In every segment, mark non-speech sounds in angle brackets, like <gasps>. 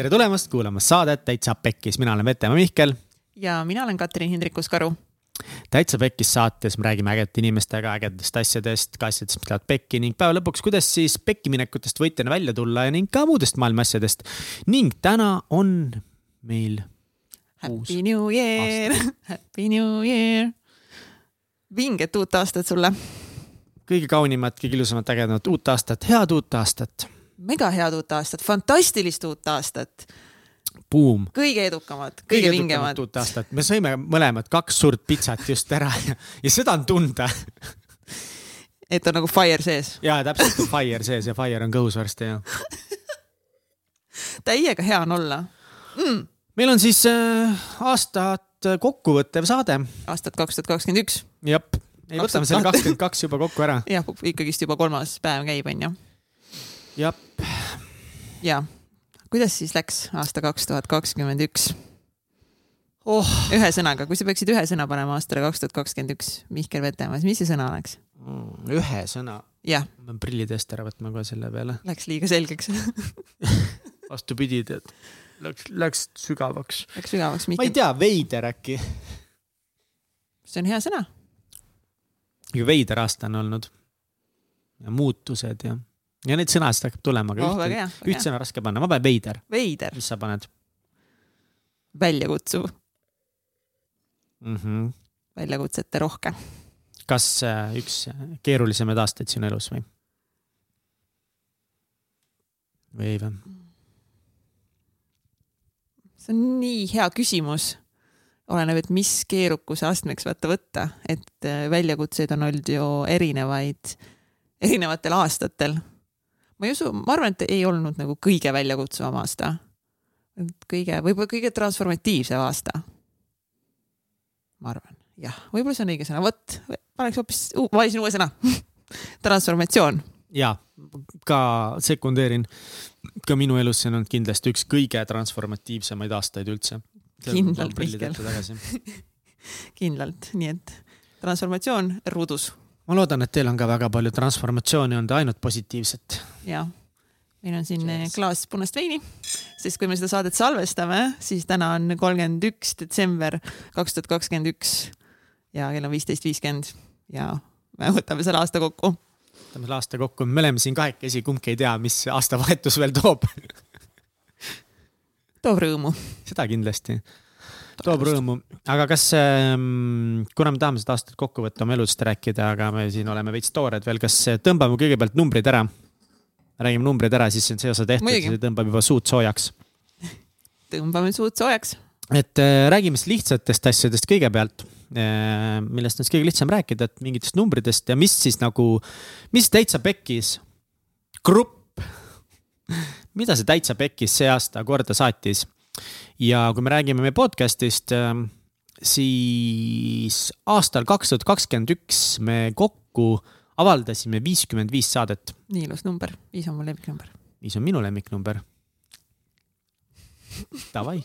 tere tulemast kuulama saadet Täitsa Pekkis, mina olen Vetemaa Mihkel. ja mina olen Katrin Hindrikus-Karu. täitsa Pekkis saates me räägime ägedate inimestega ägedatest asjadest, ka asjadest, mis lähevad pekki ning päeva lõpuks, kuidas siis pekkiminekutest võitjana välja tulla ning ka muudest maailma asjadest. ning täna on meil Happy New Year, <laughs> Happy New Year. vinget uut aastat sulle. kõige kaunimat, kõige ilusamat, ägedamat uut aastat, head uut aastat. Mega head uut aastat, fantastilist uut aastat. Buum. kõige edukamat, kõige vingemad. uut aastat, me sõime mõlemad kaks suurt pitsat just ära ja, ja seda on tunda et on nagu fire sees. ja täpselt on fire sees ja fire on kõhus varsti ja täiega hea on olla mm.. meil on siis äh, aastat kokkuvõttev saade. aastat kaks tuhat kakskümmend üks. jah, ei võtame selle kakskümmend kaks juba kokku ära. <laughs> jah, ikkagist juba kolmas päev käib, onju. Jah. ja, kuidas siis läks aasta kaks tuhat kakskümmend üks? oh. ühe sõnaga, kui sa peaksid ühe sõna panema aastale kaks tuhat kakskümmend üks, Mihkel Vetemaa, mis see sõna oleks mm,? ühe sõna? ma pean prillid eest ära võtma kohe selle peale. Läks liiga selgeks <laughs> vastupidi, tead läks, läks sügavaks. Läks sügavaks. ma ei tea, veider äkki. see on hea sõna. ju veider aasta on olnud. ja muutused ja, ja neid sõnasid hakkab tulema, aga oh, üht, üht sõna raske panna, ma panen veider. veider. mis sa paned? väljakutsuv mm. -hmm. väljakutsete rohke. kas äh, üks keerulisemaid aastaid sinu elus või? või ei või? see on nii hea küsimus. oleneb, et mis keerukuse astmeks vaata võtta, et äh, väljakutseid on olnud ju erinevaid, erinevatel aastatel. Ma ei usu, ma arvan, et ei olnud nagu kõige väljakutsuvam aasta. kõige, võib-olla kõige transformatiivsem aasta. ma arvan, jah, võib-olla see on õige sõna, vot, paneks hoopis, valisin uue sõna <laughs> transformatsioon. ja, ka sekundeerin ka minu elus see on olnud kindlasti üks kõige transformatiivsemaid aastaid üldse. kindlalt, Mihkel. <laughs> kindlalt, nii et transformatsioon rudus. Ma loodan, et teil on ka väga palju transformatsiooni olnud, ainult positiivset. ja, meil on siin Cheers. klaas punast veini, sest kui me seda saadet salvestame, siis täna on kolmkümmend üks detsember kaks tuhat kakskümmend üks ja kell on viisteist viiskümmend ja me võtame selle aasta kokku võtame selle aasta kokku, me oleme siin kahekesi, kumbki ei tea, mis aastavahetus veel toob toob rõõmu. seda kindlasti. Toob rõõmu, aga kas ähm,, kuna me tahame seda aastat kokku võtta, oma elust rääkida, aga me siin oleme veits toored veel, kas tõmbame kõigepealt numbrid ära? räägime numbrid ära, siis on see osa tehtud, siis tõmbab juba suud soojaks. tõmbame suud soojaks. et äh, räägime siis lihtsatest asjadest kõigepealt Äh, millest on siis kõige lihtsam rääkida, et mingitest numbritest ja mis siis nagu, mis täitsa pekkis grupp, <laughs> mida see täitsa pekkis see aasta korda saatis. Ja kui me räägime meie podcast'ist, äh, siis aastal kaks tuhat kakskümmend üks me kokku avaldasime viiskümmend viis saadet. nii ilus number, viis on mu lemmiknumber. viis on minu lemmiknumber Davai <laughs>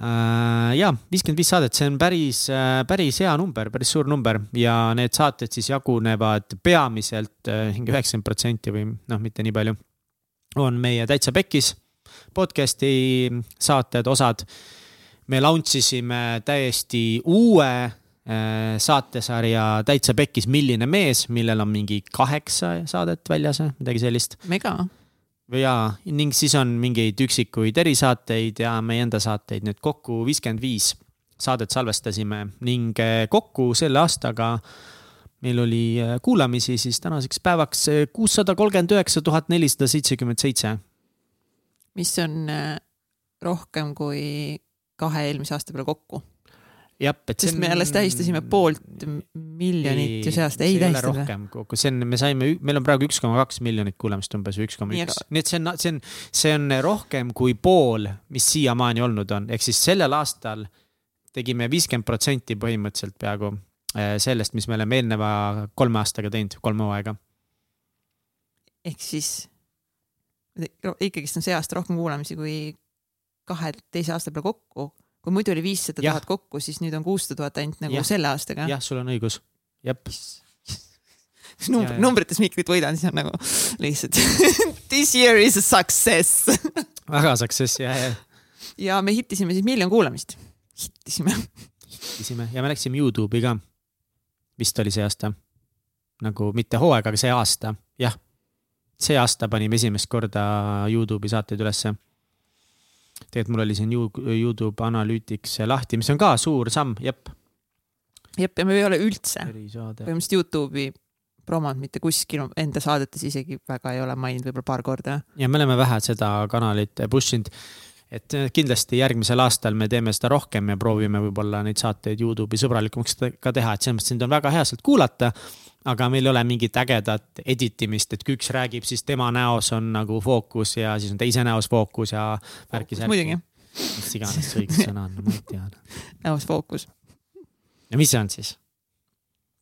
uh,. ja viiskümmend viis saadet, see on päris, äh, päris hea number, päris suur number ja need saated siis jagunevad peamiselt äh, mingi üheksakümmend protsenti või noh, mitte nii palju. on meie Täitsa Pekkis podcast'i saated, osad. me launch isime täiesti uue saatesarja Täitsa Pekkis Milline mees, millel on mingi kaheksa saadet väljas midagi sellist. mega jaa, ning siis on mingeid üksikuid erisaateid ja meie enda saateid, nüüd kokku viiskümmend viis saadet salvestasime ning eh, kokku selle aastaga meil oli eh, kuulamisi siis tänaseks päevaks kuussada kolmkümmend üheksa tuhat nelisada seitsekümmend seitse. Mis on rohkem kui kahe eelmise aasta peale kokku. Sest on... me alles tähistasime poolt miljonit ju see aasta, ei tähista rohkem kokku, see on, me saime, meil on praegu üks koma kaks miljonit kuulamist umbes üks koma üks, nii et see on, see on, see on rohkem kui pool, mis siiamaani olnud on, ehk siis sellel aastal tegime viiskümmend protsenti põhimõtteliselt peaaegu eh, sellest, mis me oleme eelneva kolme aastaga teinud, kolm hooaega. ehk siis ikkagist on see aasta rohkem kuulamisi kui kahe teise aasta peale kokku kui muidu oli viissada tuhat kokku, siis nüüd on kuussada tuhat ainult nagu ja. selle aastaga. jah, sul on õigus, jep. <laughs> Number, numbrites mikrit võidan, siis on nagu lihtsalt <laughs> this year is a success <laughs> väga success ja, ja ja me hittisime siis miljon kuulamist. hittisime. isime ja me läksime Youtube'i ka. vist oli see aasta. nagu mitte hooaeg, aga see aasta. See aasta panime esimest korda Youtube'i saateid ülesse. tegelikult mul oli siin You- Youtube Analytics lahti, mis on ka suur samm, jep. jep, ja me ei ole üldse põhimõtteliselt Youtube'i promod mitte kuskil enda saadetes isegi väga ei ole maininud, võib-olla paar korda. ja me oleme vähe seda kanalit push inud. Et kindlasti järgmisel aastal me teeme seda rohkem ja proovime võib-olla neid saateid Youtube'i sõbralikumaks ka teha, et selles mõttes neid on väga hea sealt kuulata. aga meil ei ole mingit ägedat edit imist, et kui üks räägib, siis tema näos on nagu fookus ja siis on teise näos fookus ja värki-särki. muidugi, mis iganes see õige sõna on, ma ei tea. näos fookus, ja mis see on siis?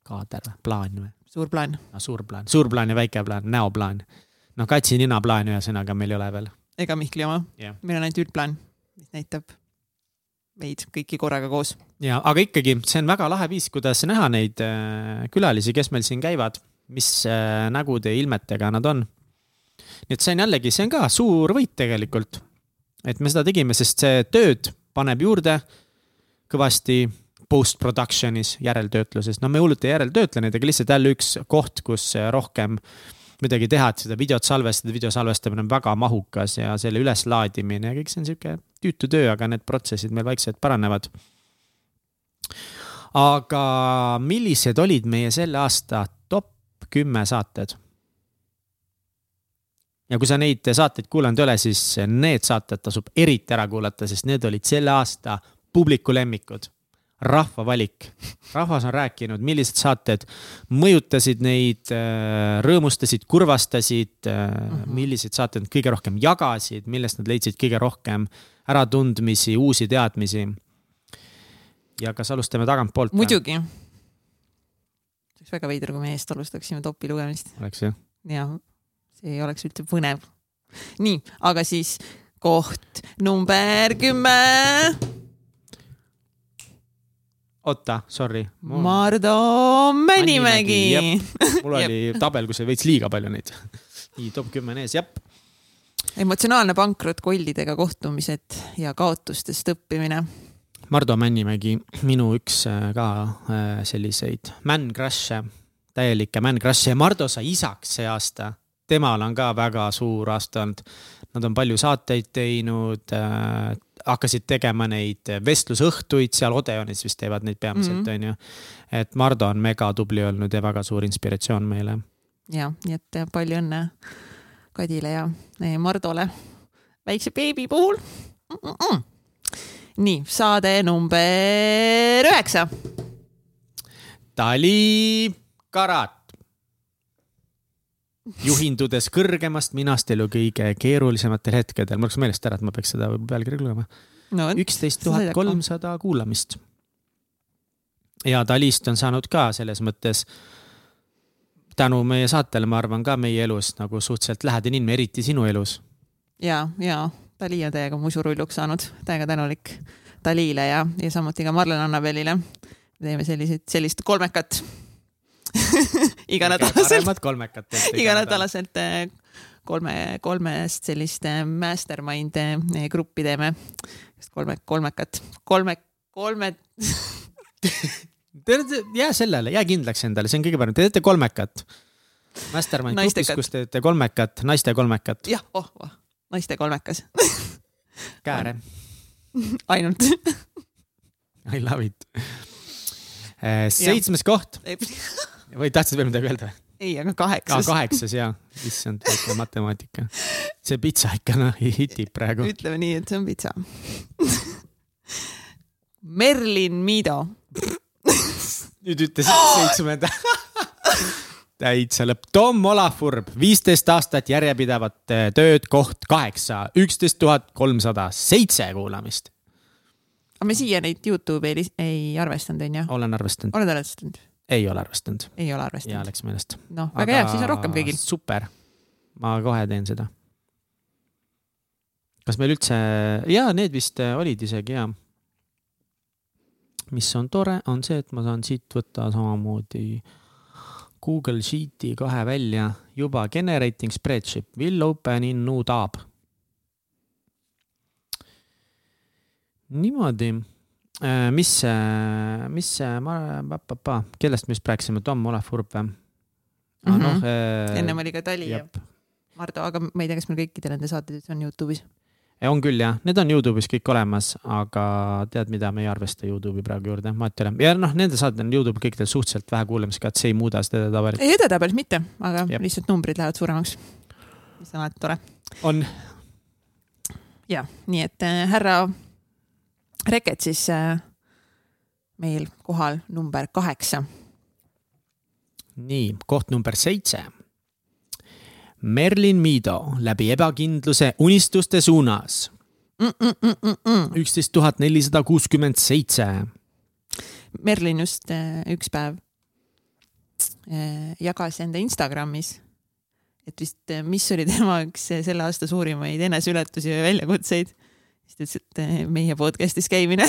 kaader või, plaan või? suur plaan. no suur plaan, suur plaan ja väike plaan, näoplaan. noh, katsi nina plaan ühesõnaga meil ei ole veel. Ega Mihkli oma Jah. meil on ainult üldplaan, mis näitab meid kõiki korraga koos. ja, aga ikkagi, see on väga lahe viis, kuidas näha neid äh, külalisi, kes meil siin käivad, mis äh, nägude ja ilmetega nad on. nii et see on jällegi, see on ka suur võit tegelikult. et me seda tegime, sest see tööd paneb juurde kõvasti post-production'is, järeltöötluses, no me hullult ei järeltöötle neid, aga lihtsalt jälle üks koht, kus äh, rohkem midagi teha, et seda videot salvestada, video salvestamine on väga mahukas ja selle üleslaadimine ja kõik see on sihuke tüütu töö, aga need protsessid meil vaikselt paranevad aga millised olid meie selle aasta top kümme saated? ja kui sa neid saateid kuulanud ei ole, siis need saated tasub eriti ära kuulata, sest need olid selle aasta publiku lemmikud. Rahva valik, rahvas on rääkinud, millised saated mõjutasid neid, rõõmustasid, kurvastasid, millised saated nad kõige rohkem jagasid, millest nad leidsid kõige rohkem äratundmisi, uusi teadmisi ja kas alustame tagantpoolt? muidugi. see oleks väga veider, kui me eest alustaksime topi lugemist oleks ju. ja see ei oleks üldse põnev. nii, aga siis koht number kümme, oota, sorry. Mardu Männimägi Männimägi,. <laughs> mul oli tabel, kus oli veits liiga palju neid. <laughs> nii, top kümme on ees, jep. emotsionaalne pankrot, kollidega kohtumised ja kaotustest õppimine. Mardu Männimägi, minu üks äh, ka äh, selliseid man crush'e, täielikke man crush'e ja Mardu sai isaks see aasta. temal on ka väga suur aasta olnud. Nad on palju saateid teinud äh,, hakkasid tegema neid vestlusõhtuid seal Odeonis vist teevad neid peamiselt, Mhm. onju. et Mardu on mega tubli olnud ja väga suur inspiratsioon meile ja, nii et palju õnne Kadile ja Mardole väikse beebi puhul mm. -mm. nii, saade number üheksa. Dali Karat. Juhindudes kõrgemast minast elu kõige keerulisematel hetkedel, mul läks meelest ära, et ma peaks seda pealkirja lugema. no üksteist tuhat kolmsada kuulamist. ja Dalist on saanud ka selles mõttes tänu meie saatele, ma arvan ka meie elus nagu suhteliselt lähedane inimene, eriti sinu elus. ja, ja Dali on täiega musurulluks saanud, täiega tänulik Dalile ja, ja samuti ka Marlen Annabelile. teeme selliseid, sellist kolmekat <laughs> iganädalaselt, kolmekad. iganädalaselt eh, kolme, kolmest sellist eh, mastermind eh, gruppi teeme. kolme, kolmekat, kolme, kolme, <laughs> jää sellele, jää kindlaks endale, see on kõige parem, te teete kolmekat. Mastermind grupis, kus te teete kolmekat, naiste kolmekat, jah, oh, oh, naiste kolmekas, <laughs> kääre, ainult. I love it. seitsmes koht või tahtsid veel midagi öelda? ei, aga kaheksas. kaheksas ja, issand, väike matemaatika. see pitsa ikka noh, hitib praegu. ütleme nii, et see on pitsa. Merlin Mido, nüüd ütlesid seitsmenda. täitsa lõpp. Tom Olafurb, viisteist aastat järjepidevat eh, tööd, koht kaheksa, üksteist tuhat kolmsada seitse kuulamist. aga me siia neid Youtube'i ei, ei arvestanud, onju? olen arvestanud, oled arvestanud? Ei ole arvestanud ei ole ja arvestanud. läks meelest. noh, väga hea, siis on rohkem kõigil. super, ma kohe teen seda. kas meil üldse, jaa, need vist äh, olid isegi jaa. mis on tore, on see, et ma saan siit võtta samamoodi Google Sheet'i kohe välja juba generating spreadsheet will open in new tab. niimoodi, mis see, mis see, ma, kellest me just rääkisime, Tom Olev Urb või? Mhm. noh, ennem oli ka Tali ja Mardu, aga ma ei tea, kas meil kõikide nende saated on Youtube'is. on küll jah, need on Youtube'is kõik olemas, aga tead, mida me ei arvesta Youtube'i praegu juurde, vahet ei ole. ja noh, nende saated on Youtube'i kõikidel suhteliselt vähe kuulamisega, et see ei muuda seda tabelit. ei, edetabelis mitte, aga Jep. lihtsalt numbrid lähevad suuremaks. mis on alati tore. on, ja nii et äh, härra Reket siis äh, meil kohal number kaheksa. nii, koht number seitse. Merlin Mido läbi ebakindluse unistuste suunas, üksteist tuhat nelisada kuuskümmend seitse. Merlin just äh, üks päev äh, jagas enda Instagramis, et vist, mis oli tema üks selle aasta suurimaid eneseületusi või väljakutseid. Siis ta ütles, et äh, meie podcast'is käimine.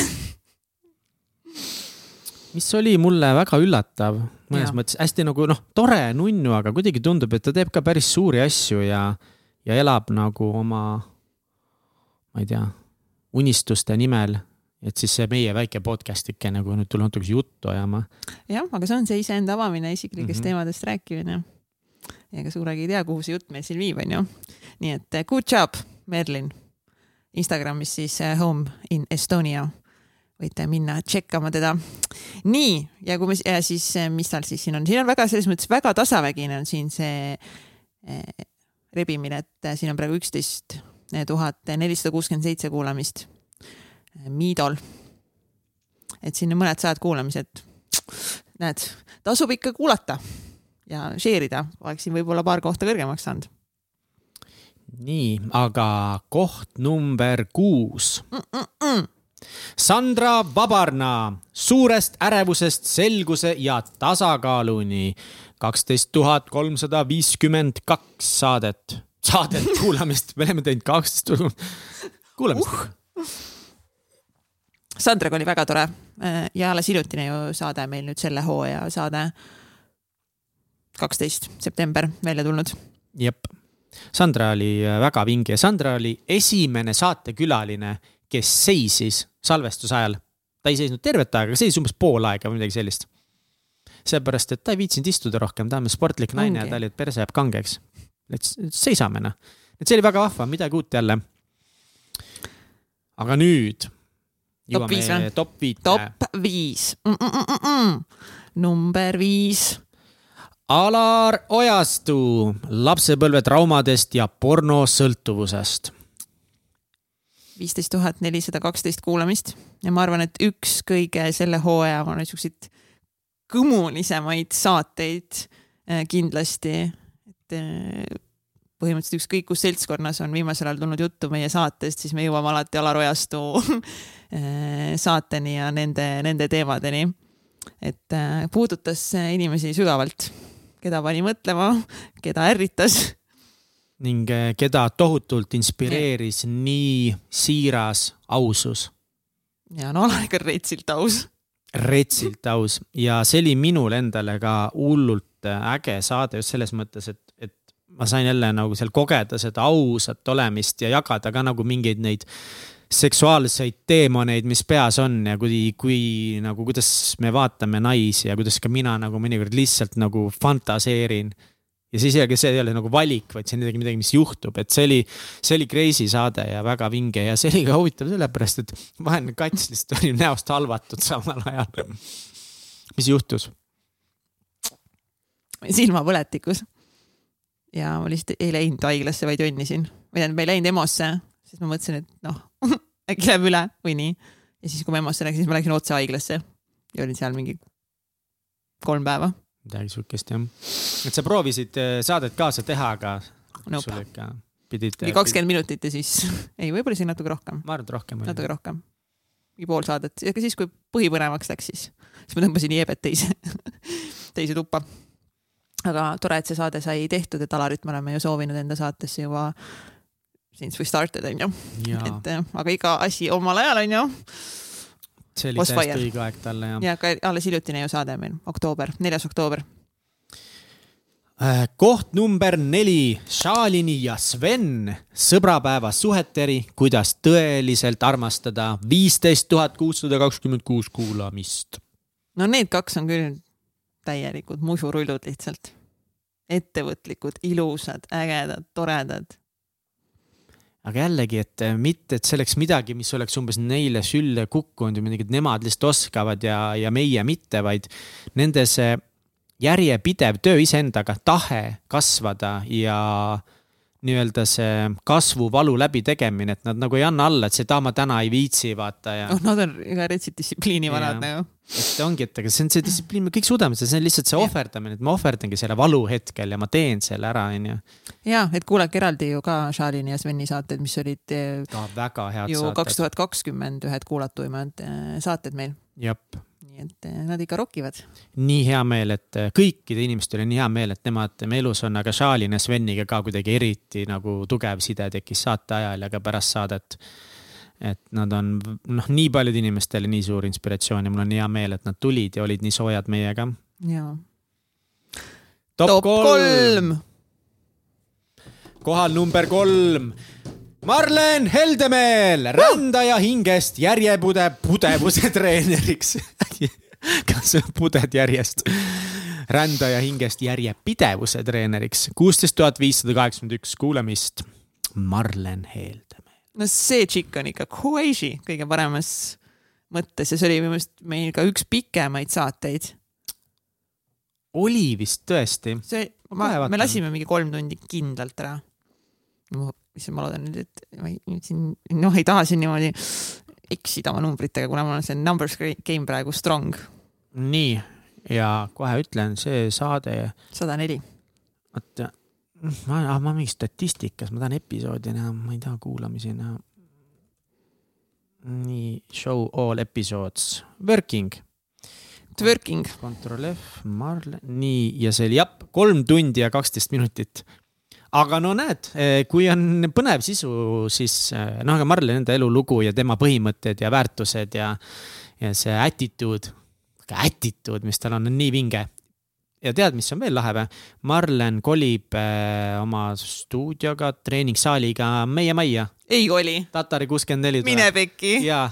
mis oli mulle väga üllatav, mõnes Jaa. mõttes hästi nagu noh, tore nunnu, aga kuidagi tundub, et ta teeb ka päris suuri asju ja, ja elab nagu oma, ma ei tea, unistuste nimel. et siis see meie väike podcast'ike nagu nüüd tuleb natukese juttu ajama. jah, aga see on see iseenda avamine, isiklikest mm -hmm. teemadest rääkimine. ega suuregi ei tea, kuhu see jutt meid siin viib, onju. nii et eh, good job, Merlin. Instagramis siis eh, Home in Estonia. võite minna tšekkama teda. nii, ja kui me, ja siis, mis tal siis siin on, siin on väga selles mõttes väga tasavägine on siin see eh, rebimine, et eh, siin on praegu üksteist tuhat nelisada kuuskümmend seitse kuulamist eh, Miidol. et siin on mõned sajad kuulamised. näed, tasub ikka kuulata ja share ida, oleksin võib-olla paar kohta kõrgemaks saanud nii, aga koht number kuus. mm. -mm. Sandra Vabarna suurest ärevusest selguse ja tasakaaluni kaksteist tuhat kolmsada viiskümmend kaks saadet, saadet kuulamist, me oleme teinud kaksteist tuhat kuulamist uh.. Sandraga oli väga tore ja alles hiljutine ju saade meil nüüd selle hooaja saade, kaksteist september välja tulnud. jep, Sandra oli äh, väga vinge ja Sandra oli esimene saatekülaline, kes seisis salvestuse ajal. ta ei seisnud tervet aega, seisis umbes pool aega või midagi sellist. seepärast, et ta ei viitsinud istuda rohkem, ta on sportlik naine ja Ongi. ta oli, et perse jääb kangeks. et seisame noh, et see oli väga vahva, midagi uut jälle. aga nüüd Top viis või? top viis. -mm -mm -mm. number viis, Alar Ojastu lapsepõlvetraumadest ja pornosõltuvusest. viisteist tuhat nelisada kaksteist kuulamist ja ma arvan, et üks kõige selle hooaja siukseid kõmulisemaid saateid eh, kindlasti, et eh, põhimõtteliselt ükskõik kus seltskonnas on viimasel ajal tulnud juttu meie saatest, siis me jõuame alati Alar Ojastu eh, <laughs> saateni ja nende, nende teemadeni. et puudutas inimesi sügavalt, keda pani mõtlema, keda ärritas. Ning eh, keda tohutult inspireeris nii siiras ausus, ja no Alar ikka retsilt aus. retsilt aus. Ja see oli minul endale ka hullult äh, äge saade just selles mõttes, et, et ma sain jälle nagu seal kogeda seda ausat olemist ja jagada ka nagu mingeid neid seksuaalseid teemaneid, mis peas on ja kui, kui nagu, kuidas me vaatame naisi ja kuidas ka mina nagu mõnikord lihtsalt nagu fantaseerin. ja siis isegi see ei ole nagu valik, vaid see on midagi, midagi, mis juhtub, et see oli, see oli crazy saade ja väga vinge ja see oli ka huvitav sellepärast, et vaheline kats lihtsalt oli näost halvatud samal ajal. mis juhtus? silmapõletikus. ja ma lihtsalt ei läinud haiglasse, vaid jonnisin või tähendab, ma ei läinud EMO-sse, sest ma mõtlesin, et noh, äkki läheb üle või nii. ja siis, kui ma EMO-sse läksin, siis ma läksin otse haiglasse ja olin seal mingi kolm päeva. midagi siukest jah. et sa proovisid eh, saadet kaasa teha, aga Nope. sul ikka pidid. mingi kakskümmend minutit ja siis, <laughs> ei, võib-olla isegi natuke rohkem, ma arvan, et rohkem natuke rohkem. mingi pool saadet, aga siis, kui põhipõnevaks läks, siis, siis ma tõmbasin jeebet teise, <laughs> teise tuppa. aga tore, et see saade sai tehtud, et Alarit me oleme ju soovinud enda saatesse juba since we started onju, et aga iga asi omal ajal onju see oli Osfire. täiesti õige aeg talle ja, ja ka alles hiljutine ju saade meil, oktoober, neljas oktoober. Äh, koht number neli, Šalini ja Sven, sõbrapäeva suheteri, kuidas tõeliselt armastada, viisteist tuhat kuussada kakskümmend kuus kuulamist. no need kaks on küll täielikud musurullud lihtsalt. ettevõtlikud, ilusad, ägedad, toredad. Aga jällegi, et mitte, et see oleks midagi, mis oleks umbes neile sülle kukkunud ja midagi, et nemad lihtsalt oskavad ja, ja meie mitte, vaid nende see järjepidev töö iseendaga, tahe kasvada ja nii-öelda see kasvuvalu läbitegemine, et nad nagu ei anna alla, et aa, ma täna ei viitsi, vaata ja. noh, nad on retsid distsipliini vanad nagu. et ongi, et aga see on see distsipliin, me kõik suudame seda, see on lihtsalt see ohverdamine, et ma ohverdangi selle valu hetkel ja ma teen selle ära, onju. ja, et kuulake eraldi ju ka Šalini ja Sveni saated, mis olid eh, ka väga head ju kaks tuhat kakskümmend ühed kuulatumad eh, saated meil. jep nii et eh, nad ikka rokivad. nii hea meel, et eh, kõikide inimestel on nii hea meel, et nemad tema elus on, aga Šalin ja Sveniga ka kuidagi eriti nagu tugev side tekkis saate ajal ja ka pärast saadet. et nad on noh, nii paljudele inimestele nii suur inspiratsioon ja mul on hea meel, et nad tulid ja olid nii soojad meiega. jaa. top, top kolm, kolm.. kohal number kolm Marlen Heldemeel, rändaja hingest järjepude pudevuse treeneriks <laughs> kas puded järjest? rändaja hingest järjepidevuse treeneriks, kuusteist tuhat viissada kaheksakümmend üks kuulamist. Marlen Heldemeel. no see tšikk on ikka crazy kõige paremas mõttes ja see oli minu meelest meil ka üks pikemaid saateid. oli vist tõesti. see, me lasime mingi kolm tundi kindlalt ära issand, ma loodan nüüd, et ma ei, nüüd siin, noh, ei taha siin niimoodi eksida oma numbritega, kuna mul on see numbers game praegu strong. nii, ja kohe ütlen, see saade. sada neli. oota, ma, ma mingi statistikas, ma tahan episoodi näha, ma ei taha kuulamisi näha. nii, show all episodes, working. Working. Control F, Marle, nii, ja see oli jah, kolm tundi ja kaksteist minutit aga no näed, eh, kui on põnev sisu, siis eh, noh, aga Marlen enda elulugu ja tema põhimõtted ja väärtused ja, ja see attitude, attitude, mis tal on, on nii vinge. ja tead, mis on veel lahe või? Marlen kolib eh, oma stuudioga, treeningsaaliga meie majja. ei koli. Tatari kuuskümmend neli. mine pekki. jaa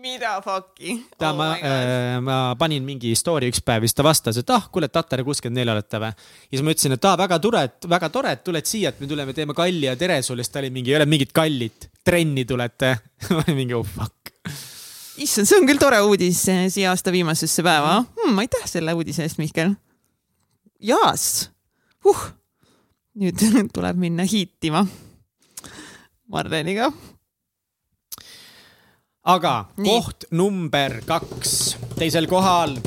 mida fuck'i? ta oh, ma äh,, ma panin mingi story üks päev siis ta vastas, et ah, kuule, Tatar kuuskümmend neli olete või. ja siis ma ütlesin, et aa, väga tore, et väga tore, et tuled siia, et me tuleme, teeme kalli ja tere sulle, siis ta oli mingi, ei ole mingit kallit, trenni tulete <laughs> ma olin mingi oh fuck. issand, see on küll tore uudis siia aasta viimasesse päeva hmm,. aitäh selle uudise eest, Mihkel. jaas uh., nüüd <laughs> tuleb minna hiitima Marleniga aga Nii. koht number kaks, teisel kohal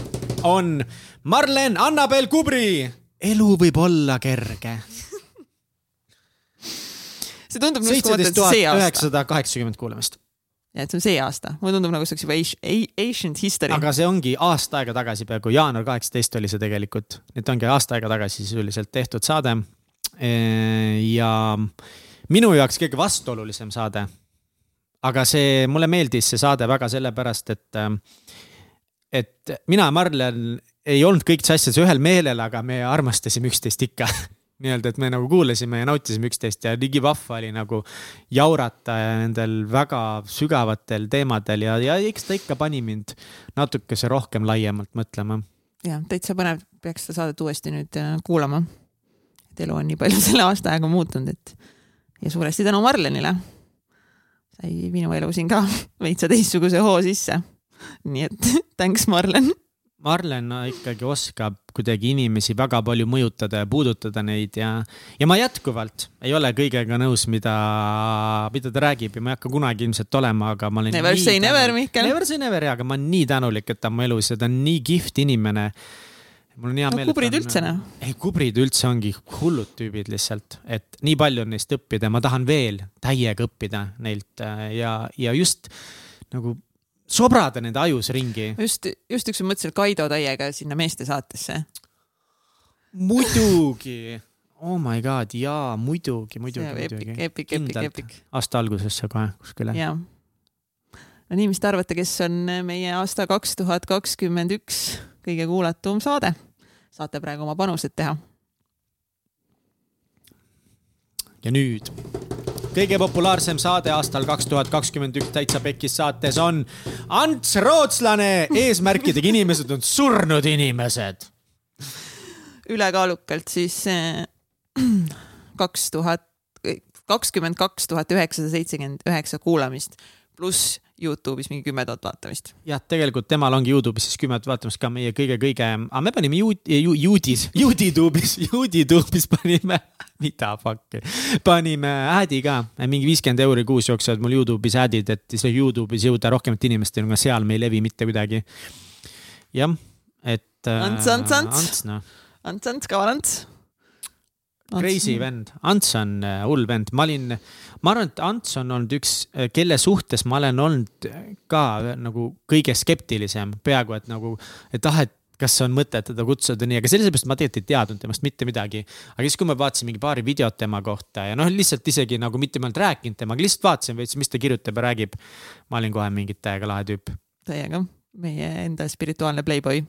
on Marlen Annabel Kubri. elu võib olla kerge. <laughs> see tundub nagu seitseteist tuhat üheksasada kaheksakümmend kuulamist. et see on see aasta, mulle tundub nagu see oleks juba ancient history. aga see ongi aasta aega tagasi, peaaegu jaanuar kaheksateist oli see tegelikult, et ongi aasta aega tagasi sisuliselt tehtud saade. ja minu jaoks kõige vastuolulisem saade aga see, mulle meeldis see saade väga sellepärast, et, ähm, et mina ja Marlen ei olnud kõikides asjades ühel meelel, aga me armastasime üksteist ikka <laughs> nii-öelda, et me nagu kuulasime ja nautisime üksteist ja ligi vahva oli nagu jaurata nendel väga sügavatel teemadel ja, ja eks ta ikka pani mind natukese rohkem laiemalt mõtlema. ja täitsa põnev, peaks seda saadet uuesti nüüd äh, kuulama. et elu on nii palju selle aasta ajaga muutunud, et ja suuresti tänu Marlenile sai minu elu siin ka <laughs> veitsa teistsuguse hoo sisse. nii et <laughs> thanks, Marlen. Marlen ikkagi oskab kuidagi inimesi väga palju mõjutada ja puudutada neid ja, ja ma jätkuvalt ei ole kõigega nõus, mida, mida ta räägib ja ma ei hakka kunagi ilmselt olema, aga ma olen. Never say never, Mihkel. Never say never ja, aga ma olen nii tänulik, et ta on mu elus ja ta on nii kihvt inimene mul on hea no, meel. kubrid üldse noh. ei, kubrid üldse ongi hullud tüübid lihtsalt, et nii palju on neist õppida, ma tahan veel täiega õppida neilt äh, ja, ja just nagu sobrada nende ajus ringi. just, just ükskord mõtlesin, et Kaido täiega sinna meeste saatesse. muidugi oh my god, jaa, muidugi, muidugi, muidugi. epic, epic, epic. aasta algusesse kohe kuskile. jah. no nii, mis te arvate, kes on meie aasta kaks tuhat kakskümmend üks kõige kuulatum saade. saate praegu oma panused teha. ja nüüd kõige populaarsem saade aastal kaks tuhat kakskümmend üks Täitsa Pekkis saates on Ants Rootslane. eesmärkidega inimesed on surnud inimesed. ülekaalukalt siis eh, kaks tuhat, kakskümmend kaks tuhat üheksasada seitsekümmend üheksa kuulamist pluss Youtube'is mingi kümme tuhat vaatamist. jah, tegelikult temal ongi Youtube'is siis kümme tuhat vaatamist ka meie kõige-kõige, aga me panime Youtubis, Youtube'is, Youtube'is panime, <laughs> mida fuck'i, panime ad'i ka, mingi viiskümmend euri kuus jooksevad mul Youtube'is ad'id, et siis Youtube'is jõuda rohkemate inimesteni, aga seal me ei levi mitte kuidagi. jah, et. Ants, Ants, Ants. Ants, noh. Ants, Ants, kaval Ants. Crazy vend, Ants on äh, hull vend, ma olin ma arvan, et Ants on olnud üks, äh, kelle suhtes ma olen olnud ka nagu kõige skeptilisem, peaaegu et nagu, et ah, et kas on mõtet teda kutsuda nii, aga sellepärast ma tegelikult ei teadnud temast mitte midagi. aga siis, kui ma vaatasin mingi paari videot tema kohta ja noh, lihtsalt isegi nagu mitte ma ei olnud rääkinud temaga, lihtsalt vaatasin veits, mis ta kirjutab ja räägib. ma olin kohe mingi täiega lahe tüüp. täiega, meie enda spirituaalne playboy.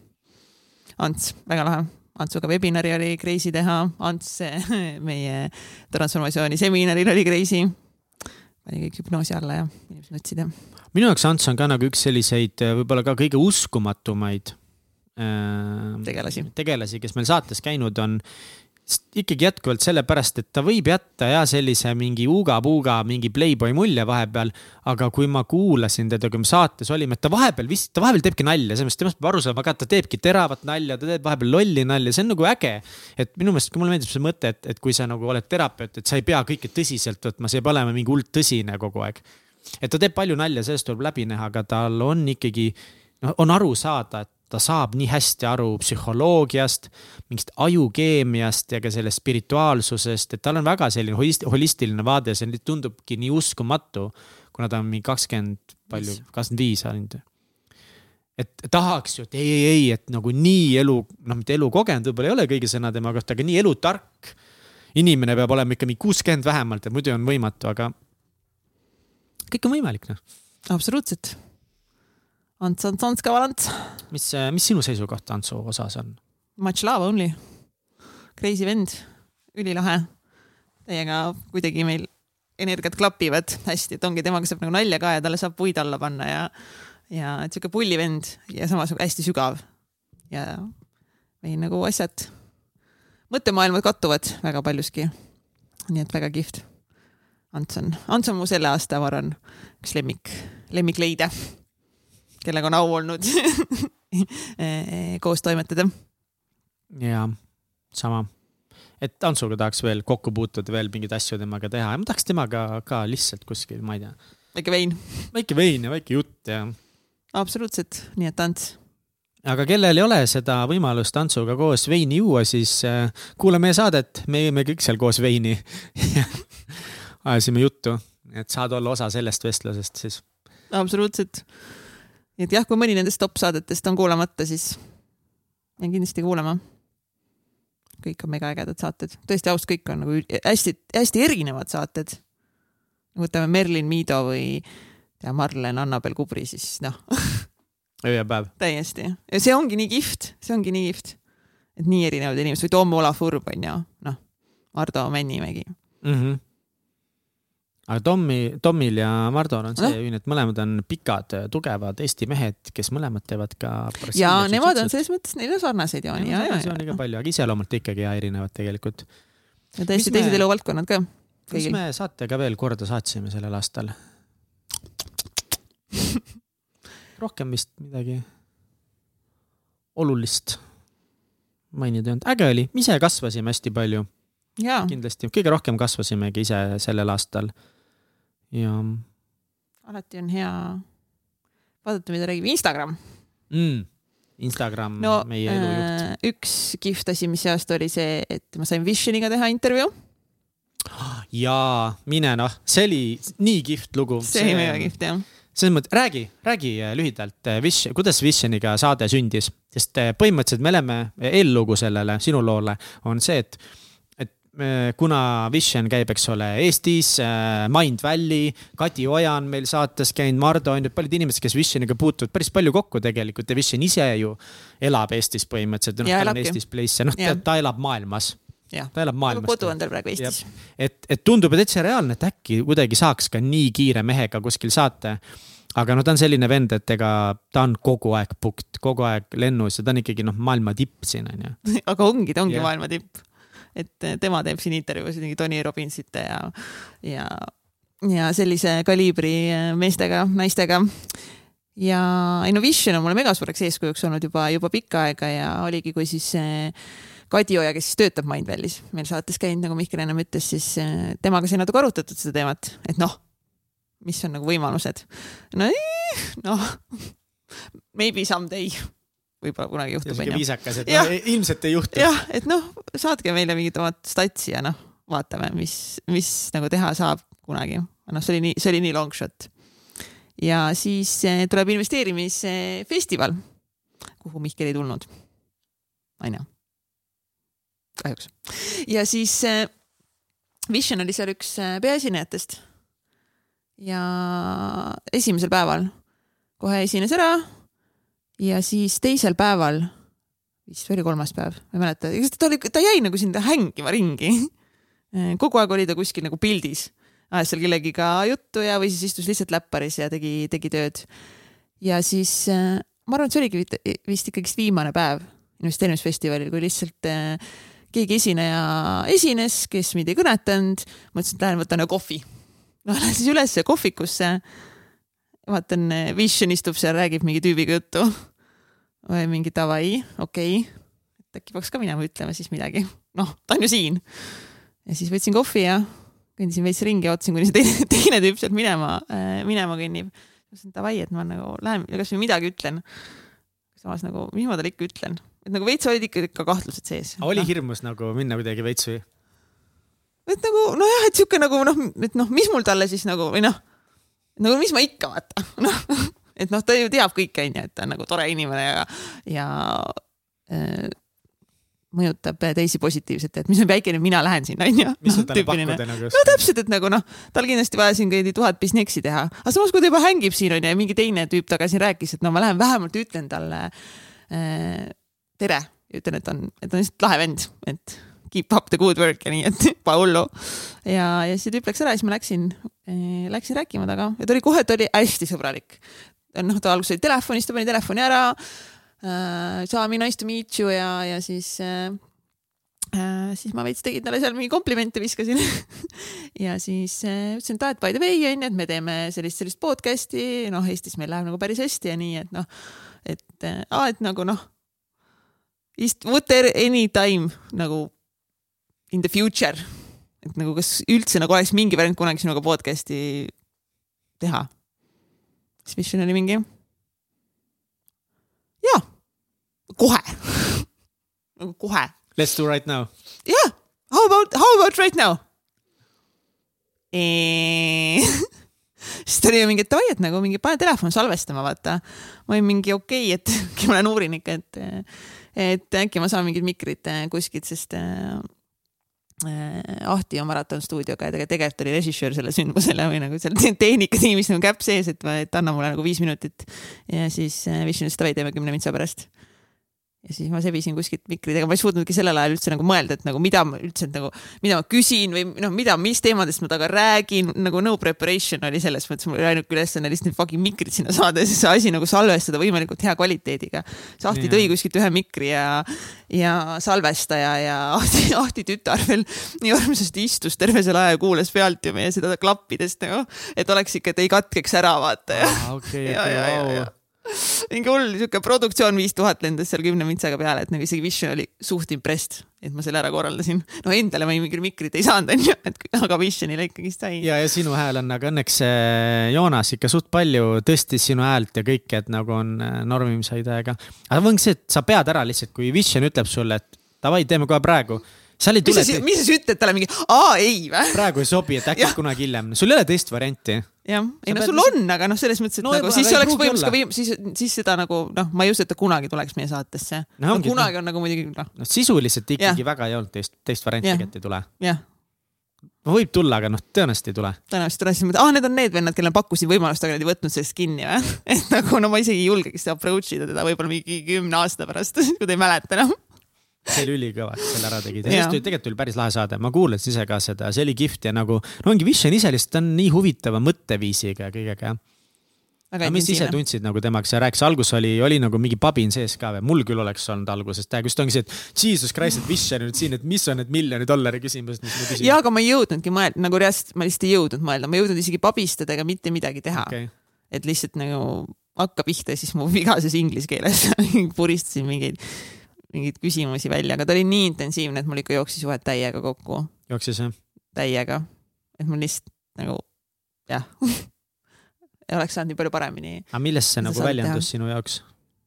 Ants, väga lahe Antsuga webinari oli crazy teha, Ants <laughs> meie transformatsiooni seminaril oli crazy pani kõik hüpnoosi alla ja inimesed nutsid ja. minu jaoks Ants on ka nagu üks selliseid võib-olla ka kõige uskumatumaid äh, tegelasi, tegelasi, kes meil saates käinud on ikkagi jätkuvalt sellepärast, et ta võib jätta ja sellise mingi uuga-puuga mingi playboy mulje vahepeal. aga kui ma kuulasin teda, kui me saates olime, et ta vahepeal vist, ta vahepeal teebki nalja, sellest temast peab aru saama ka, et ta teebki teravat nalja, ta teeb vahepeal lolli nalja, see on nagu äge. et minu meelest, mulle meeldib see mõte, et, et kui sa nagu oled terapeut, et sa ei pea kõike tõsiselt võtma, see peab olema mingi hullult tõsine kogu aeg. et ta teeb palju nalja, sellest tuleb läbi näha, aga tal on ikkagi, noh, on aru saada, et ta saab nii hästi aru psühholoogiast, mingist ajukeemiast ja ka sellest spirituaalsusest, et tal on väga selline holistiline vaade, see tundubki nii uskumatu, kuna ta on mingi kakskümmend, palju, kakskümmend viis ainult. Et tahaks ju, et ei, ei, ei, et nagu nii elu, noh, mitte elukogenud võib-olla ei ole kõige sõna tema kohta, aga nii elutark inimene peab olema ikka mingi kuuskümmend vähemalt, et muidu on võimatu, aga kõik on võimalik, noh. absoluutselt Ants, Ants, Ants, kaval Ants. mis, äh, mis sinu seisukoht Antsu osas on? Much love only. Crazy vend, ülilahe. Teiega kuidagi meil energiat klapivad hästi, et ongi temaga saab nagu nalja ka ja talle saab puid alla panna ja, ja et sihuke pullivend ja samas hästi sügav. ja meil nagu asjad, mõttemaailmad kattuvad väga paljuski. nii et väga kihvt. Ants on, Ants on mu selle aasta, ma arvan, üks lemmik, lemmikleide kellega on au olnud <laughs> koos toimetada. jaa, sama. et Antsuga tahaks veel kokku puutuda, veel mingeid asju temaga teha ja ma tahaks temaga ka lihtsalt kuskil, ma ei tea. väike vein. väike vein ja väike jutt ja. absoluutselt, nii et Ants aga kellel ei ole seda võimalust Antsuga koos veini juua, siis äh, kuula meie saadet, me jõime kõik seal koos veini <laughs> ajasime juttu, et saad olla osa sellest vestlusest siis. absoluutselt nii et jah, kui mõni nendest top saadetest on kuulamata, siis jään kindlasti kuulama. kõik on mega ägedad saated, tõesti aus, kõik on nagu hästi-hästi erinevad saated. võtame Merlin Miido või tea, Marlen Annabel Kubri, siis noh <laughs> öö ja päev. täiesti ja see ongi nii kihvt, see ongi nii kihvt. et nii erinevad inimesed või Tom Olav Urb on ju, noh, Ardo Männimägi mm. -hmm aga Tommi, Tommil ja Mardol on see no. ühine, et mõlemad on pikad, tugevad Eesti mehed, kes mõlemad teevad ka. ja nemad on selles mõttes, neil on sarnaseid jooni. sarnaseid jooni ka palju, aga iseloomult ikkagi ja erinevad tegelikult. ja täiesti teised me... eluvaldkonnad ka. mis me saatega veel korda saatsime sellel aastal <laughs> rohkem vist midagi olulist mainida ei olnud, äge oli, ise kasvasime hästi palju. kindlasti, kõige rohkem kasvasimegi ise sellel aastal ja. alati on hea vaadata, mida räägib Instagram mm.. Instagram no,, meie elujuht äh,. üks kihvt asi, mis see aasta oli see, et ma sain Visioniga teha intervjuu. jaa, mine noh, see oli nii kihvt lugu. see oli väga kihvt jah selles mõttes, räägi, räägi äh, lühidalt, äh, Vis-, kuidas Visioniga saade sündis, sest põhimõtteliselt me oleme, eellugu sellele sinu loole on see, et kuna Vision käib, eks ole, Eestis, äh, Mindvalley, Kati Oja on meil saates käinud, Mardo on ju, paljud inimesed, kes Visioniga puutuvad päris palju kokku tegelikult ja Vision ise ju elab Eestis põhimõtteliselt, noh, tal on Eestis place ja noh, ta, elab maailmas. ta elab maailmas. kodu on tal praegu Eestis. et, et tundub täitsa reaalne, et äkki kuidagi saaks ka nii kiire mehega kuskil saate. aga no ta on selline vend, et ega ta on kogu aeg booked, kogu aeg lennus ja ta on ikkagi noh, maailma tipp siin on ju. <laughs> aga ongi, ta ongi yeah. maailma tipp. Et eh, tema teeb siin intervjuusid mingi Tony Robbinsite ja, ja, ja sellise kaliibri eh, meestega, naistega. ja Innovation on mulle mega suureks eeskujuks olnud juba, juba pikka aega ja oligi, kui siis eh, Kadi Oja, kes siis töötab Mindvalis, meil saates käinud, nagu Mihkel ennem ütles, siis temaga sai natuke arutatud seda teemat, et noh, mis on nagu võimalused. no, noh, maybe someday, võib-olla kunagi juhtub, sihuke onju viisakas, et Jah. no, ilmselt ei juhtu. jah, et noh, saatke meile mingit oma statsi ja noh, vaatame, mis, mis nagu teha saab kunagi. noh, see oli nii, see oli nii long shot. ja siis eh, tuleb investeerimisfestival, kuhu Mihkel ei tulnud. onju, kahjuks. ja siis eh, Vision oli seal üks eh, peaesinejatest. ja esimesel päeval kohe esines ära ja siis teisel päeval vist oli kolmas päev, ma ei mäleta, ta oli, ta jäi nagu sinna hängima ringi. kogu aeg oli ta kuskil nagu pildis, ajas seal kellegiga juttu ja, või siis istus lihtsalt läpparis ja tegi, tegi tööd. ja siis äh, ma arvan, et see oligi vist- ikkagist viimane päev investeerimisfestivalil, kui lihtsalt äh, keegi esineja esines, kes mind ei kõnetanud, mõtlesin, et lähen võtan kohvi. no lähen siis ülesse kohvikusse. vaatan, Vision istub seal, räägib mingi tüübiga juttu või mingi davai, okei okay., et äkki peaks ka minema ütlema siis midagi. noh, ta on ju siin. ja siis võtsin kohvi ja kõndisin veits ringi ja ootasin, kuni see teine, <laughs> teine tüüp sealt minema äh,, minema kõnnib. mõtlesin, davai, et ma nagu lähen ja kasvõi midagi ütlen. samas nagu, mis ma talle ikka ütlen, et nagu veits olid ikka, ikka kahtlused sees. oli hirmus nagu minna kuidagi veits või? et nagu nojah, et sihuke nagu noh, et noh, mis mul talle siis nagu või noh, nagu mis ma ikka vaata, <laughs> noh, et noh, ta ju teab kõike onju, et ta on nagu tore inimene ja, ja äh, mõjutab teisi positiivselt, et mis on väikene, mina lähen sinna onju. pakkuda nagu no? täpselt, et nagu noh, tal kindlasti vaja siin kõigi tuhat bisneksi teha, aga samas, kui ta juba hängib siin onju ja mingi teine tüüp temaga siin rääkis, et no ma lähen vähemalt ütlen talle äh, tere, ütlen, et on, et on lihtsalt lahe vend, et keep up the good work ja nii, et <laughs> hullu. ja, ja siis tüüp läks ära ja siis ma läksin äh,, läksin rääkima temaga ja ta oli kohe, ta oli hästi sõbralik. noh, ta alguses oli telefonis, ta pani telefoni ära äh,. Saami nice to meet you ja, ja siis äh, äh, siis ma veits tegin talle seal mingi komplimente viskasin <laughs> ja siis äh, ütlesin, et aa, et by the way onju, et me teeme sellist, sellist podcast'i, noh, Eestis meil läheb nagu päris hästi ja nii, et noh, et äh, et nagu noh, ist-, võta anytime nagu in the future, et nagu kas üldse nagu oleks mingi variant kunagi sinuga podcast'i teha. siis Vision oli mingi. jaa, kohe <laughs> nagu kohe Let's do right now. jah, how about, how about right now? <laughs> siis ta oli ju mingi, et davai, et nagu mingi pane telefon salvestama, vaata. ma olin mingi okei okay,, et <laughs> äkki ma lähen uurin ikka, et, et äkki ma saan mingid mikrid eh, kuskilt, sest äh, Ahti on Maraton stuudioga ja tegelikult oli režissöör selle sündmusele või nagu seal tehnikatiimis nagu käpp sees, et, et anna mulle nagu viis minutit. ja siis äh, Vision davai, teeme kümne mintsa pärast ja siis ma sebisin kuskilt mikrid, ega ma ei suutnudki sellel ajal üldse nagu mõelda, et nagu mida ma üldse nagu, mida ma küsin või noh, mida, mis teemadest ma temaga räägin, nagu no preparation oli selles mõttes, mul oli ainuke ülesanne lihtsalt need fucking mikrid sinna saada ja siis see asi nagu salvestada võimalikult hea kvaliteediga. Sahti Jaa. tõi kuskilt ühe mikri ja, ja salvestaja ja <laughs> Ahti, Ahti tütar veel nii armsasti istus terve selle aja ja kuulas pealt ju meie seda klappidest nagu, et oleks ikka, et ei katkeks ära vaata ja okei, <laughs> ja, ja, ja, ja mingi hull siuke produktsioon viis tuhat lendas seal kümne mintsaga peale, et nagu isegi Vision oli suht impressed, et ma selle ära korraldasin. no endale ma mingi mikrit ei saanud, onju, et aga Visionile ikkagist sai. ja, ja sinu hääl on, aga õnneks see Joonas ikka suht palju tõstis sinu häält ja kõike, et nagu on äh, normimise täiega. aga ongi see, et sa pead ära lihtsalt, kui Vision ütleb sulle, et davai, teeme kohe praegu. Seal ei mis tule sa, mis sa siis ütled talle mingi, aa ei vä? praegu ei sobi, et äkki kunagi hiljem, sul ei ole teist varianti. jah, ei no sul on, aga noh, selles mõttes, et No no, nagu siis ei oleks võimalus ka või siis, siis seda nagu noh, ma ei usu, et ta kunagi tuleks meie saatesse No no,. kunagi on nagu muidugi noh, noh, sisuliselt ikkagi Jah. väga ei olnud teist, teist varianti et ei tule. jah, võib tulla, aga noh, tõenäoliselt ei tule. tõenäoliselt tuleb siis mõelda, aa, need on need vennad, kellele pakkusin võimalust, aga nad ei võtnud sellest kinni või? <laughs> et nagu no ma isegi ei julgegi seda approach ida teda võib-olla mingi kümne aasta pärast, <laughs> kui te ei mäleta enam. See oli ülikõva, et selle ära tegid ja sellest oli tegelikult oli päris lahe saade, ma kuulasin ise ka seda, see oli kihvt ja nagu no ongi Vision ise lihtsalt on nii huvitava mõtteviisiga ja kõigega jah. aga mis ise tundsid nagu temaks ja rääkis, alguses oli, oli nagu mingi pabin sees ka või, mul küll oleks olnud alguses täiega, just ongi see, et jesus christ, et Vision nüüd siin, et mis on need miljoni dollari küsimused, mis ma küsin. ja, aga ma ei jõudnudki mõelda, nagu reaalselt ma lihtsalt ei jõudnud mõelda, ma ei jõudnud isegi pabistada ega mitte midagi teha okay.. et lihtsalt nagu hakka pihta, siis mu vigases inglise keeles <laughs> puristasin mingeid, mingeid küsimusi välja, aga ta oli nii intensiivne, et mul ikka jooksis juhet täiega kokku, jooksis jah? täiega. et mul lihtsalt nagu jah, <laughs> oleks saanud nii palju paremini. aga millest see nagu väljendus sinu jaoks,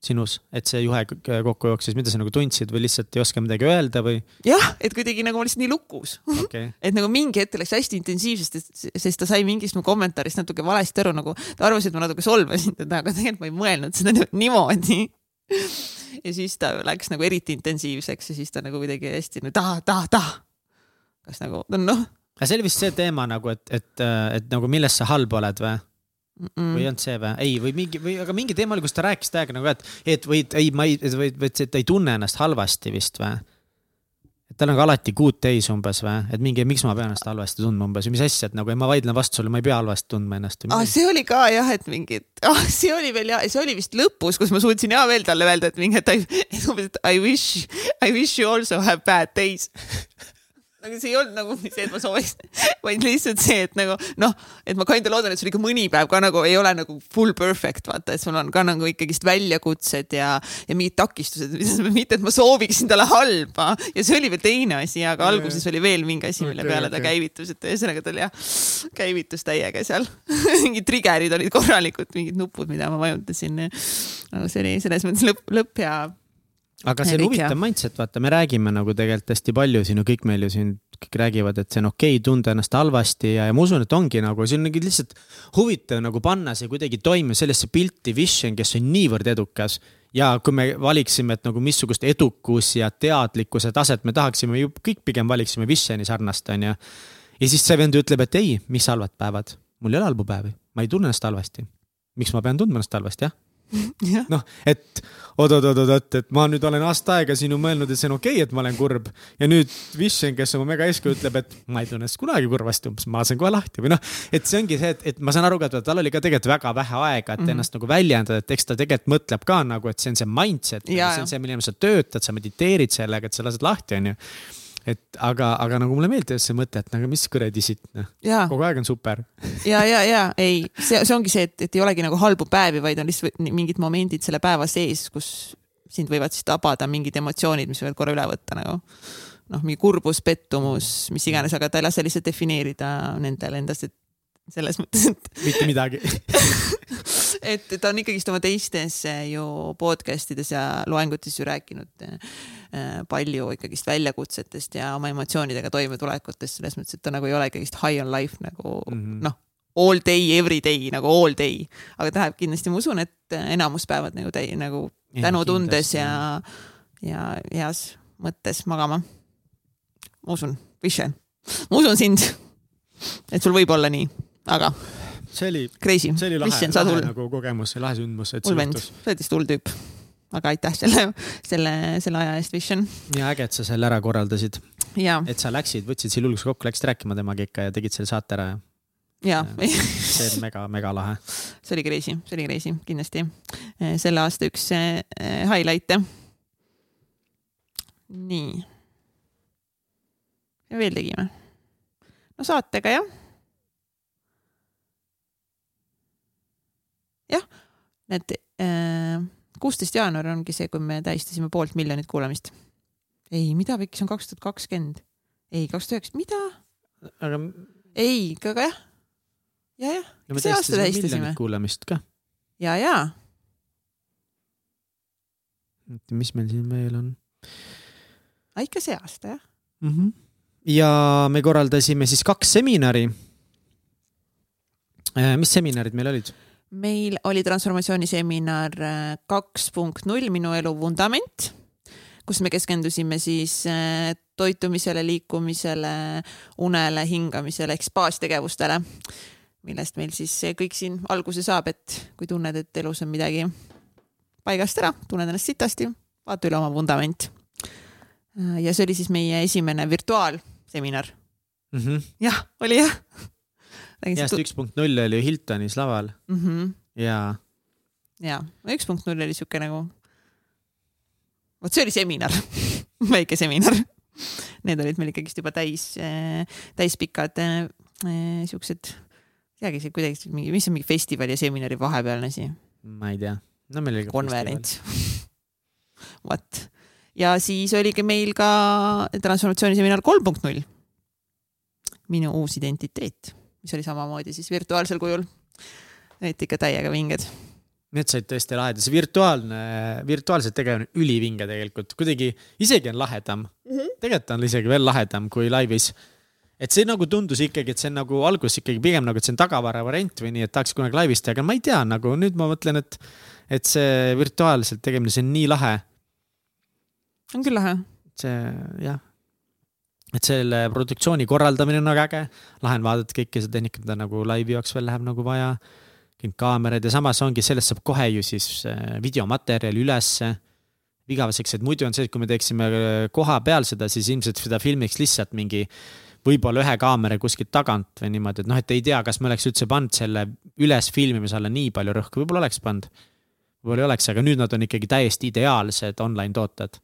sinus, et see juhe kokku jooksis, mida sa nagu tundsid või lihtsalt ei oska midagi öelda või? jah, et kuidagi nagu ma lihtsalt nii lukus, okei okay. <laughs> et nagu mingi hetk läks hästi intensiivsest, sest ta sai mingist mu kommentaarist natuke valesti aru, nagu ta arvas, et ma natuke solvasin teda, aga tegelikult ma ei mõelnud seda ni- niimoodi. <laughs> <laughs> ja siis ta läks nagu eriti intensiivseks ja siis ta nagu kuidagi hästi no, taha, taha, taha. kas nagu noh aga see oli vist see teema nagu, et, et, et nagu milles sa halb oled või? mm või ei olnud see või? ei, või mingi või, aga mingi teema oli, kus ta rääkis täiega nagu, et, et või et ei, ma ei, või, või et ta ei tunne ennast halvasti vist või? Et tal on ka alati kuud täis umbes või, et mingi, miks ma pean ennast halvasti tundma umbes või mis asja, et nagu ma vaidlen vastu sulle, ma ei pea halvasti tundma ennast või ah,. see oli ka jah, et mingi, ah, see oli veel ja see oli vist lõpus, kus ma suutsin hea veel talle öelda, et mingi, et I, <laughs> umbes, et I wish, I wish you also have bad days. <laughs> aga see ei olnud nagu <laughs> see, et ma sooviks, vaid lihtsalt see, et nagu noh, et ma kinda loodan, et sul ikka mõni päev ka nagu ei ole nagu full perfect, vaata, et sul on ka nagu ikkagist väljakutsed ja, ja mingid takistused, <laughs> mitte et ma sooviksin talle halba ja see oli veel teine asi, aga alguses oli veel mingi asi, mille Okei, peale ta okei. käivitus, et ühesõnaga tal jah, käivitus täiega seal. <laughs> mingid trigger'id olid korralikud, mingid nupud, mida ma vajutasin. aga see oli selles mõttes lõpp, lõpp ja aga see on huvitav mindset, vaata, me räägime nagu tegelikult hästi palju siin ju kõik meil ju siin kõik räägivad, et see on okei okay, tunda ennast halvasti ja, ja ma usun, et ongi nagu, see on nagu lihtsalt huvitav nagu panna see kuidagi toime sellesse pilti Vision, kes on niivõrd edukas ja kui me valiksime, et nagu missugust edukus ja teadlikkuse taset me tahaksime, ju kõik pigem valiksime Visioni sarnast, onju. ja siis see vend ütleb, et ei, mis halvad päevad, mul ei ole halbu päevi, ma ei tunne ennast halvasti. miks ma pean tundma ennast halvasti, jah? <laughs> noh, et oot-oot-oot-oot, et ma nüüd olen aasta aega siin ju mõelnud, et see on okei okay,, et ma olen kurb ja nüüd Vision, kes oma mega eeskuju ütleb, et ma ei tunne ennast kunagi kurvasti, umbes ma lasen kohe lahti või noh, et see ongi see, et, et ma saan aru ka, et tal oli ka tegelikult väga vähe aega, et Mhm. ennast nagu väljendada, et eks ta tegelikult mõtleb ka nagu, et see on see mindset, see on see, millega sa töötad, sa mediteerid sellega, et sa lased lahti, onju. Et aga, aga nagu mulle meeldib see mõte, et nagu mis kuradi sitt, noh, kogu aeg on super. ja, ja, ja ei, see, see ongi see, et, et ei olegi nagu halbu päevi, vaid on lihtsalt mingid momendid selle päeva sees, kus sind võivad siis tabada mingid emotsioonid, mis võivad korra üle võtta nagu noh, mingi kurbus, pettumus, mis iganes, aga ta ei lase lihtsalt defineerida nendele endast, et selles mõttes, et mitte midagi. <laughs> et ta on ikkagist oma teistes eh, ju podcast ides ja loengutes ju rääkinud eh, palju ikkagist väljakutsetest ja oma emotsioonidega toimetulekutest, selles mõttes, et ta nagu ei ole ikkagist high on life nagu mm. -hmm. noh, all day, every day nagu all day, aga ta läheb kindlasti, ma usun, et enamus päevad nagu täi- nagu tänutundes ja, ja heas mõttes magama. ma usun, Vision, ma usun sind, et sul võib olla nii, aga see oli, crazy, see oli lahe, lahe nagu kogemus, lahe sündmus, et see juhtus. sa oled vist hull tüüp. aga aitäh selle, selle, selle aja eest, Vision. ja äge, et sa selle ära korraldasid, ja, et sa läksid, võtsid selle hulluks kokku, läksid rääkima temaga ikka ja tegid selle saate ära ja ja see on mega, mega lahe. see oli crazy, see oli crazy, kindlasti. selle aasta üks eh, highlight'e. nii. ja veel tegime? no saatega jah. jah, need kuusteist jaanuar ongi see, kui me tähistasime poolt miljonit kuulamist. ei, mida pekki, see on kaks tuhat kakskümmend. ei, kaks tuhat üheksa, mida? aga ei, aga jah. ja, jah, no me tähistasime miljonit kuulamist ka. ja, ja mis meil siin veel on aga ikka see aasta jah. mm? -hmm. ja me korraldasime siis kaks seminari. mis seminarid meil olid? Meil oli transformatsiooniseminar kaks punkt null Minu elu vundament, kus me keskendusime siis äh, toitumisele, liikumisele, unele, hingamisele ehk spaastegevustele, millest meil siis kõik siin alguse saab, et kui tunned, et elus on midagi paigast ära, tunned ennast sitasti, vaata üle oma vundament. ja see oli siis meie esimene virtuaalseminar. mm -hmm. jah, oli jah. Ja sest üks punkt null oli Hiltonis laval mm. -hmm. ja. ja, üks punkt null oli sihuke nagu, vot see oli seminar <laughs> väike seminar. Need olid meil ikkagist juba täis, täispikad siuksed, ei teagi, see kuidagi mingi, mis on mingi festivali ja seminari vahepealne asi? ma ei tea, no meil oli. konverents. <laughs> vot ja siis oligi meil ka transformatsiooniseminar kolm punkt null. minu uus identiteet, mis oli samamoodi siis virtuaalsel kujul. et ikka täiega vinged. Need said tõesti lahedad, see virtuaalne, virtuaalselt tegemine on ülivinge tegelikult, kuidagi isegi on lahedam mm. -hmm. tegelikult on isegi veel lahedam kui laivis et see nagu tundus ikkagi, et see on nagu alguses ikkagi pigem nagu, et see on tagavara variant või nii, et tahaks kunagi laivis teha, aga ma ei tea, nagu nüüd ma mõtlen, et, et see virtuaalselt tegemine, see on nii lahe on küll lahe. see jah, et selle produktsiooni korraldamine on väga äge, lahe on vaadata kõike seda tehnikat, mida nagu laivi jaoks veel läheb nagu vaja. kõik kaamerad ja samas ongi, sellest saab kohe ju siis äh, videomaterjali ülesse igaveseks, et muidu on see, et kui me teeksime äh, koha peal seda, siis ilmselt seda filmiks lihtsalt mingi võib-olla ühe kaamera kuskilt tagant või niimoodi, et noh, et ei tea, kas me oleks üldse pannud selle üles filmimise alla nii palju rõhku, võib-olla oleks pannud. võib-olla ei oleks, aga nüüd nad on ikkagi täiesti ideaalsed online tooted.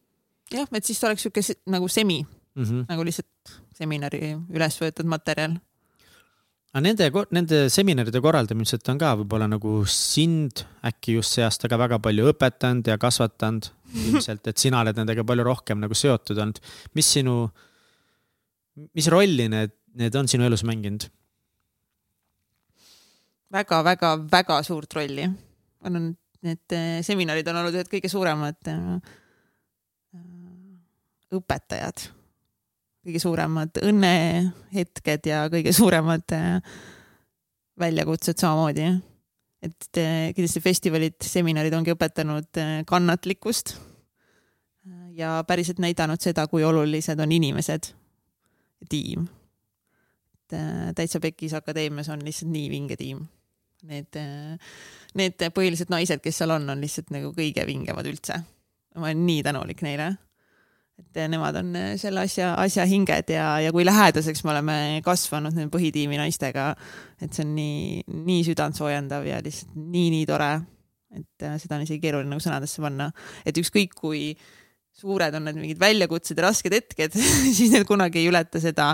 Jah, et siis oleks sihuke nagu semi mm, -hmm. nagu lihtsalt seminari üles võetud materjal. aga nende, nende seminaride korraldamiselt on ka võib-olla nagu sind äkki just see aasta ka väga palju õpetanud ja kasvatanud <laughs> ilmselt, et sina oled nendega palju rohkem nagu seotud olnud. mis sinu, mis rolli need, need on sinu elus mänginud väga,? väga-väga-väga suurt rolli. on need seminarid on olnud ühed kõige suuremad õpetajad, kõige suuremad õnnehetked ja kõige suuremad äh, väljakutsed samamoodi. et äh, kindlasti festivalid, seminarid ongi õpetanud äh, kannatlikkust ja päriselt näidanud seda, kui olulised on inimesed, tiim. et Täitsa Pekis Akadeemias on lihtsalt nii vinge tiim. Need, need põhilised naised, kes seal on, on lihtsalt nagu kõige vingemad üldse. ma olen nii tänulik neile et nemad on äh, selle asja, asja hinged ja, ja kui lähedaseks me oleme kasvanud nende põhitiimi naistega, et see on nii, nii südantsoojendav ja lihtsalt nii-nii tore, et äh, seda on isegi keeruline nagu sõnadesse panna, et ükskõik kui suured on need mingid väljakutsed ja rasked hetked <laughs> siis need kunagi ei ületa seda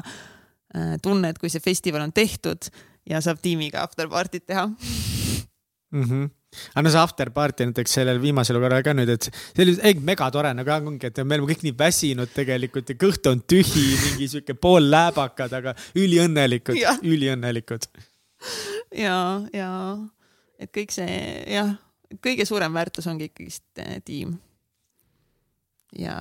tunnet, kui see festival on tehtud ja saab tiimiga afterparty't teha mm. -hmm aga no see after party näiteks sellel viimasel korral ka nüüd, et see oli ei, megatore nagu ongi, et me oleme kõik nii väsinud tegelikult ja kõht on tühi, mingi sihuke pool lääbakad, aga üliõnnelikud, üliõnnelikud. ja, ja et kõik see jah, kõige suurem väärtus ongi ikkagist eh, tiim. ja,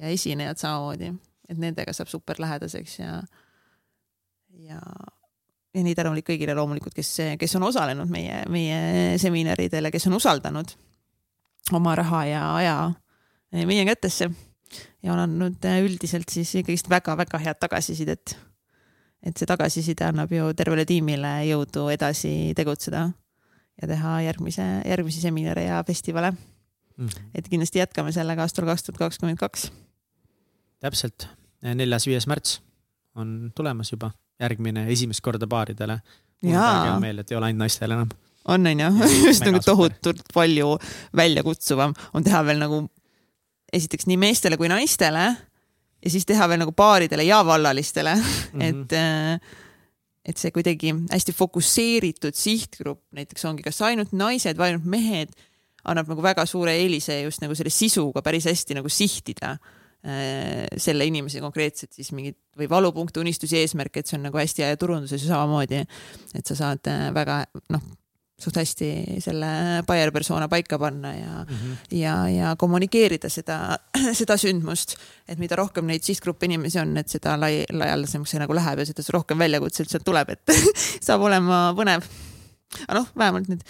ja esinejad samamoodi, et nendega saab super lähedaseks ja, ja ja nii tänulik kõigile loomulikult, kes, kes on osalenud meie, meie seminaridele, kes on usaldanud oma raha ja aja meie kätesse ja on andnud üldiselt siis ikkagist väga-väga head tagasisidet. et see tagasiside annab ju tervele tiimile jõudu edasi tegutseda ja teha järgmise, järgmisi seminare ja festivale mm. et kindlasti jätkame sellega aastal kaks tuhat kakskümmend kaks. täpselt, neljas-viies märts on tulemas juba järgmine esimest korda baaridele. mul on hea meel, et ei ole ainult naistel enam. on, on ju, <laughs> just nagu tohutult palju väljakutsuvam on teha veel nagu esiteks nii meestele kui naistele ja siis teha veel nagu baaridele ja vallalistele <laughs> mm, -hmm. et äh, et see kuidagi hästi fokusseeritud sihtgrupp näiteks ongi kas ainult naised või ainult mehed, annab nagu väga suure eelise just nagu selle sisuga päris hästi nagu sihtida Äh, selle inimese konkreetselt siis mingeid või valupunkte, unistusi, eesmärke, et see on nagu hästi hea ja turunduses ju samamoodi. et sa saad äh, väga noh, suht hästi selle buyer persona paika panna ja mm, -hmm. ja, ja kommunikeerida seda, <clears throat> seda sündmust. et mida rohkem neid sihtgruppe inimesi on, et seda lai, laialdasemaks see nagu läheb ja seda rohkem väljakutseid sealt tuleb, et <laughs> saab olema põnev. aga noh, vähemalt nüüd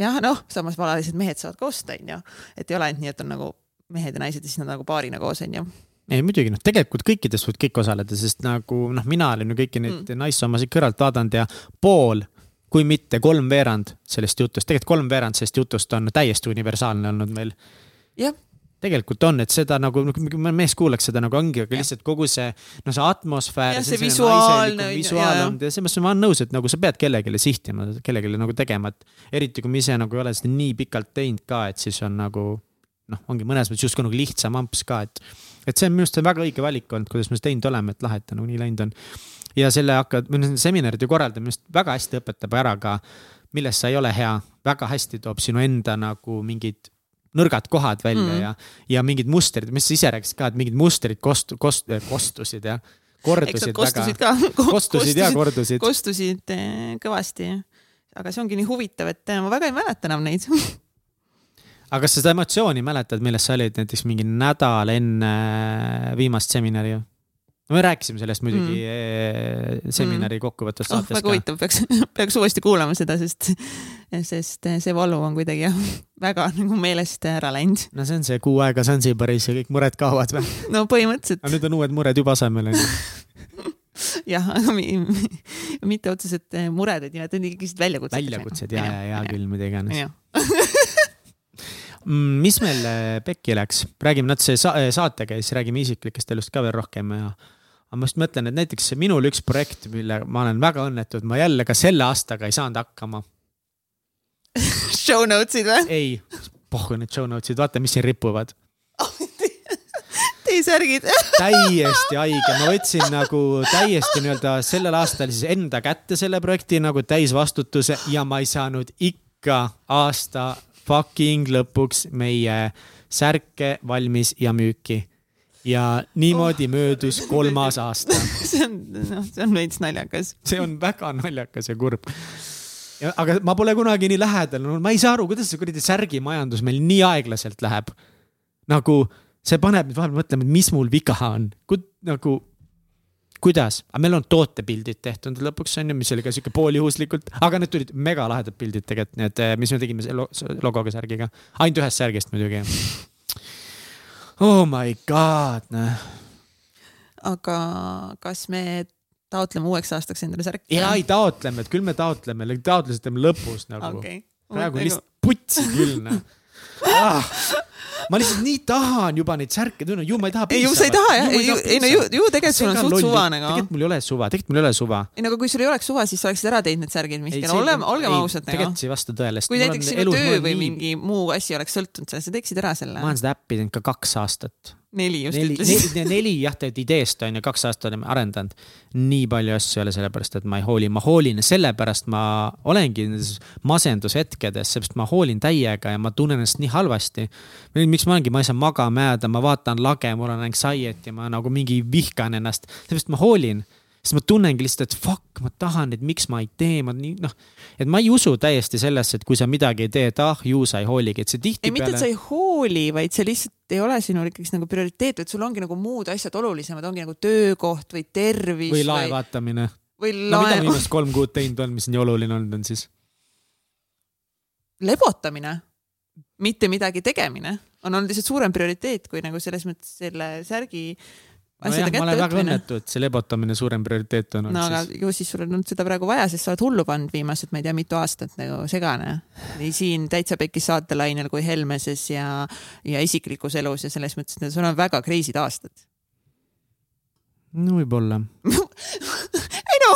jah, noh, samas valalised mehed saavad ka osta, onju, et ei ole ainult nii, et on nagu mehed ja naised ja siis nad nagu paarina koos onju ei muidugi noh, tegelikult kõikides võid kõik osaleda, sest nagu noh, mina olen ju kõiki neid mm. naissoomasid kõrvalt vaadanud ja pool, kui mitte kolmveerand sellest jutust, tegelikult kolmveerand sellest jutust on täiesti universaalne olnud meil. jah, tegelikult on, et seda nagu, mees kuulaks seda nagu ongi, aga lihtsalt kogu see, no see atmosfäär. jah, see visuaalne. visuaal on, selles mõttes ma olen nõus, et nagu sa pead kellelegi sihtima, kellelegi nagu tegema, et eriti kui ma ise nagu ei ole seda nii pikalt teinud ka, et siis on nagu noh, ongi mõnes mõttes justkui nagu lihtsam amps ka, et, et see on minu arust väga õige valik olnud, kuidas me seda teinud oleme, et lahe, et ta nagu nii läinud on. ja selle hakkad, või noh, seminaride korraldamine just väga hästi õpetab ära ka, milles sa ei ole hea, väga hästi toob sinu enda nagu mingid nõrgad kohad välja mm. ja, ja mingid mustrid, mis sa ise rääkisid ka, et mingid mustrid kost-, kost-, kostusid ja kordusid kostusid väga. ka <laughs> kostusid ja kordusid. kostusid eh, kõvasti. aga see ongi nii huvitav, et eh, ma väga ei mäleta enam neid <laughs> aga kas sa seda emotsiooni mäletad, milles sa olid näiteks mingi nädal enne viimast seminari no me rääkisime sellest muidugi mm. seminari mm. kokkuvõttes oh, saates oh, väga ka. huvitav, peaks, <laughs> peaks uuesti kuulama seda, sest, <laughs> sest see valu on kuidagi jah, <laughs> väga nagu meelest ära läinud. no see on see kuu aega Zanzibaris ja kõik mured kaovad või? no põhimõtteliselt. aga nüüd on uued mured juba asemel onju jah, aga mitte otseselt mured, et nimed on ikkagi väljakutsed. väljakutsed ja, ja, ja küll, mida iganes mis meil pekki läks, räägime natuke sa saatega ja siis räägime isiklikest elust ka veel rohkem ja aga ma just mõtlen, et näiteks minul üks projekt, mille ma olen väga õnnetu, et ma jälle ka selle aastaga ei saanud hakkama. <laughs> Show notes'id või? ei, pohhu need show notes'id, vaata, mis siin ripuvad. <laughs> T-särgid. <laughs> Täiesti haige, ma võtsin nagu täiesti nii-öelda sellel aastal siis enda kätte selle projekti nagu täisvastutuse ja ma ei saanud ikka aasta fucking lõpuks meie särke valmis ja müüki ja niimoodi oh. möödus kolmas aasta <laughs> see on, noh, see on veits naljakas. see on väga naljakas ja kurb. aga ma pole kunagi nii lähedal olnud, ma ei saa aru, kuidas see kuradi särgimajandus meil nii aeglaselt läheb. nagu see paneb mind vahepeal mõtlema, et mis mul viga on, nagu kuidas, aga meil on tootepildid tehtud lõpuks on ju, mis oli ka sihuke pooljuhuslikult, aga need tulid megalahedad pildid tegelikult, need, mis me tegime selle logoga särgiga, ainult ühest särgist muidugi oh my god, noh. aga kas me taotleme uueks aastaks endale särki? ja ei taotleme, et küll me taotleme, taotlused teeme lõpus nagu. Okay.. praegu on lihtsalt putsi küll noh. Ah ma lihtsalt nii tahan juba neid särke tunda, ju ma ei taha. ei, ju sa ei taha jah, ei no ju, ju tegelikult sul on suht suva nagu. tegelikult mul ei ole suva, tegelikult mul ei ole suva. ei no aga kui sul ei oleks suva, siis sa oleksid ära teinud need särgid, Mihkel, oleme, olgem ausad nagu. tegelikult see ei vasta tõele. kui näiteks sinu töö või mingi muu asi oleks sõltunud sellest, sa teeksid ära selle. ma olen seda äppi teinud ka kaks aastat neli just neli, ütlesid. neli, neli jah, tegelikult ideest on ju, kaks aastat oleme arendanud. nii palju asju ei ole sellepärast, et ma ei hooli, ma hoolin ja sellepärast ma olengi nendes masendushetkedes, seepärast ma hoolin täiega ja ma tunnen ennast nii halvasti. Miks ma olengi, ma ei saa magama jääda, ma vaatan lage, mul on anxiety, ma nagu mingi vihkan ennast, seepärast ma hoolin siis ma tunnengi lihtsalt, et fuck, ma tahan, et miks ma ei tee, ma nii noh, et ma ei usu täiesti sellesse, et kui sa midagi ei tee, et ah ju sa ei hooligi, et see tihtipeale. ei, mitte, et sa ei hooli, vaid see lihtsalt ei ole sinul ikkagi nagu prioriteet, et sul ongi nagu muud asjad olulisemad, ongi nagu töökoht või tervis. või lae vaatamine. või lae. no mida ma viimased kolm kuud teinud on, mis nii oluline olnud on siis? lebotamine, mitte midagi tegemine on olnud lihtsalt suurem prioriteet kui nagu selles mõttes selle särgi nojah, ma olen väga õnnetu, et see lebotamine suurem prioriteet on olnud. no aga ju siis sul on olnud seda praegu vaja, sest sa oled hullu pannud viimased, ma ei tea, mitu aastat nagu segane. nii siin täitsa pekkis saatelainel kui Helmeses ja, ja isiklikus elus ja selles mõttes, et sul on väga crazy'd aastad. no võib-olla <laughs> ei no,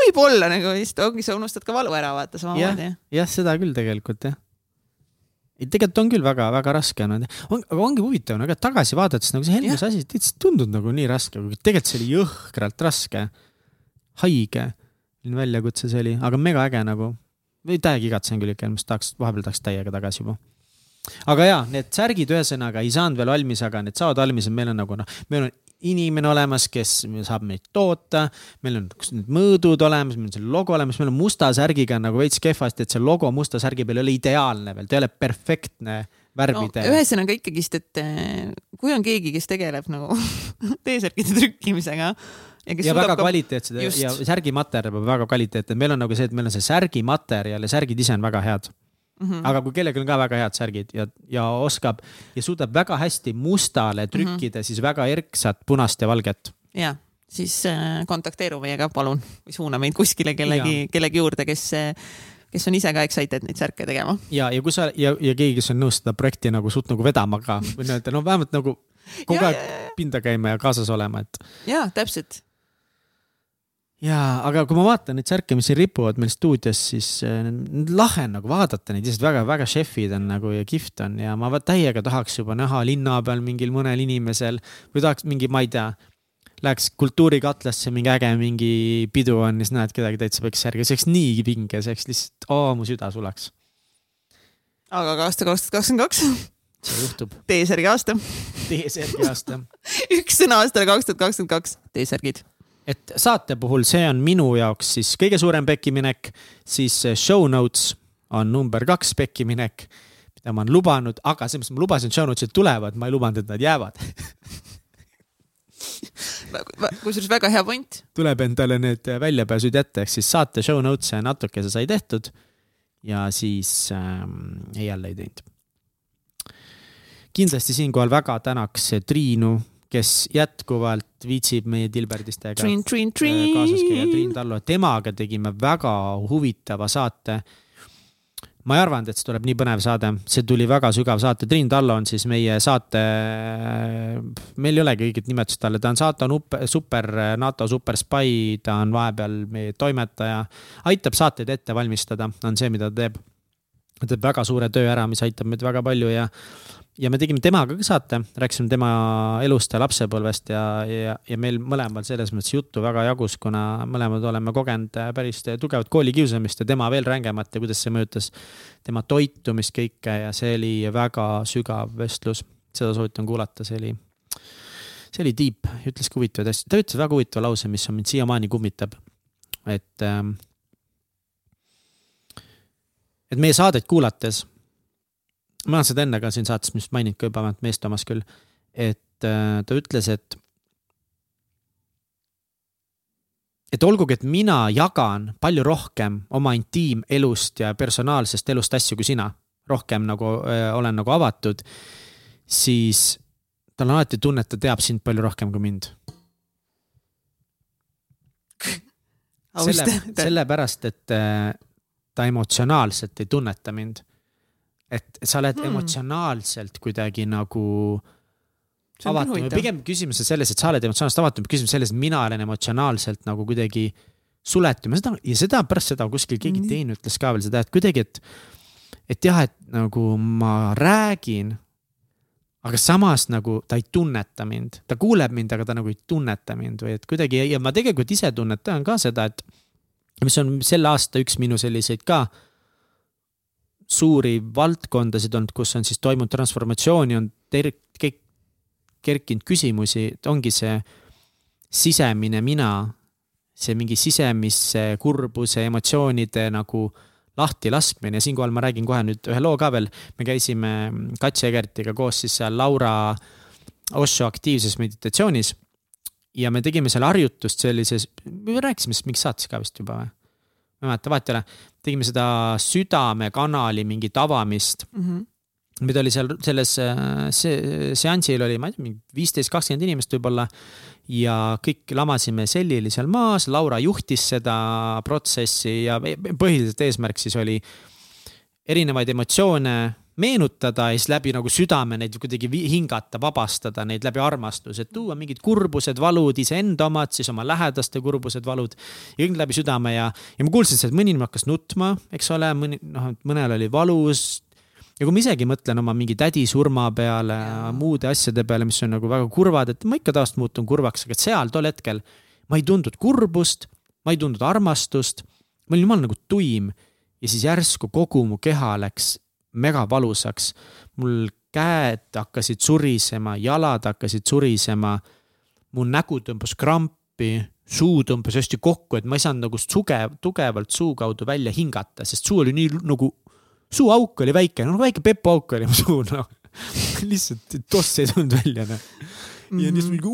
võib-olla nagu vist ongi, sa unustad ka valu ära vaata samamoodi. jah, jah, seda küll tegelikult jah ei, tegelikult on küll väga-väga raske on, on, aga ongi huvitav nagu tagasi vaadates nagu see Helmese asi täitsa tundub nagu nii raske, kuigi tegelikult see oli jõhkralt raske. haige, väljakutse see oli, aga mega äge nagu. või täiega igatsen küll ikka Helmest, tahaks, vahepeal tahaks täiega tagasi juba aga ja, need särgid ühesõnaga ei saanud veel valmis, aga need saavad valmis ja meil on nagu noh, meil on inimene olemas, kes saab meid toota. meil on need mõõdud olemas, meil on see logo olemas, meil on musta särgiga nagu veits kehvasti, et see logo musta särgi peal ei ole ideaalne veel, ta ei ole perfektne värvide no,. ühesõnaga ikkagist, et eh, kui on keegi, kes tegeleb nagu <laughs> T-särkide trükkimisega ja, ja väga ka... kvaliteetsed ja särgimaterjal peab väga kvaliteetne, meil on nagu see, et meil on see särgimaterjal ja särgid ise on väga head Mm -hmm. aga kui kellelgi on ka väga head särgid ja, ja oskab ja suudab väga hästi mustale trükkida mm -hmm. siis väga erksat punast ja valget. ja, siis äh, kontakteeru meiega, palun, või suuna meid kuskile kellegi, kellegi juurde, kes äh, kes on ise ka excited neid särke tegema. ja, ja kui sa ja, ja keegi, kes on nõus seda projekti nagu suht nagu vedama ka või nii-öelda no vähemalt nagu kogu Ja, aeg ja, ja. pinda käima ja kaasas olema, et. jaa, täpselt. Jaa, aga kui ma vaatan neid särke, mis siin ripuvad meil stuudios, siis äh, lahe on nagu vaadata neid, lihtsalt väga-väga šefid on nagu ja kihvt on ja ma täiega tahaks juba näha linna peal mingil mõnel inimesel või tahaks mingi, ma ei tea läheks kultuurikatlasse mingi äge mingi pidu on ja siis näed kedagi täitsa peksjärgi, see oleks nii pinge, see oleks lihtsalt, oo mu süda sulaks. aga ka aasta kaks tuhat kakskümmend kaks, see juhtub. T-särgi aasta. T-särgi aasta. <laughs> üks sõna aastale kaks tuhat kakskümmend kaks, T-särgid. Et saate puhul see on minu jaoks siis kõige suurem pekkiminek, siis show notes on number kaks pekkiminek, mida ma olen lubanud, aga selles mõttes ma lubasin, show notes'id tulevad, ma ei lubanud, et nad jäävad <laughs> kusjuures väga hea point. tuleb endale need väljapääsud jätta, ehk siis saate show notes'e natukese sai tehtud ja siis ähm, jälle ei teinud. kindlasti siinkohal väga tänaks Triinu, kes jätkuvalt viitsib meie Dilberdistega Triin, kaasas käia, Triin. Tallo, temaga tegime väga huvitava saate. Ma ei arvanud, et see tuleb nii põnev saade, see tuli väga sügav saate, Triin Tallo on siis meie saate, meil ei olegi õiget nimetust talle, ta on saate super, NATO super spy, ta on vahepeal meie toimetaja. aitab saateid ette valmistada, on see, mida ta teeb. ta teeb väga suure töö ära, mis aitab meid väga palju ja ja me tegime temaga ka saate, rääkisime tema elust ja lapsepõlvest ja, ja, ja meil mõlemal selles mõttes juttu väga jagus, kuna mõlemad oleme kogenud päris tugevat koolikiusamist ja tema veel rängemat ja kuidas see mõjutas tema toitumist kõike ja see oli väga sügav vestlus. seda soovitan kuulata, see oli, see oli deep, ütles ka huvitavaid asju, ta ütles väga huvitava lause, mis on mind siiamaani kummitab. et ähm,, et meie saadet kuulates ma olen seda enne ka siin saates vist maininud ka juba, vähemalt meest omas küll, et äh, ta ütles, et et olgugi, et mina jagan palju rohkem oma intiimelust ja personaalsest elust asju kui sina, rohkem nagu äh, olen nagu avatud, siis tal on alati tunne, et ta teab sind palju rohkem kui mind. selle, sellepärast, et äh, ta emotsionaalselt ei tunneta mind et sa oled hmm. emotsionaalselt kuidagi nagu avatum pigem küsimus on selles, et sa oled emotsionaalselt avatum, küsimus selles, et mina olen emotsionaalselt nagu kuidagi suletum ja seda ja seda pärast seda kuskil keegi mm. teine ütles ka veel seda, et kuidagi, et, et jah, et nagu ma räägin, aga samas nagu ta ei tunneta mind, ta kuuleb mind, aga ta nagu ei tunneta mind või et kuidagi ja ma tegelikult ise tunnetan ka seda, et mis on selle aasta üks minu selliseid ka suuri valdkondasid olnud, kus on siis toimunud transformatsiooni, on ter-, kerkinud küsimusi, ongi see sisemine mina, see mingi sisemise kurbuse, emotsioonide nagu lahtilaskmine ja siinkohal ma räägin kohe nüüd ühe loo ka veel. me käisime Katja Egertiga koos siis seal Laura Osho aktiivses meditatsioonis. ja me tegime seal harjutust sellises, me rääkisime sellest mingis saates ka vist juba või? ma ei mäleta, vahet ei ole. Tegime seda südamekanali mingit avamist mm. -hmm mida oli seal selles see, seansil oli, ma ei tea, mingi viisteist, kakskümmend inimest võib-olla. ja kõik lamasime sellili seal maas, Laura juhtis seda protsessi ja põhiliselt eesmärk siis oli erinevaid emotsioone meenutada ja siis läbi nagu südame neid kuidagi hingata, vabastada neid läbi armastuse, tuua mingid kurbused, valud, iseenda omad, siis oma lähedaste kurbused, valud. ja kõik läbi südame ja, ja ma kuulsin sealt, mõni hakkas nutma, eks ole, mõni, noh, mõnel oli valus. ja kui ma isegi mõtlen oma mingi tädi surma peale, muude asjade peale, mis on nagu väga kurvad, et ma ikka taas muutun kurvaks, aga seal tol hetkel ma ei tundnud kurbust, ma ei tundnud armastust, ma olin jumal nagu tuim ja siis järsku kogu mu keha läks mega valusaks. mul käed hakkasid surisema, jalad hakkasid surisema. mu nägu tõmbas krampi, suu tõmbas hästi kokku, et ma ei saanud nagu sugev, tugevalt suu kaudu välja hingata, sest suu oli nii nagu, suuauk oli väike, no väike pepuauk oli mu suu, noh. <laughs> lihtsalt toss ei tulnud välja, noh. ja siis mingi,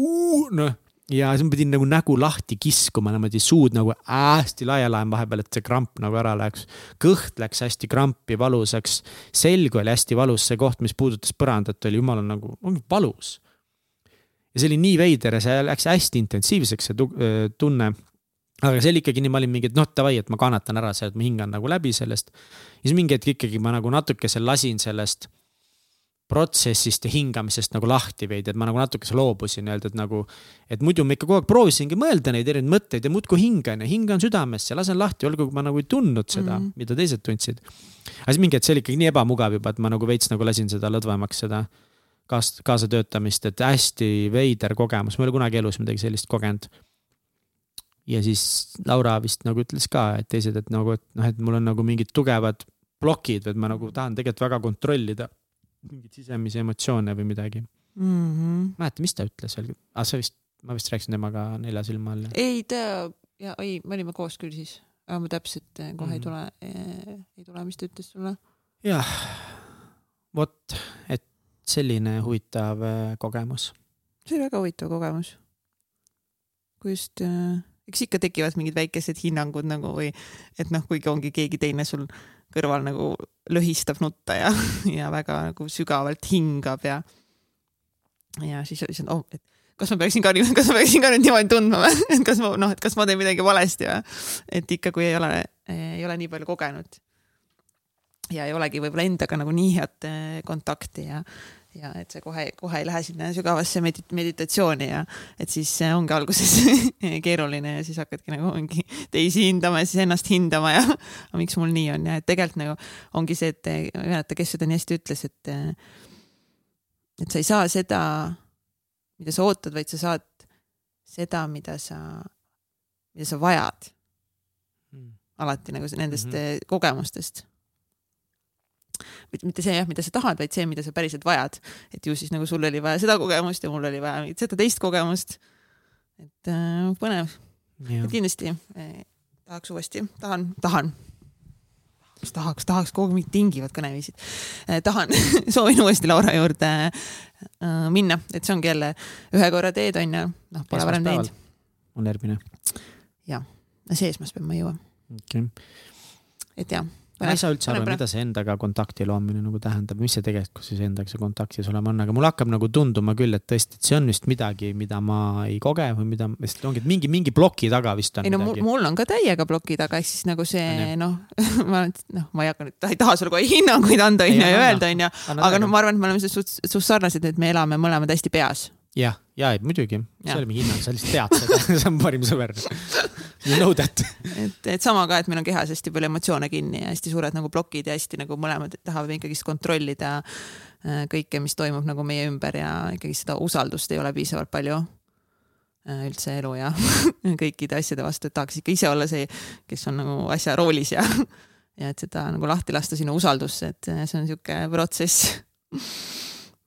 noh ja siis ma pidin nagu nägu lahti kiskuma niimoodi, suud nagu hästi laiali vahepeal, et see kramp nagu ära läheks. kõht läks hästi krampi, valusaks, selg oli hästi valus, see koht, mis puudutas põrandat, oli jumala nagu valus. ja see oli nii veider ja see läks hästi intensiivseks, see tunne. aga see oli ikkagi nii, ma olin mingi, et noh, davai, et ma kannatan ära see, et ma hingan nagu läbi sellest. ja siis mingi hetk ikkagi ma nagu natukese lasin sellest protsessist ja hingamisest nagu lahti veidi, et ma nagu natukese loobusin öelda, et nagu. et muidu ma ikka kogu aeg proovisingi mõelda neid erinevaid mõtteid ja muudkui hingan ja hingan südamesse ja lasen lahti, olgugi ma nagu ei tundnud seda mm, -hmm. mida teised tundsid. aga siis mingi hetk see oli ikkagi nii ebamugav juba, et ma nagu veits nagu lasin seda lõdvemaks, seda kaas-, kaasatöötamist, et hästi veider kogemus, ma ei ole kunagi elus midagi sellist kogenud. ja siis Laura vist nagu ütles ka, et teised, et nagu, et noh, et mul on nagu mingid tugevad plokid, et ma nagu tahan tegelikult väga kontrollida mingeid sisemisi emotsioone või midagi mm. -hmm. mäleta, mis ta ütles veel, ah sa vist, ma vist rääkisin temaga nelja silma all. ei, ta ja ei, me olime koos küll siis, aga ma täpselt eh, kohe mm -hmm. ei tule eh,, ei tule, mis ta ütles sulle. jah, vot, et selline huvitav eh, kogemus. see oli väga huvitav kogemus. kui just äh, eks ikka tekivad mingid väikesed hinnangud nagu või et noh, kuigi ongi keegi teine sul kõrval nagu löhistab nutta ja, <laughs> ja väga nagu sügavalt hingab ja, ja siis, siis on oh, et kas ma peaksin ka <laughs> kas ma peaksin ka nüüd niimoodi tundma või, <laughs> et kas ma noh, et kas ma teen midagi valesti või, et ikka, kui ei ole, ei ole nii palju kogenud ja ei olegi võib-olla endaga nagu nii head eh, kontakti ja ja et see kohe, kohe ei lähe sinna sügavasse medit-, meditatsiooni ja et siis ongi alguses <laughs> keeruline ja siis hakkadki nagu mingi teisi hindama ja siis ennast hindama ja <laughs> miks mul nii on ja et tegelikult nagu ongi see, et ma ei mäleta, kes seda nii hästi ütles, et et sa ei saa seda, mida sa ootad, vaid sa saad seda, mida sa, mida sa vajad. Mm.. alati nagu nendest mm -hmm. kogemustest mitte see jah, mida sa tahad, vaid see, mida sa päriselt vajad. et ju siis nagu sul oli vaja seda kogemust ja mul oli vaja mingit seda teist kogemust. et äh, põnev. et kindlasti eh, tahaks uuesti, tahan, tahan kas tahaks, tahaks kogu aeg mingit tingivat kõneviisid eh,. tahan <laughs> soovin uuesti Laura juurde äh, minna, et see ongi jälle ühe korra teed on ju, noh, pole varem teinud. on järgmine. jah, see esmaspäev ma ei jõua okay.. et jah ma ei saa üldse aru, mida see endaga kontakti loomine nagu tähendab, mis see tegelikkuses endaga see kontaktis olema on, aga mul hakkab nagu tunduma küll, et tõesti, et see on vist midagi, mida ma ei koge või mida, vist ongi, et mingi, mingi ploki taga vist on. ei no midagi. mul on ka täiega ploki taga, ehk siis nagu see noh, <laughs> ma noh, ma ei hakka nüüd, ei taha sulle kohe hinnanguid anda, onju, ja öelda, onju, aga noh, ma arvan, et me oleme suht, suht sarnased, et me elame mõlemad hästi peas jah, ja ei muidugi, see ole mingi hinnang, sa lihtsalt tead seda. <laughs> See on parim sõber. You know that. et, et sama ka, et meil on kehas hästi palju emotsioone kinni ja hästi suured nagu plokid ja hästi nagu mõlemad tahavad ikkagist kontrollida äh, kõike, mis toimub nagu meie ümber ja ikkagi seda usaldust ei ole piisavalt palju äh, üldse elu ja <laughs> kõikide asjade vastu, et tahaks ikka ise olla see, kes on nagu asja roolis ja, <laughs> ja et seda nagu lahti lasta sinna usaldusse, et äh, see on niisugune protsess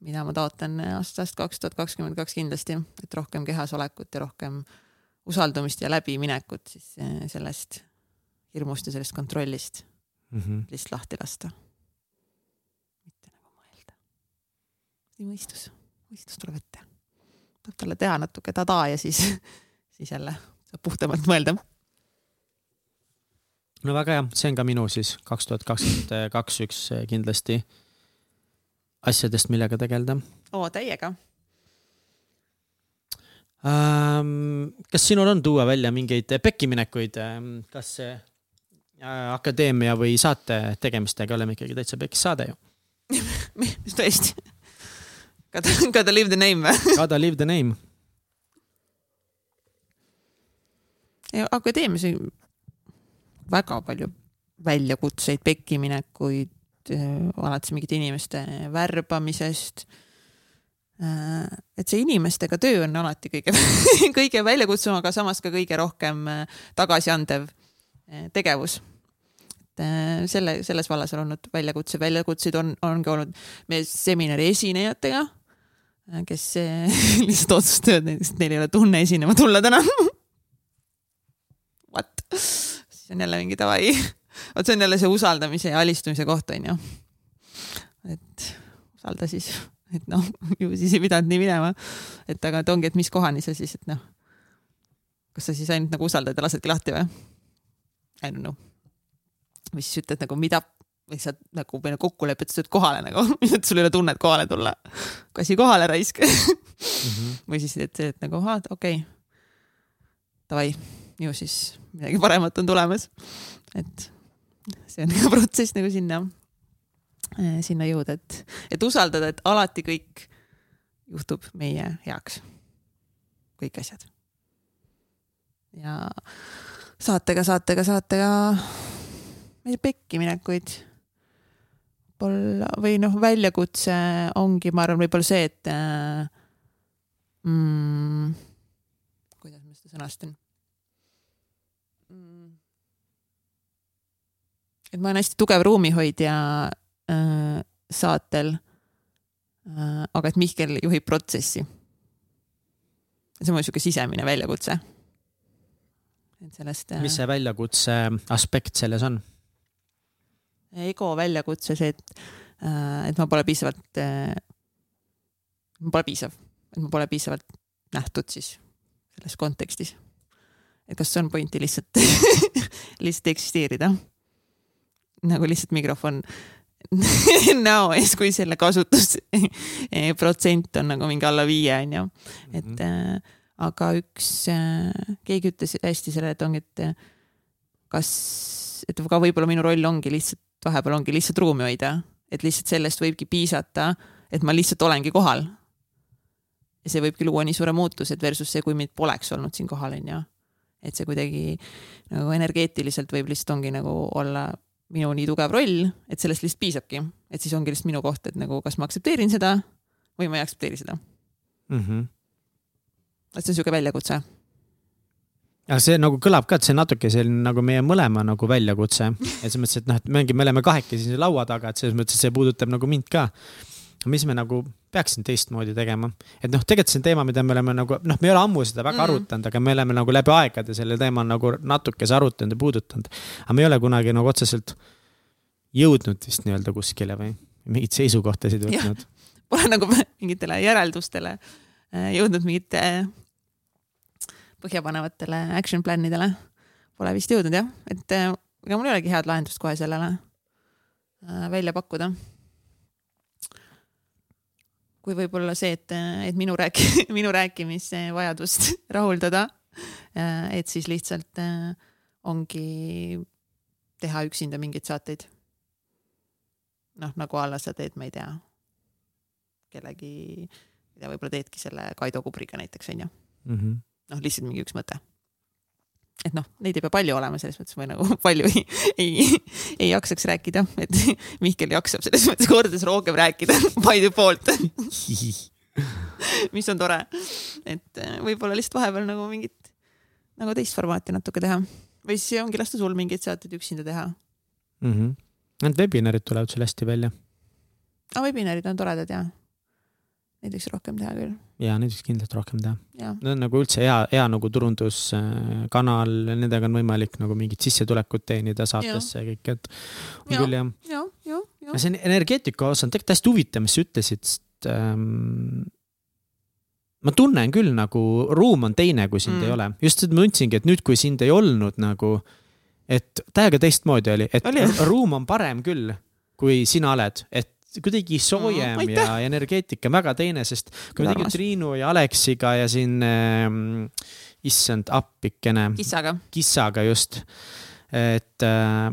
mida ma taotlen aastast kaks tuhat kakskümmend kaks kindlasti, et rohkem kehas olekut ja rohkem usaldumist ja läbiminekut siis eh, sellest hirmust ja sellest kontrollist mm -hmm. lihtsalt lahti lasta. mitte nagu mõelda. mõistus, mõistus tuleb ette. tuleb talle teha natuke tada ja siis, <laughs> siis jälle saab puhtamalt mõelda. no väga hea, see on ka minu siis kaks tuhat kakskümmend kaks üks kindlasti asjadest, millega tegeleda. oo, täiega ähm,. kas sinul on tuua välja mingeid pekkiminekuid, kas äh, akadeemia või saate tegemistega oleme ikkagi täitsa pekis saade ju <laughs> tõesti? Gotta, gotta leave the name või? <laughs> Gotta leave the name. akadeemias väga palju väljakutseid, pekkiminekuid, Äh, alates mingite inimeste värbamisest. Äh, et see inimestega töö on alati kõige <laughs> kõige väljakutsuvam, aga samas ka kõige rohkem äh, tagasiandev tegevus. et selle, selles vallas on olnud väljakutse, väljakutseid on, ongi olnud meie seminari esinejatega, kes <laughs> lihtsalt otsustavad, et neil ei ole tunne esinema tulla täna <laughs> What? siis on jälle mingi davai vot see on jälle see usaldamise ja alistumise koht, onju. et usalda siis, et noh, ju siis ei pidanud nii minema. et aga et ongi, et mis kohani sa siis, et noh, kas sa siis ainult nagu usaldad ja lasedki lahti või? I don't know. või siis ütled nagu mida või sa nagu meil on kokkulepe, et sa tuled kohale nagu, <laughs> et sul ei ole tunnet kohale tulla. kasi kohale raisk mm. -hmm. <laughs> või siis, et, et nagu, okei okay., davai, ju siis midagi paremat on tulemas. et <laughs> see on ka <laughs> protsess nagu sinna, sinna jõuda, et, et usaldada, et alati kõik juhtub meie heaks. kõik asjad. ja saatega, saatega, saatega, ma ei tea, pekkiminekuid võib-olla või noh, väljakutse ongi, ma arvan, võib-olla see, et äh, mm, kuidas ma seda sõnastan et ma olen hästi tugev ruumihoidja äh, saatel äh,. aga et Mihkel juhib protsessi. see on mu sihuke sisemine väljakutse. et sellest äh,. mis see väljakutse aspekt selles on? ego väljakutse see, et, äh, et ma pole piisavalt, äh, ma pole piisav, et ma pole piisavalt nähtud siis selles kontekstis. et kas on pointi lihtsalt <laughs> lihtsalt eksisteerida? Nagu lihtsalt mikrofon <laughs> näo ees, kui selle kasutusprotsent on nagu mingi alla viie, on ju. et äh, aga üks äh,, keegi ütles hästi selle, et ongi, et kas, et ka võib-olla minu roll ongi lihtsalt vahepeal ongi lihtsalt ruumi hoida, et lihtsalt sellest võibki piisata, et ma lihtsalt olengi kohal. ja see võibki luua nii suure muutuse, et versus see, kui mind poleks olnud siin kohal, on ju. et see kuidagi nagu energeetiliselt võib lihtsalt ongi nagu olla minu nii tugev roll, et sellest lihtsalt piisabki, et siis ongi lihtsalt minu koht, et nagu kas ma aktsepteerin seda või ma ei aktsepteeri seda mm. -hmm. et see on sihuke väljakutse aga see nagu kõlab ka, et see natuke selline nagu meie mõlema nagu väljakutse. <laughs> et selles mõttes, et noh, et mingi, me oleme kahekesi siin laua taga, et selles mõttes, et see puudutab nagu mind ka. Mis me nagu peaksime teistmoodi tegema, et noh, tegelikult see on teema, mida me oleme nagu noh, me ei ole ammu seda väga mm. arutanud, aga me oleme nagu läbi aegade selle teema nagu natukese arutanud ja puudutanud. aga me ei ole kunagi nagu otseselt jõudnud vist nii-öelda kuskile või mingeid seisukohtasid võtnud. Pole nagu mingitele järeldustele äh, jõudnud mingite põhjapanevatele action plan idele pole vist jõudnud jah, et äh, ega mul ei olegi head lahendust kohe sellele äh, välja pakkuda. Kui võib-olla see, et, et minu rääki-, <laughs> minu rääkimisvajadust <laughs> rahuldada, äh, et siis lihtsalt ongi teha üksinda mingeid saateid. noh, nagu a la sa teed, ma ei tea, kellegi, tea, võib-olla teedki selle Kaido Kubriga näiteks, onju mm -hmm noh, lihtsalt mingi üks mõte. Et noh, neid ei pea palju olema, selles mõttes ma nagu <laughs> palju ei, ei, ei jaksaks rääkida, et <laughs> Mihkel jaksab selles mõttes kordades rohkem rääkida <laughs> by default mis on tore, et äh, võib-olla lihtsalt vahepeal nagu mingit nagu teist formaati natuke teha või siis ongi lasta sul mingeid saateid üksinda teha mm. -hmm. Need webinarid tulevad sul hästi välja. aa, webinarid on toredad ja neid võiks rohkem teha küll. ja neid võiks kindlasti rohkem teha. Need on nagu üldse hea, hea nagu turunduskanal, nendega on võimalik nagu mingit sissetulekut teenida saatesse ja kõik, et on ja, küll jah. ja, ja, ja. see energeetika osa on tegelikult hästi huvitav, mis sa ütlesid, sest ähm, ma tunnen küll nagu ruum on teine, kui sind mm. ei ole. just seda ma tundsingi, et nüüd, kui sind ei olnud nagu, et täiega teistmoodi oli, et oli. ruum on parem küll, kui sina oled, et kuidagi soojem mm, ja energeetika on väga teine, sest kui me tegime Triinu ja Aleksiga ja siin äh,, issand appikene. kissaga. kissaga just, et äh,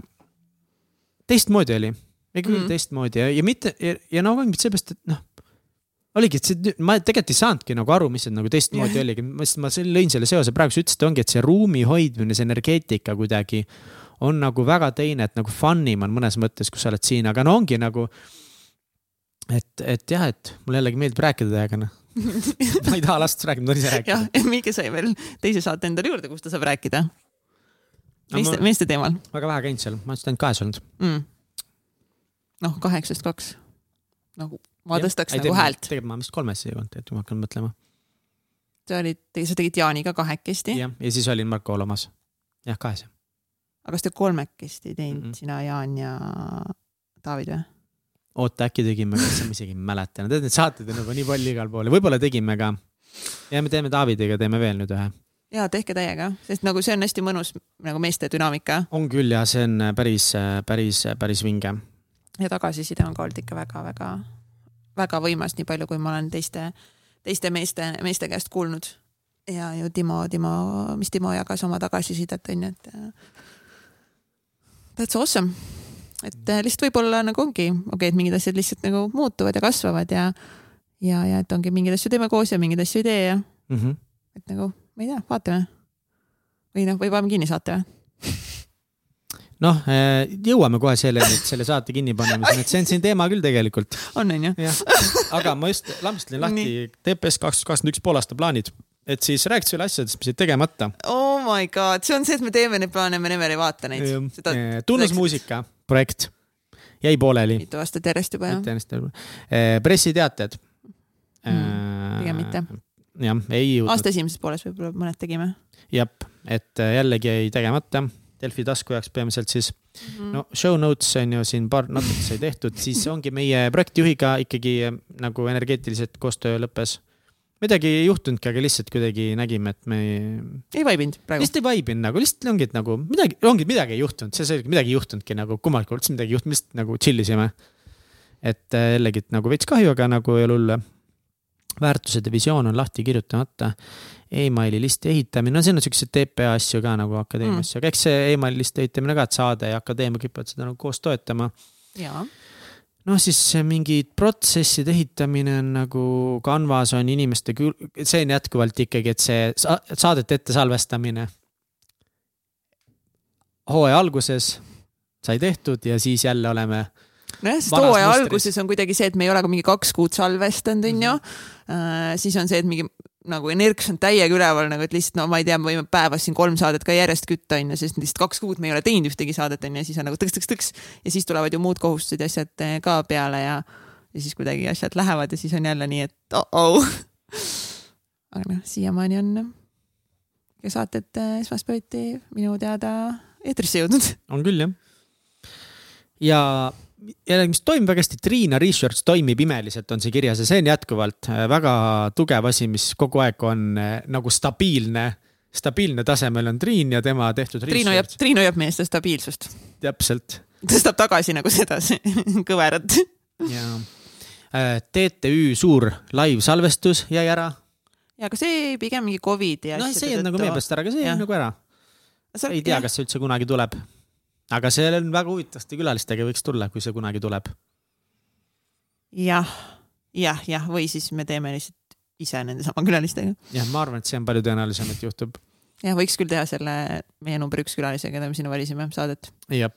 teistmoodi oli, ikka mm. teistmoodi ja, ja mitte ja, ja no mitte seepärast, et noh oligi, et see, ma tegelikult ei saanudki nagu aru, mis see nagu teistmoodi yeah. oligi, ma lihtsalt, ma lõin selle seose, praegu sa ütlesid, ongi, et see ruumi hoidmine, see energeetika kuidagi on nagu väga teine, et nagu fun im on mõnes mõttes, kui sa oled siin, aga no ongi nagu et, et jah, et mulle jällegi meeldib rääkida teiega, noh <laughs> ma ei taha lasta rääkida, ma tahan ise rääkida. jah, Miike sai veel teise saate endale juurde, kus ta saab rääkida. meeste, meeste teemal. väga vähe käinud seal, ma olen ainult kahes olnud mm.. noh, kaheksast kaks. nagu ma tõstaks ja, nagu teeb, häält. tegelikult ma vist kolmesse ei jõudnud, et ma hakkan mõtlema. sa olid, sa tegid Jaaniga kahekesti. jah, ja siis olin Marko Olomas. jah, kahes. aga kas te kolmekesti teinud mm, -hmm. sina, Jaan ja David või? Oota, äkki tegime, kas ma isegi ei mäleta, no tead, neid saateid on juba nii palju igal pool ja võib-olla tegime ka. ja me teeme Davidiga, teeme veel nüüd ühe. ja tehke täiega, sest nagu see on hästi mõnus nagu meeste dünaamika. on küll ja see on päris, päris, päris vinge. ja tagasiside on ka olnud ikka väga-väga, väga võimas, nii palju, kui ma olen teiste, teiste meeste, meeste käest kuulnud. ja ju Timo, Timo, mis Timo jagas oma tagasisidet on ju, et äh, that's awesome. Et äh, lihtsalt võib-olla nagu ongi, okei okay,, et mingid asjad lihtsalt nagu muutuvad ja kasvavad ja ja, ja et ongi mingeid asju teeme koos ja mingeid asju ei tee ja mm. -hmm. et nagu, ma ei tea, vaatame. või noh, või paneme kinni saate või? <laughs> noh, jõuame kohe selleni, et selle saate kinnipanemiseni, et see on siin teema küll tegelikult. on, on ju? aga ma just lambistasin lahti TPS kaks tuhat kakskümmend üks poolaasta plaanid et siis rääkida sulle asjadest, mis jäid tegemata. Oh my god, see on see, et me teeme neid plaane, me never ei vaata neid. tunnusmuusika projekt jäi pooleli. mitu aastat järjest juba jah. mitu järjest juba. pressiteated mm,. pigem mitte. jah, ei jõudnud. aasta esimeses pooles võib-olla mõned tegime. jah, et äh, jällegi jäi tegemata. Delfi tasku jaoks peamiselt siis mm. -hmm. no show notes on ju siin paar natuke sai tehtud, siis ongi meie projektijuhiga ikkagi äh, nagu energeetiliselt koostöö lõppes midagi ei juhtunudki, aga lihtsalt kuidagi nägime, et me. ei vaibinud praegu. lihtsalt ei vaibinud nagu, lihtsalt ongi, et nagu midagi, ongi midagi ei juhtunud, see selge, midagi ei juhtunudki nagu kummalgi pool, üldse midagi ei juhtunud, lihtsalt nagu chill isime. et äh, jällegi, nagu veits kahju, aga nagu ei ole hullu. väärtused ja visioon on lahti kirjutamata. emaili listi ehitamine, no siin on siukseid TPA asju ka nagu akadeemia asju mm., aga eks see emaili listi ehitamine ka, et saade ja akadeemia kipuvad seda nagu koos toetama. jaa noh, siis mingid protsesside ehitamine on nagu Canvas on inimeste kül-, see on jätkuvalt ikkagi, et see saadete ette salvestamine. hooaja alguses sai tehtud ja siis jälle oleme nojah, sest hooaja alguses on kuidagi see, et me ei ole ka mingi kaks kuud salvestanud, onju. Mhm. Äh, siis on see, et mingi nagu energias on täiega üleval nagu, et lihtsalt no ma ei tea, me võime päevas siin kolm saadet ka järjest kütta, onju, sest lihtsalt kaks kuud me ei ole teinud ühtegi saadet, onju, ja siis on nagu tõks-tõks-tõks ja siis tulevad ju muud kohustused ja asjad eh, ka peale ja, ja siis kuidagi asjad lähevad ja siis on jälle nii, et oh-oh. <laughs> aga noh, siiamaani on saated eh, esmaspäeviti minu teada eetrisse jõudnud. on küll jah. ja jällegi, mis toimib väga hästi, Triina Research toimib imeliselt, on see kirjas ja see on jätkuvalt äh, väga tugev asi, mis kogu aeg on äh, nagu stabiilne, stabiilne tasemel on Triin ja tema tehtud. Triinu jääb, Triinu jääb meeste stabiilsust. täpselt. tõstab tagasi nagu seda <laughs> kõverat. ja äh, TTÜ suur live-salvestus jäi ära. ja aga see pigem mingi Covidi. no see olnud nagu meie pärast ära, aga see jäi nagu ära. ei tea, kas see üldse kunagi tuleb aga see on väga huvitavate külalistega võiks tulla, kui see kunagi tuleb ja,. jah, jah, jah, või siis me teeme lihtsalt ise nende sama külalistega. jah, ma arvan, et see on palju tõenäolisem, et juhtub. jah, võiks küll teha selle meie number üks külalisega, keda me sinna valisime, saadet. jah.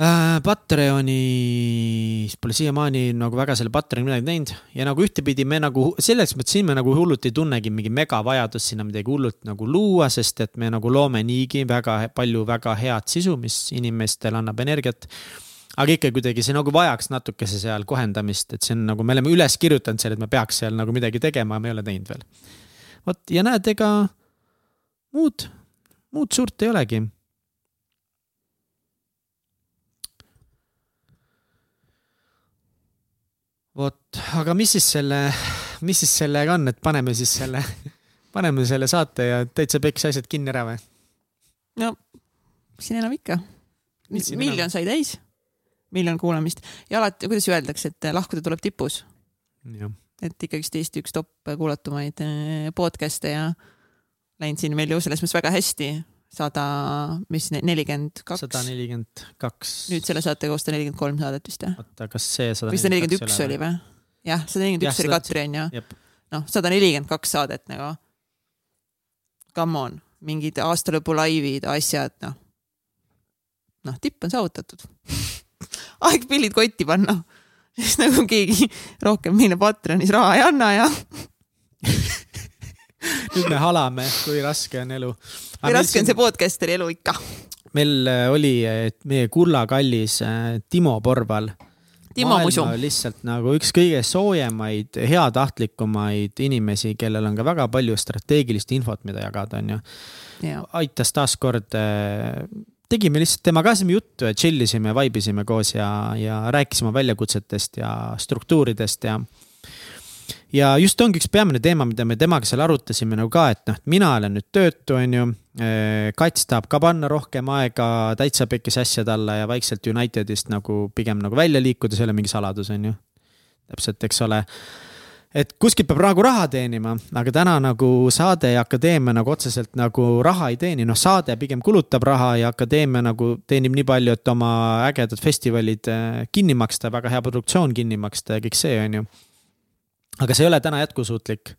Patreonis pole siiamaani nagu väga selle Patreoni midagi teinud ja nagu ühtepidi me nagu selles mõttes siin me nagu hullult ei tunnegi mingi megavajadust sinna midagi hullult nagu luua, sest et me nagu loome niigi väga palju väga head sisu, mis inimestele annab energiat aga ikka kuidagi see nagu vajaks natukese seal kohendamist, et see on nagu, me oleme üles kirjutanud selle, et me peaks seal nagu midagi tegema, me ei ole teinud veel. vot ja näed, ega muud, muud suurt ei olegi vot, aga mis siis selle, mis siis sellega on, et paneme siis selle, paneme selle saate ja täitsa peks asjad kinni ära või? no, mis siin enam ikka. miljon enam? sai täis, miljon kuulamist ja alati, kuidas öeldakse, et lahkuda tuleb tipus. et ikkagist Eesti üks top kuulatumaid eh, podcast'e ja läinud siin meil ju selles mõttes väga hästi sada, mis nelikümmend kaks. sada nelikümmend kaks. nüüd selle saate kohta nelikümmend kolm saadet vist jah? oota, kas see sada sada nelikümmend üks oli või? jah, sada nelikümmend üks oli Katri onju. noh, sada nelikümmend kaks saadet nagu. Come on, mingid aastalõpu laivid, asjad, noh. noh, tipp on saavutatud <laughs> aeg pillid kotti panna, <laughs> sest nagu keegi rohkem meile Patreonis raha ei anna ja <laughs> nüüd me halame, kui raske on elu. kui raske siin... on see podcasteri elu ikka. meil äh, oli meie kullakallis äh, Timo Porval. Timo Musu. lihtsalt nagu üks kõige soojemaid, heatahtlikumaid inimesi, kellel on ka väga palju strateegilist infot, mida jagada, onju. aitas taaskord äh, tegime lihtsalt temaga ajasime juttu ja chill isime, vibe isime koos ja, ja rääkisime väljakutsetest ja struktuuridest ja ja just ongi üks peamine teema, mida me temaga seal arutasime nagu ka, et noh, mina olen nüüd töötu, on ju. Eh, Kats tahab ka panna rohkem aega täitsa pekkis asjade alla ja vaikselt Unitedist nagu pigem nagu välja liikuda, see ei ole mingi saladus, on ju. täpselt, eks ole et kuskilt peab nagu raha teenima, aga täna nagu saade ja akadeemia nagu otseselt nagu raha ei teeni, noh, saade pigem kulutab raha ja akadeemia nagu teenib nii palju, et oma ägedad festivalid äh, kinni maksta, väga hea produktsioon kinni maksta ja kõik see, on ju. Aga see ei ole täna jätkusuutlik.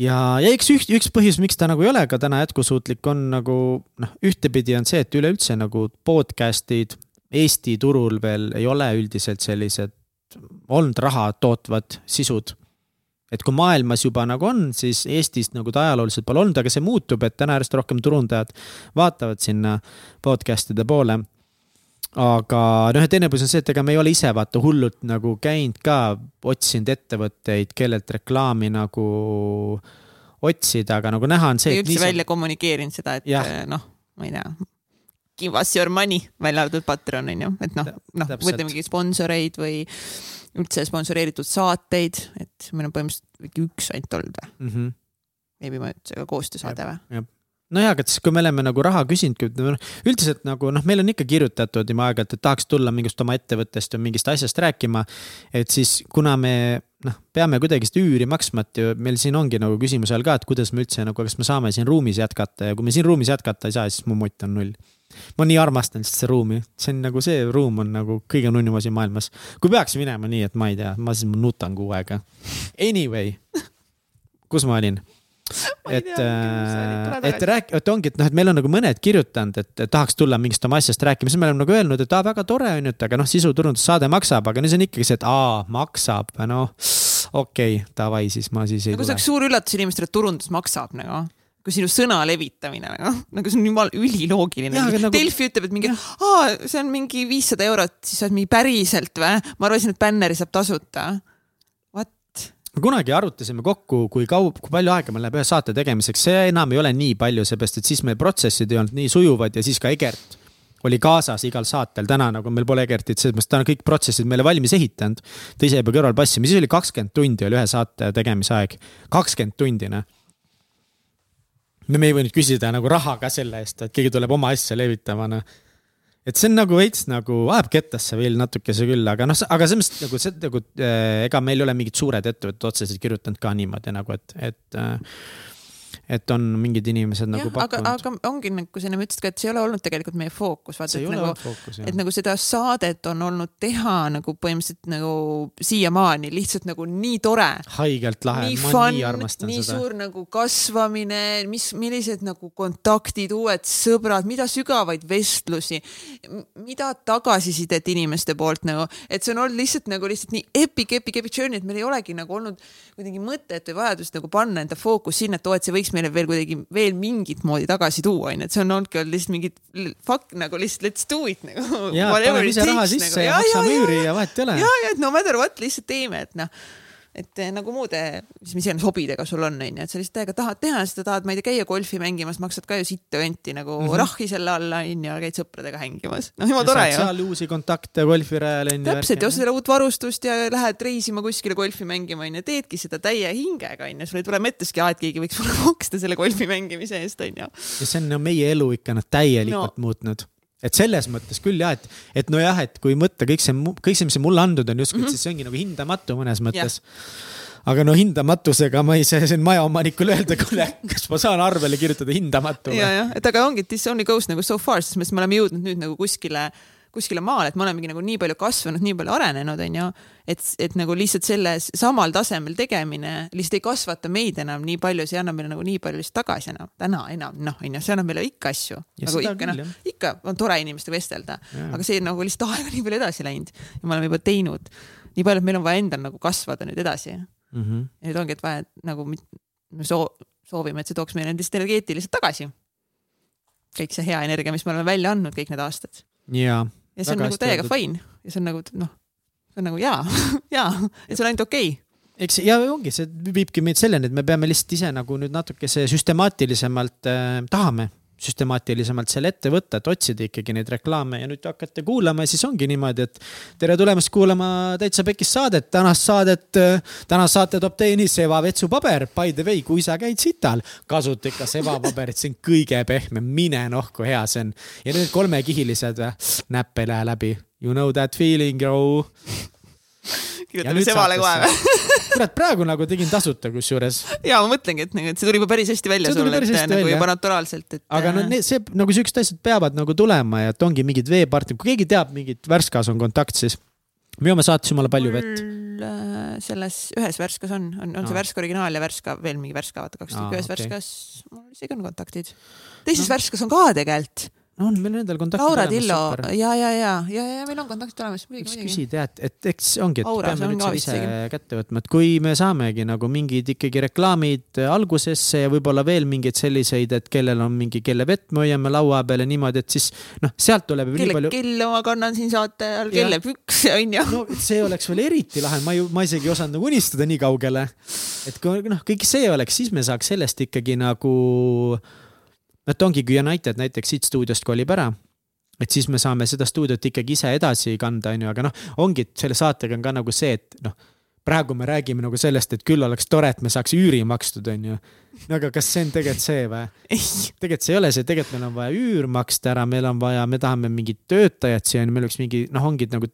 ja, ja eks üht, üks põhjus, miks ta nagu ei ole ka täna jätkusuutlik, on nagu noh, ühtepidi on see, et üleüldse nagu podcast'id Eesti turul veel ei ole üldiselt sellised olnud raha tootvad sisud. et kui maailmas juba nagu on, siis Eestis nagu ta ajalooliselt pole olnud, aga see muutub, et täna järjest rohkem turundajad vaatavad sinna podcast'ide poole. Aga noh, teine põhjus on see, et ega me ei ole ise vaata hullult nagu käinud ka, otsinud ettevõtteid, kellelt reklaami nagu otsida, aga nagu näha on see. ei üldse välja kommunikeerinud seda, et noh, ma ei tea, give us your money, välja arvatud Patreon on ju, et noh, noh, võtamegi sponsoreid või üldse sponsoreeritud saateid, et meil on põhimõtteliselt üks ainult olnud või mm -hmm.? veebimõjutusega koostöösaade või? Nojah, aga siis, kui me oleme nagu raha küsinud, üldiselt nagu noh, meil on ikka kirjutatud juba aeg-ajalt, et tahaks tulla mingist oma ettevõttest või mingist asjast rääkima. et siis, kuna me noh, peame kuidagi seda üüri maksma, et meil siin ongi nagu küsimuse all ka, et kuidas me üldse nagu, kas me saame siin ruumis jätkata ja kui me siin ruumis jätkata ei saa, siis mu mott on null ma nii armastan seda ruumi, see on nagu see ruum on nagu kõige nunnum asi maailmas. kui peaks minema nii, et ma ei tea, ma siis nutan kuu aega. Anyway, kus ma olin? <laughs> et, äh, et rääk-, et ongi, et noh, et meil on nagu mõned kirjutanud, et tahaks tulla mingist oma asjast rääkima, siis me oleme nagu öelnud, et aa, väga tore on ju, et aga noh, sisuturundussaade maksab, aga nüüd on ikkagi see, et aa, maksab, noh. okei okay,, davai, siis ma siis ei nagu see oleks suur üllatus inimestele, et turundus maksab nagu kui sinu sõna levitamine nagu, nagu see on jumala üliloogiline. Nagu... Delfi ütleb, et mingi, aa, see on mingi viissada eurot, siis sa oled mingi päriselt või? ma arvasin, et bänneri saab tasuta. What? kunagi arutasime kokku, kui kau-, kui palju aega meil läheb ühe saate tegemiseks, see enam ei ole nii palju, seepärast et siis meil protsessid ei olnud nii sujuvad ja siis ka Egert oli kaasas igal saatel, täna nagu meil pole Egertit, selles mõttes ta on kõik protsessid meile valmis ehitanud. ta ise ei pea kõrval passima, siis oli kakskümmend tundi oli ühe saate tegemise aeg, kakskümmend tundi noh no me ei võinud küsida nagu raha ka selle eest, et keegi tuleb oma asja levitama, noh. Et see on nagu veits nagu ajab kettasse veel natukese küll, aga noh, aga selles mõttes nagu see nagu äh, ega meil ei ole mingid suured ettevõtted otseselt kirjutanud ka niimoodi nagu, et, et äh, et on mingid inimesed nagu ja, pakkunud. aga, ongi nagu sa enne ütlesid ka, et see ei ole olnud tegelikult meie fookus, vaata, et nagu, et nagu seda saadet on olnud teha nagu põhimõtteliselt nagu siiamaani lihtsalt nagu nii tore. haigelt lahe, ma fun, nii armastan nii seda. suur nagu kasvamine, mis, millised nagu kontaktid, uued sõbrad, mida sügavaid vestlusi, mida tagasisidet inimeste poolt nagu, et see on olnud lihtsalt nagu lihtsalt nii epic, epic, epic journey, et meil ei olegi nagu olnud kuidagi mõtet või vajadust nagu panna enda fookus sinna, et oo, et see võiks meile veel kuidagi veel mingit moodi tagasi tuua, onju, et see on olnudki olnud lihtsalt mingid fuck nagu lihtsalt let's do it nagu. ja, paneme ise raha sisse nagu. ja maksame üüri ja vahet ei ole. ja, ja et no matter what lihtsalt teeme, et noh et eh, nagu muude, mis iganes hobidega sul on, onju, et sa lihtsalt täiega tahad teha seda, tahad, ma ei tea, käia golfi mängimas, maksad ka ju sitta õnti nagu mm -hmm. rahhi selle alla, onju, käid sõpradega hängimas. noh, jumala tore ju. seal uusi kontakte golfirajal onju. täpselt ja ostad uut varustust ja lähed reisima kuskile golfi mängima, onju, teedki seda täie hingega, onju, sul ei tule mõtteski, et keegi võiks mulle <laughs> maksta selle golfi mängimise eest, onju. ja see on no, meie elu ikka noh, täielikult no. muutnud et selles mõttes küll jah, et, et nojah, et kui mõtta kõik see, kõik see, mis mulle andnud on justkui mm, -hmm. siis see ongi nagu hindamatu mõnes mõttes aga no hindamatusega ma ei saa siin majaomanikule öelda, kuule, kas ma saan arvele kirjutada hindamatu. ja, jah, et aga ongi, this only goes nagu so far, sest me oleme jõudnud nüüd nagu kuskile kuskile maale, et me olemegi nagu nii palju kasvanud, nii palju arenenud, onju. et, et nagu lihtsalt selle samal tasemel tegemine lihtsalt ei kasvata meid enam nii palju, see ei anna meile nagu nii palju lihtsalt tagasi enam, täna enam, noh, onju, see annab meile ikka asju. nagu ikka, noh, ikka on tore inimestega vestelda, aga see nagu lihtsalt aeg on nii palju edasi läinud ja me oleme juba teinud nii palju, et meil on vaja endal nagu kasvada nüüd edasi mm. -hmm. ja nüüd ongi, et vaja nagu me soo-, soovime, et see tooks meile lihtsalt energeetiliselt tagasi. kõik see hea energia, mis me oleme välja andnud kõik need aastad. ja, ja see on nagu täiega fine. Ja see on nagu noh, see on nagu jaa <laughs> jaa, et see on ainult okei. Okay eks ja ongi, see viibki meid selleni, et me peame lihtsalt ise nagu nüüd natukese süstemaatilisemalt äh, tahame süstemaatilisemalt selle ette võtta, et otsida ikkagi neid reklaame ja nüüd hakkate kuulama ja siis ongi niimoodi, et tere tulemast kuulama Täitsa Pekis saadet, tänast saadet, tänast saate toob teieni Seva vetsupaber. By the way, kui sa käid sital, kasuta ikka Seva paberit, see on kõige pehmem, mine noh, kui hea see on. ja need kolmekihilised, näpp ei lähe läbi. You know that feeling, bro. Kirjutame Sevale kohe või? kurat, praegu nagu tegin tasuta kusjuures, ja ma mõtlengi, et nagu, et see tuli juba päris hästi välja See sulle, et nagu välja, juba jah. naturaalselt, et. aga no need, see nagu siuksed asjad peavad nagu tulema ja et ongi mingid veepartid, kui keegi teab mingit Värskas on kontakt, siis me joome saates jumala palju vett. äh, selles ühes Värskas on, on, on see Aa. Värska originaal ja Värska, veel mingi Värska, vaata kaks tükki, ühes okei. Värskas, mul isegi on kontaktid. teises No. Värskas on ka tegelikult, on meil nendel kontaktid Laura Tillo. ja, ja, ja, ja, ja meil on kontaktid olemas, võiks küsida et, et eks ongi, et Aura, peame nüüd ise kätte võtma, et kui me saamegi nagu mingid ikkagi reklaamid algusesse ja võib-olla veel mingeid selliseid, et kellel on mingi, kelle vett me hoiame laua peal ja niimoodi, et siis noh, sealt tuleb kelle palju. kelle ma kannan siin saate ajal, kelle pükse on ju. no see oleks veel eriti lahe, ma ju, ma isegi ei osanud nagu unistada nii kaugele. et kui noh, kõik see oleks, siis me saaks sellest ikkagi nagu, et ongi, kui United näiteks siit stuudiost kolib ära, et siis me saame seda stuudiot ikkagi ise edasi kanda, onju, aga noh, ongi, et selle saatega on ka nagu see, et noh, praegu me räägime nagu sellest, et küll oleks tore, et me saaks üüri makstud, onju. no aga kas see on tegelikult see või? ei, tegelikult see ei ole see, tegelikult meil on vaja üür maksta ära, meil on vaja, me tahame mingit töötajat siia, meil oleks mingi noh, ongi nagu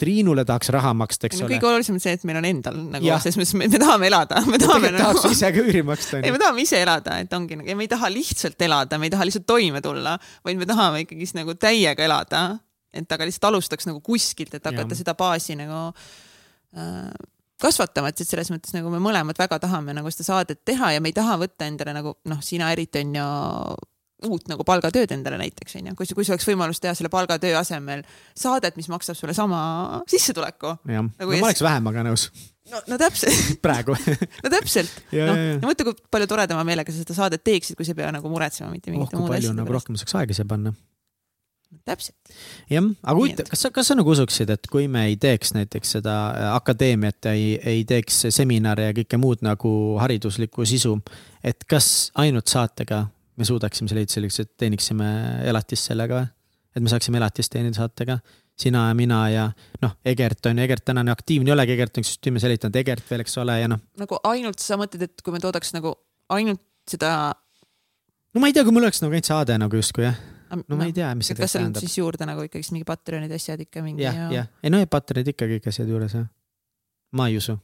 Triinule tahaks raha maksta, eks no ole. kõige olulisem on see, et meil on endal nagu selles mõttes, me, me tahame elada, me tahame tegelikult tahaks nagu, ise ka üüri maksta, ei, me tahame ise elada, et ongi nagu ja me ei taha lihtsalt elada, me ei taha lihtsalt toime tulla, vaid me tahame ikkagist nagu täiega elada. et aga lihtsalt alustaks nagu kuskilt, et hakata Jah. seda baasi nagu äh, kasvatama, et selles mõttes nagu me mõlemad väga tahame nagu seda saadet teha ja me ei taha võtta endale nagu noh, sina eriti on ju uut nagu palgatööd endale näiteks onju, kui, kui sul oleks võimalus teha selle palgatöö asemel saadet, mis maksab sulle sama sissetuleku. jah, Nagu no ma oleks vähemaga nõus no, no täpselt, <laughs> praegu. <laughs> no täpselt. <laughs> ja. ja mõtle, kui palju toredama meelega sa seda saadet teeksid, kui sa ei pea nagu muretsema mitte oh, mingite kui muude asjade nagu pärast. rohkem saaks aega siia panna. täpselt. jah, aga huvitav kas sa, kas sa nagu usuksid, et kui me ei teeks näiteks seda äh, akadeemiat ja ei, ei teeks seminare ja kõike muud nagu hariduslikku sisu, et kas ainult saatega me suudaksime selle leida selleks, et teeniksime elatist sellega või? et me saaksime elatist teenida saatega, sina ja mina ja noh, Egert on ju, Egert tänane aktiivne ei olegi, Egert on süsteemi säilitanud, Egert veel, eks ole, ja noh, nagu ainult sa mõtled, et kui me toodaks nagu ainult seda. no ma ei tea, kui mul oleks nagu ainult saade nagu justkui jah, no ma ei tea, mis see kas seal on siis juurde nagu ikkagist mingi Patreonid, asjad ikka mingi jah, jah, ei no ja Patreonid ikkagi ikka seal juures jah. ma ei usu.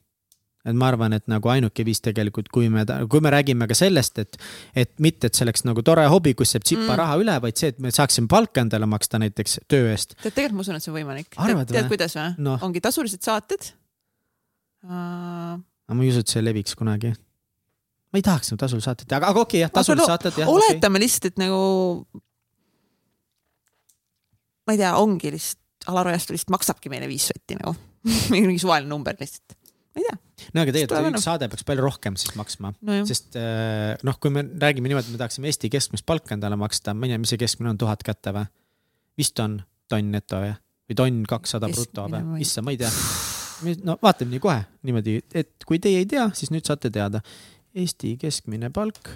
et ma arvan, et nagu ainuke viis tegelikult, kui me, kui me räägime ka sellest, et, et mitte, et see oleks nagu tore hobi, kus jääb tsipa Mm. raha üle, vaid see, et me saaksime palka endale maksta näiteks töö eest. tead, tegelikult ma usun, et see on võimalik. Tead, tead kuidas või Noh. ongi tasulised saated uh,. aga ma ei usu, et see leviks kunagi. ma ei tahaks nagu tasulist saadet teha, aga, aga okei okay, jah, tasulised no, saated jah. oletame lihtsalt, et nagu ma ei tea, ongi lihtsalt Alar Ojastu lihtsalt maksabki meile viis sotti nagu <laughs> mingi suvaline number lihtsalt. ma ei tea, no aga tegelikult üks saade peaks palju rohkem siis maksma, nojah. sest äh, noh, kui me räägime niimoodi, et me tahaksime Eesti keskmist palka endale maksta, ma ei tea, mis see keskmine on, tuhat kätte või? vist on tonn neto või? või tonn kakssada bruto või? issand, ma ei tea. no vaatame nii kohe niimoodi, et kui teie ei tea, siis nüüd saate teada. Eesti keskmine palk.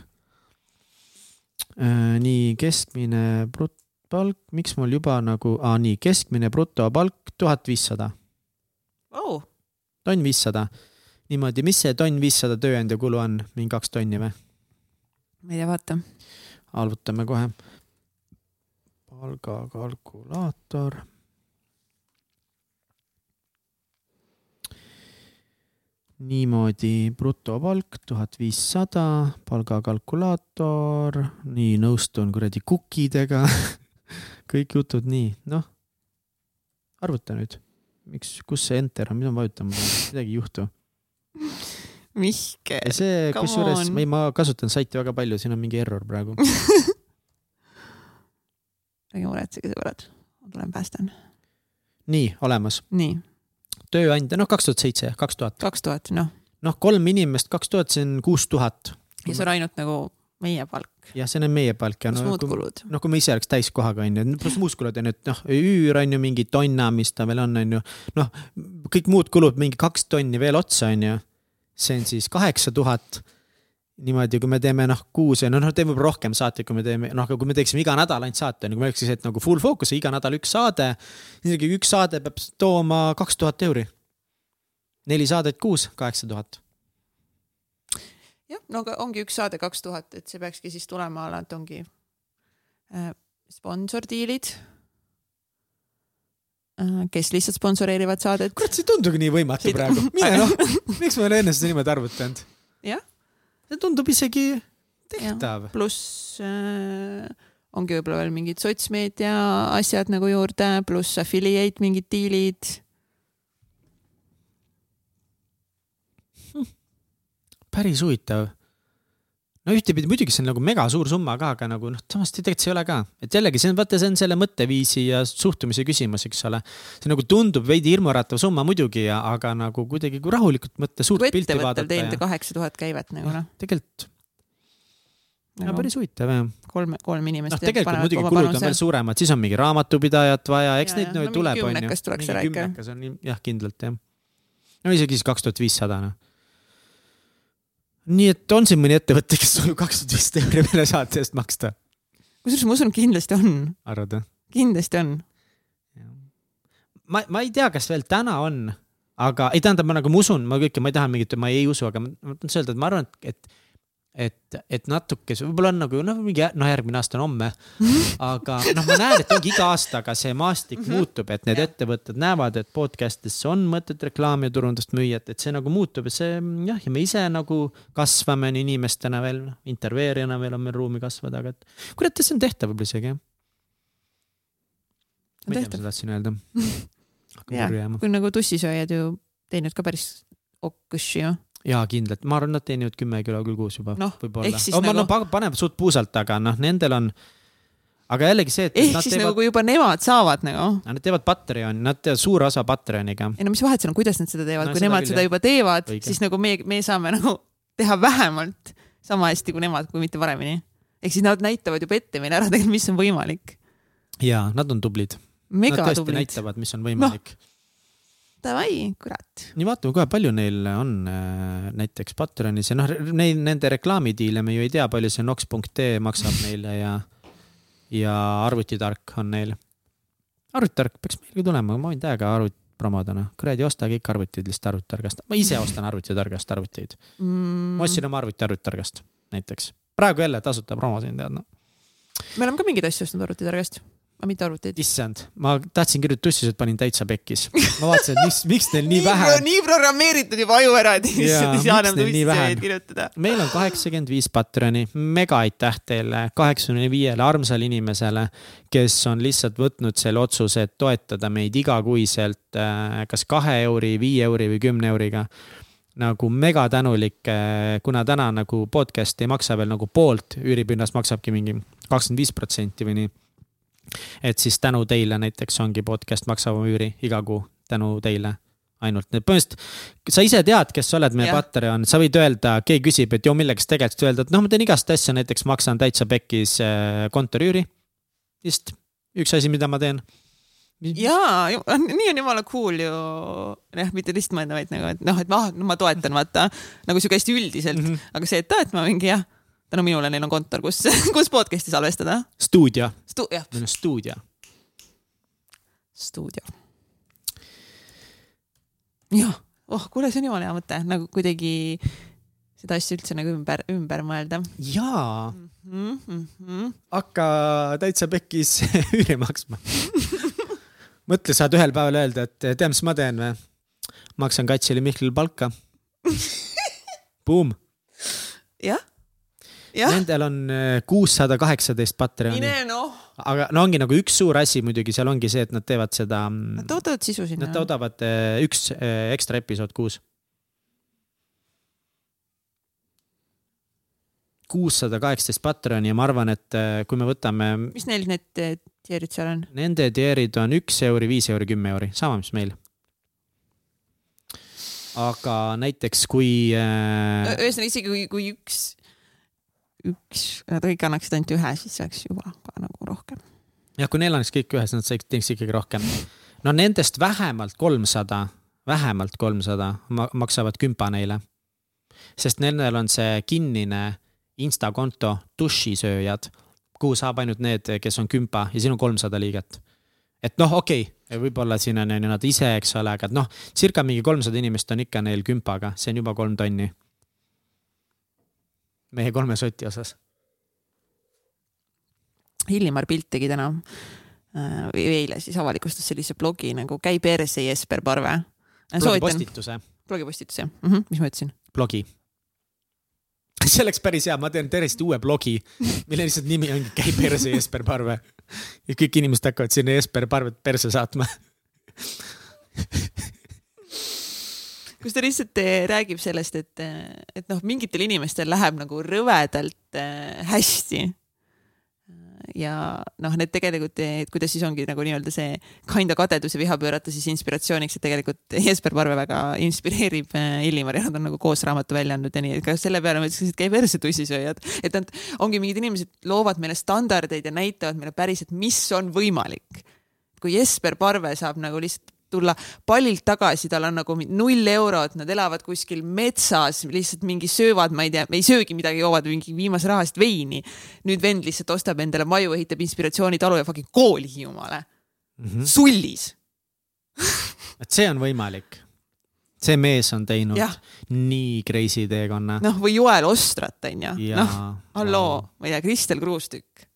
nii keskmine brutopalk, miks mul juba nagu, aa nii keskmine brutopalk tuhat viissada, oh, tonn viissada. niimoodi, mis see tonn viissada tööandja kulu on, mingi kaks tonni või? ma ei tea, vaata. arvutame kohe. palgakalkulaator. niimoodi brutopalk tuhat viissada, palgakalkulaator, nii nõustun kuradi kukkidega. <laughs> kõik jutud nii, noh. arvuta nüüd, miks, kus see enter on, mida ma vajutama pean, midagi ei juhtu. Mihkel see, kusjuures ei, ma kasutan saiti väga palju, siin on mingi error praegu. <laughs> ärge muretsege, sõbrad. ma tulen päästan. nii, olemas. nii, tööandja, noh, kaks tuhat seitse, kaks tuhat. kaks tuhat, noh. noh, kolm inimest, kaks tuhat, see on kuus tuhat. ja see on ainult nagu meie palk. jah, see on meie palk ja no muud kui, kulud. noh, kui me ise oleks täiskohaga onju, pluss muud kulud on ju, et noh, üür on ju mingi tonna, mis ta veel on, onju. noh, kõik muud kulud mingi kaks tonni veel otsa onju. see on siis kaheksa tuhat niimoodi, kui me teeme noh kuus ja noh, noh teeme võib-olla rohkem saateid, kui me teeme noh, aga kui me teeksime iga nädal ainult saate, on ju, kui me oleks siis, et nagu full focus, iga nädal üks saade. isegi üks saade peab tooma kaks tuhat euri. neli saadet kuus, kaheksa tuhat. jah, no aga ongi üks saade kaks tuhat, et see peakski siis tulema ala, et ongi äh, sponsordiilid kes lihtsalt sponsoreerivad saadet. kurat, see ei tundugi nii võimatu praegu. mine noh, <laughs> miks ma ei ole enne seda niimoodi arvutanud? jah, see tundub isegi tehtav. pluss äh, ongi võib-olla veel mingid sotsmeedia asjad nagu juurde, pluss affiliate mingid diilid. Päris huvitav. no ühtepidi muidugi see on nagu mega suur summa ka, aga nagu noh, samas tegelikult see ei ole ka, et jällegi see on, vaata, see on selle mõtteviisi ja suhtumise küsimus, eks ole. see nagu tundub veidi hirmuäratav summa muidugi, aga nagu kuidagi, kui rahulikult mõtta, suurt kui pilti vaadata teenida ja kaheksa tuhat käivet nagu noh, tegelikult no, nagu päris huvitav jah. kolm, kolm inimest. noh, tegelikult muidugi kulud on veel suuremad, siis on mingi raamatupidajat vaja, eks Ja, neid no, no tuleb, onju. kümnekas tuleks ära ikka. kümnekas on jah, kindlalt jah. no isegi siis kaks tuhat viissada noh. Nii et on siin mõni ettevõte, kes soovib kaks tuhat viissada euri meile saate eest maksta, kusjuures ma usun, kindlasti on, arvad või? kindlasti on. ma, ma ei tea, kas veel täna on, aga ei tähendab, ma nagu ma usun, ma kõike, ma ei taha mingit, ma ei usu, aga ma ma tahan öelda, et ma arvan, et et, et natuke, võib-olla on nagu noh, mingi noh, järgmine aasta on homme, aga noh, ma näen, et ongi iga aastaga see maastik muutub, et need Jah. ettevõtted näevad, et podcast'isse on mõtet reklaami ja turundust müüa, et, et see nagu muutub ja see jah, ja me ise nagu kasvame nii inimestena veel, intervjueerijana veel on meil ruumi kasvada, aga et kurat, see on tehtav võib-olla isegi jah. ma ei tea, mis ma tahtsin öelda. <laughs> hakkab Jah. purju jääma. kui nagu tussisööjad ju teenivad ka päris okkuši ju. jaa, kindlalt, ma arvan, nad teenivad kümme kilo küll kuus juba Noh, võib-olla siis oh,. nagu- no pa- panevad suht puusalt, aga noh, nendel on, aga jällegi see, et ehk nad siis teevad nagu, kui juba nemad saavad nagu, nad teevad Patreoni, nad teevad suure osa Patreoniga. ei no mis vahet seal on, kuidas nad seda teevad No no,, kui seda nemad küll, seda juba teevad siis nagu me, me saame <laughs> nagu teha vähemalt sama hästi kui nemad, kui mitte paremini. ehk siis nad näitavad juba ette meile ära tegelikult, mis on võimalik. jaa, nad on tublid. Nad tõesti tublid. näitavad, mis on võimalik no.. Davai, kurat. nii vaatame kohe, palju neil on äh, näiteks Patreonis ja noh, neil, nende reklaamidiile me ju ei tea, palju see Nox.ee maksab neile ja, ja arvutitark on neil. arvutitark peaks meile tulema, ma võin täiega arvutit promoda, noh, kuradi, osta kõik arvutid lihtsalt arvutitargast. ma ise ostan arvutitargast arvuteid. Mm, ma ostsin oma arvuti arvutitargast näiteks. praegu jälle tasuta promo siin tead noh. me oleme ka mingeid asju ostnud arvutitargast, aga mitte arvuteid. issand, ma tahtsin kirjutada tussised, panin täitsa pekkis. ma vaatasin, et miks, miks neil nii vähe on. nii programmeeritud juba aju ära, et lihtsalt ei saa enam nii tussisööjaid kirjutada. meil on kaheksakümmend viis Patreoni, mega aitäh teile, kaheksakümne viiele armsale inimesele, kes on lihtsalt võtnud selle otsuse, et toetada meid igakuiselt äh, kas kahe euri, viie euri või kümne euriga. nagu mega tänulik, kuna täna nagu podcast ei maksa veel nagu poolt, üüripinnast maksabki mingi kakskümmend viis protsenti või nii. Et siis tänu teile näiteks ongi podcast maksab oma üüri iga kuu, tänu teile ainult, põhimõtteliselt, sa ise tead, kes sa oled meie. Patreon, sa võid öelda, keegi küsib, et sa tegeled, siis öelda, et noh, ma teen igast asja, näiteks maksan täitsa pekkis äh, kontoriüüri. just üks asi, mida ma teen. jaa, nii on jumala cool ju, jah, mitte lihtsalt mõelda, vaid nagu, et noh, et ma, ma toetan, vaata nagu sihuke hästi üldiselt mm. -hmm. aga see, et aa, et ma mingi jah, tänu minule neil on kontor, kus, <laughs> kus podcast'i salvestada. stuudio, Stu-, meil on stuudio. stuudio. jah, oh, kuule, see on jumala hea mõte, nagu kuidagi seda asja üldse nagu ümber, ümber mõelda jaa, mm. -hmm. hakka täitsa pekkis <laughs> üüri maksma. mõtle, saad ühel päeval öelda, et tead, mis ma teen või? maksan Katsile Mihklile palka. <laughs> Boom, jah, nendel on äh, kuussada kaheksateist Patreoni, noh, aga no ongi nagu üks suur asi muidugi seal ongi see, et nad teevad seda, nad toodavad sisu sinna nad. toodavad äh, üks äh, ekstra episood kuus. kuussada kaheksateist Patreoni ja ma arvan, et kui me võtame mis neil need tierid seal on? Nende tierid on üks euri, viis euri, kümme euri, sama, mis meil. aga näiteks kui äh,, ühesõnaga isegi kui, kui üks, üks, nad kõik annaksid ainult ühe, siis oleks juba ka nagu rohkem. jah, kui neil oleks kõik ühes, nad saaks, teeks ikkagi rohkem. no nendest vähemalt kolmsada, vähemalt kolmsada maksavad kümpa neile. sest nendel on see kinnine Insta konto dušisööjad, kuhu saab ainult need, kes on kümpa ja siin on kolmsada liiget. et noh, okei okay,, võib-olla siin on ju nad ise, eks ole, aga noh, circa mingi kolmsada inimest on ikka neil kümpaga, see on juba kolm tonni. Meie kolme soti osas. Illimar Pilt tegi täna või eile siis avalikustas sellise blogi nagu Käi perse Jesper Parve. blogipostituse, blogipostitus jah mm, -hmm. mis ma ütlesin? blogi. <laughs> see oleks päris hea, ma teen täiesti uue blogi, mille lihtsalt nimi ongi Käi perse Jesper Parve. ja kõik inimesed hakkavad sinna Jesper Parvet perse saatma. <laughs> kus ta lihtsalt eh, räägib sellest, et, et noh, mingitel inimestel läheb nagu rõvedalt eh, hästi. ja noh, need tegelikult, et kuidas siis ongi nagu nii-öelda see kinda kadedus ja viha pöörata siis inspiratsiooniks, et tegelikult Jesper Parve väga inspireerib eh, Illimari, nad on nagu koos raamatu välja andnud ja nii, et ka selle peale ma ütlesin, et käi perse tussisööjad, et nad ongi mingid inimesed loovad meile standardeid ja näitavad meile päriselt, mis on võimalik kui Jesper Parve saab nagu lihtsalt tulla pallilt tagasi, tal on nagu null eurot, nad elavad kuskil metsas, lihtsalt mingi söövad, ma ei tea, ei söögi midagi, joovad mingi viimase raha eest veini. nüüd vend lihtsalt ostab endale maju, ehitab inspiratsioonitalu ja fucking kooli Hiiumaale mm. -hmm. sullis. <laughs> et see on võimalik. see mees on teinud Jah. nii crazy teekonna. noh, või Joel Ostrat onju, ja noh, halloo, ma ei tea, Kristel Kruustükk,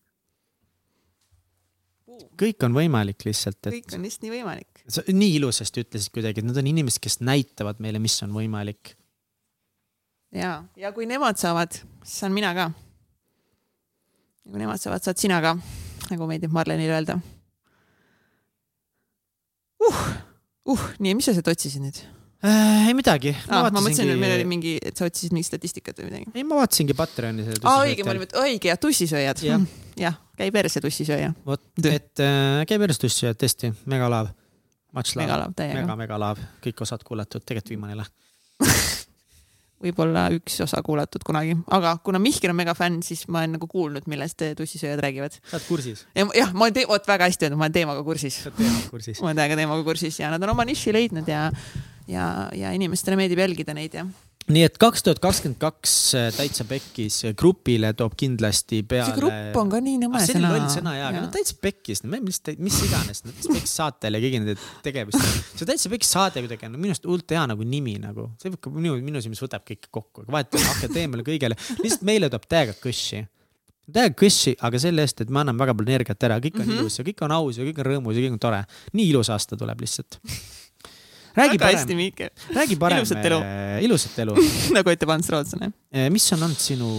kõik on võimalik lihtsalt, et kõik on lihtsalt nii võimalik. Sa nii ilusasti ütlesid kuidagi, et nad on inimesed, kes näitavad meile, mis on võimalik. ja, ja kui nemad saavad, siis saan mina ka. ja kui nemad saavad, saad sina ka, nagu meeldib Marlenile öelda uh,. uh, nii, mis sa sealt otsisid nüüd äh,. ei midagi ah,? ma mõtlesin, et meil oli mingi, et sa otsisid mingit statistikat või midagi. ei, ma vaatasingi Patreoni selle aa, õige, ma olin, õige ja tussisööjad. Jah. <laughs> jah, käi perse tussisööja. vot, et äh, käib järjestus ja tõesti, megalav. Megalav täiega mega, mega lav, kõik osad kuulatud, tegelikult viimane läht. <laughs> võib-olla üks osa kuulatud kunagi, aga kuna Mihkel on mega fänn, siis ma olen nagu kuulnud, millest tussisööjad räägivad. sa oled kursis? ja jah, ma olen, vot väga hästi öeldud, ma olen teemaga kursis. sa oled teemaga kursis? ma olen täiega teemaga kursis ja nad on oma niši leidnud ja, ja, ja inimestele meeldib jälgida neid ja. Nii et kaks tuhat kakskümmend kaks Täitsa Pekkis grupile toob kindlasti peale. see grupp on ka nii nõme ah, see oli sõna. loll sõna jaa, aga no Täitsa Pekkis, no mis, mis iganes, Täitsa Pekkis saatel ja kõigi nende tegevustel. <laughs> see Täitsa Pekkis saade kuidagi on minu arust hullult hea nagu nimi nagu, see võib ka minu, minu silmis võtab kõike kokku, vahet ei ole akadeemiale kõigele, lihtsalt meile toob täiega kõssi. täiega kõssi, aga selle eest, et me anname väga palju energiat ära, kõik on mm. -hmm. ilus ja kõik on aus ja kõik on rõõmus ja kõik on tore. nii ilus aasta tuleb lihtsalt. Räägi väga hästi, Mihkel, räägi parem. Ilusat elu.. ilusat elu. nagu ütleb Ants Rootslane. mis on olnud sinu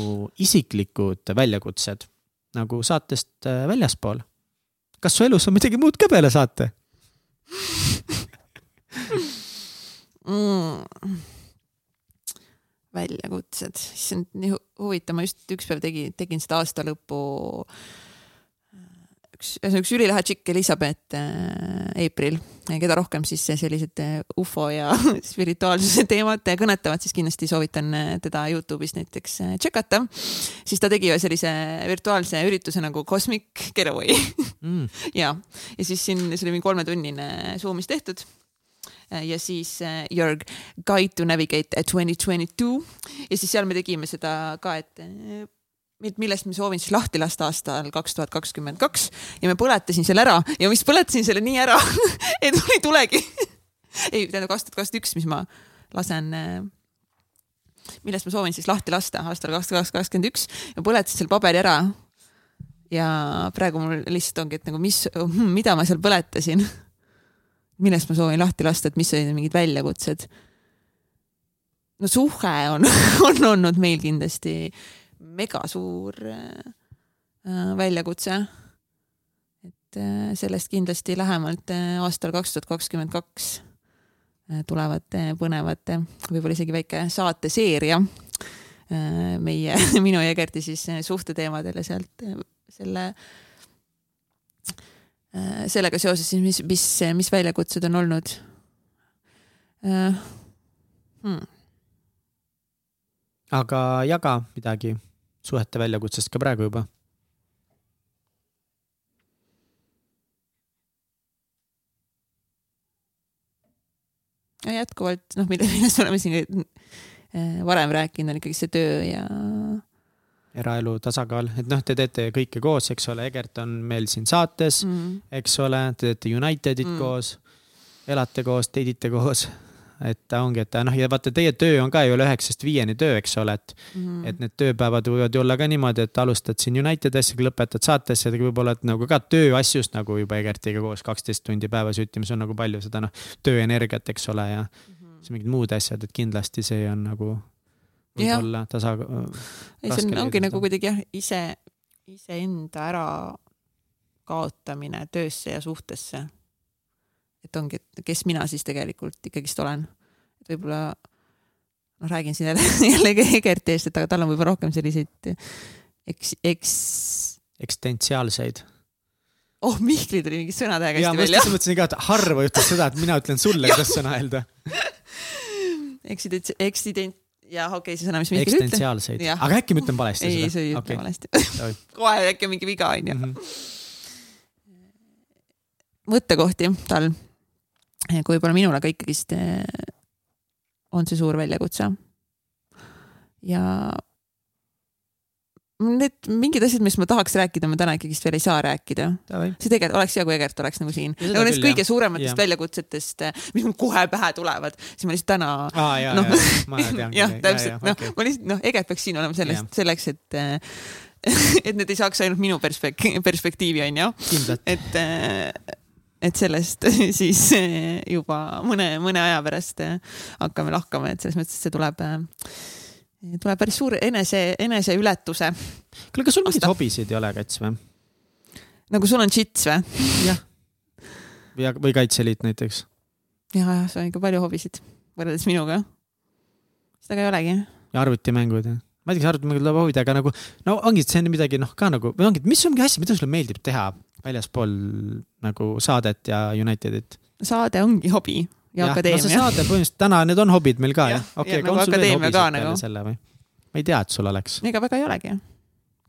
isiklikud väljakutsed nagu saatest äh, väljaspool? kas su elus on midagi muud ka peale saate? mm.. väljakutsed, issand nii hu- huvitav, ma just üks päev tegin, tegin seda aasta lõpu. üks, ühesõnaga üks ülilahe tšikk Elizabeth äh, April, keda rohkem siis sellised äh, ufo ja <laughs> spirituaalsuse teemad kõnetavad, siis kindlasti soovitan äh, teda Youtube'is näiteks tšekata. siis ta tegi ühe sellise virtuaalse ürituse nagu Cosmic Getaway Mm. <laughs> ja, ja siis siin, see oli mingi kolmetunnine Zoomis tehtud. ja siis Your Guide to Navigate twenty twenty two ja siis seal me tegime seda ka, et millest ma soovin siis lahti lasta aastal kaks tuhat kakskümmend kaks. Ja ma põletasin selle ära. Ja vist põletasin selle nii ära, <laughs> et mul ei tulegi. <laughs> ei, tähendab kaks tuhat kakskümmend üks, mis ma lasen äh, millest ma soovin siis lahti lasta aastal kaks tuhat kakskümmend üks. Ja põletasin selle paberi ära. Ja praegu mul lihtsalt ongi, et nagu mis, mida ma seal põletasin, <laughs> millest ma soovin lahti lasta, et mis olid mingid väljakutsed. no suhe on, on olnud meil kindlasti mega suur äh, väljakutse. et äh, sellest kindlasti lähemalt äh, aastal kaks tuhat kakskümmend kaks äh, tulevad äh, põnevad äh,, võib-olla isegi väike saateseeria äh, meie, <laughs> minu ja Egerti siis äh, suhteteemadel ja sealt äh, selle, sellega seoses siis, mis, mis, mis väljakutsed on olnud hmm.? Aga jaga midagi suhete väljakutsest ka praegu juba. ja jätkuvalt noh, mille, millest me oleme siin äh, varem rääkinud, on ikkagi see töö ja eraelu tasakaal, et noh, te teete kõike koos, eks ole, Egert on meil siin saates, mm, eks ole, te teete Unitedit Mm. mm. koos, elate koos, date ite koos, et ongi, et noh, ja vaata, teie töö on ka ju üheksast viieni töö, eks ole, et mm. et need tööpäevad võivad ju olla ka niimoodi, et alustad siin Unitedi asjaga, lõpetad saate asjadega, võib-olla, et nagu ka tööasjust nagu juba Egertiga koos kaksteist tundi päevas ütlemas on nagu palju seda noh, tööenergiat, eks ole, ja mm -hmm. siis mingid muud asjad, et kindlasti see on nagu võib-olla tasa. ei, see on, ongi nagu kuidagi jah, ise, iseenda ära kaotamine töösse ja suhtesse et ongi, et kes mina siis tegelikult ikkagist olen. et võib-olla noh, räägin siin jälle, <laughs> jällegi Egerti eest, et aga tal on võib-olla rohkem selliseid eks, eks. eksistentsiaalseid. oh, Mihkli tuli mingi sõnatähega hästi välja. ma mõtlesin ka, et harva juhtub seda, et mina ütlen sulle, kuidas sõna öelda. <laughs> Eksident-, eksident-, jah, okei okay,, see sõna, mis Mihkel eksistentsiaalseid, aga äkki ma ütlen valesti seda? ei, sa ei ütle okay. valesti <laughs> kohe äkki on mingi viga, onju. Mhm. mõttekohti tal kui võib-olla minule ka ikkagist eh, on see suur väljakutse. ja need mingid asjad, mis ma tahaks rääkida, ma täna ikkagist veel ei saa rääkida. see tegelikult oleks hea, kui Egert oleks nagu siin. nagu nendest kõige jah. suurematest ja. väljakutsetest, eh, mis mul kohe pähe tulevad, siis ma lihtsalt täna noh, <laughs> jah, täpselt, noh, ma lihtsalt, noh, Egert peaks siin olema sellest, selleks, et eh, <laughs> et need ei saaks ainult minu perspek-, perspektiivi, onju. et et sellest <laughs> siis eh, juba mõne, mõne aja pärast eh, hakkame lahkama, et selles mõttes, et see tuleb, eh, tuleb päris suur enese, eneseületuse. kuule, kas sul mingeid hobisid ei ole, Kats või? nagu sul on džits või? jah. ja, või Kaitseliit näiteks. ja, jah, sul on ikka palju hobisid võrreldes minuga. seda ka ei olegi. ja arvutimängud ja ma ei tea, kas arvutimängud läheb huvida, aga nagu no ongi, see on midagi noh, ka nagu või ongi, mis on mingi asi, mida sulle meeldib teha väljaspool nagu saadet ja Unitedit? saade ongi hobi ja, ja akadeemia. no see saade põhimõtteliselt täna, need on hobid meil ka jah? okei, aga nagu on sul veel hobisid peale nagu. selle või? ma ei tea, et sul oleks. ega väga ei olegi.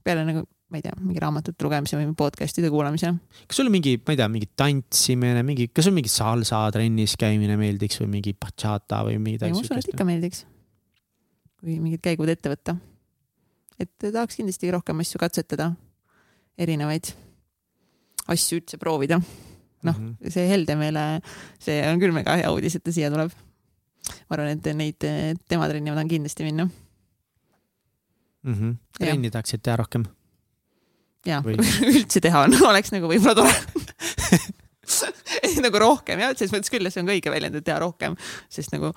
peale nagu, ma ei tea, mingi raamatute lugemise või podcast'ide kuulamise. kas sul mingi, ma ei tea, mingi tantsimine, mingi, kas sul mingi salsa trennis käimine meeldiks või mingi bachata või midagi siukest? ma usun, et ikka meeldiks. kui mingid käigud ette võtta. et tahaks kindlasti rohkem asju katsetada, erinevaid asju üldse proovida. noh mm -hmm., see Heldemeele, see on küll mega hea uudis, et ta siia tuleb. ma arvan, et neid tema trenni ma tahan kindlasti minna mm. -hmm. trenni tahaksid teha rohkem? jaa Või... <laughs> üldse teha on, <laughs> oleks nagu võib-olla tore <laughs> nagu rohkem jah, selles mõttes küll, see on ka õige väljend, et teha rohkem, sest nagu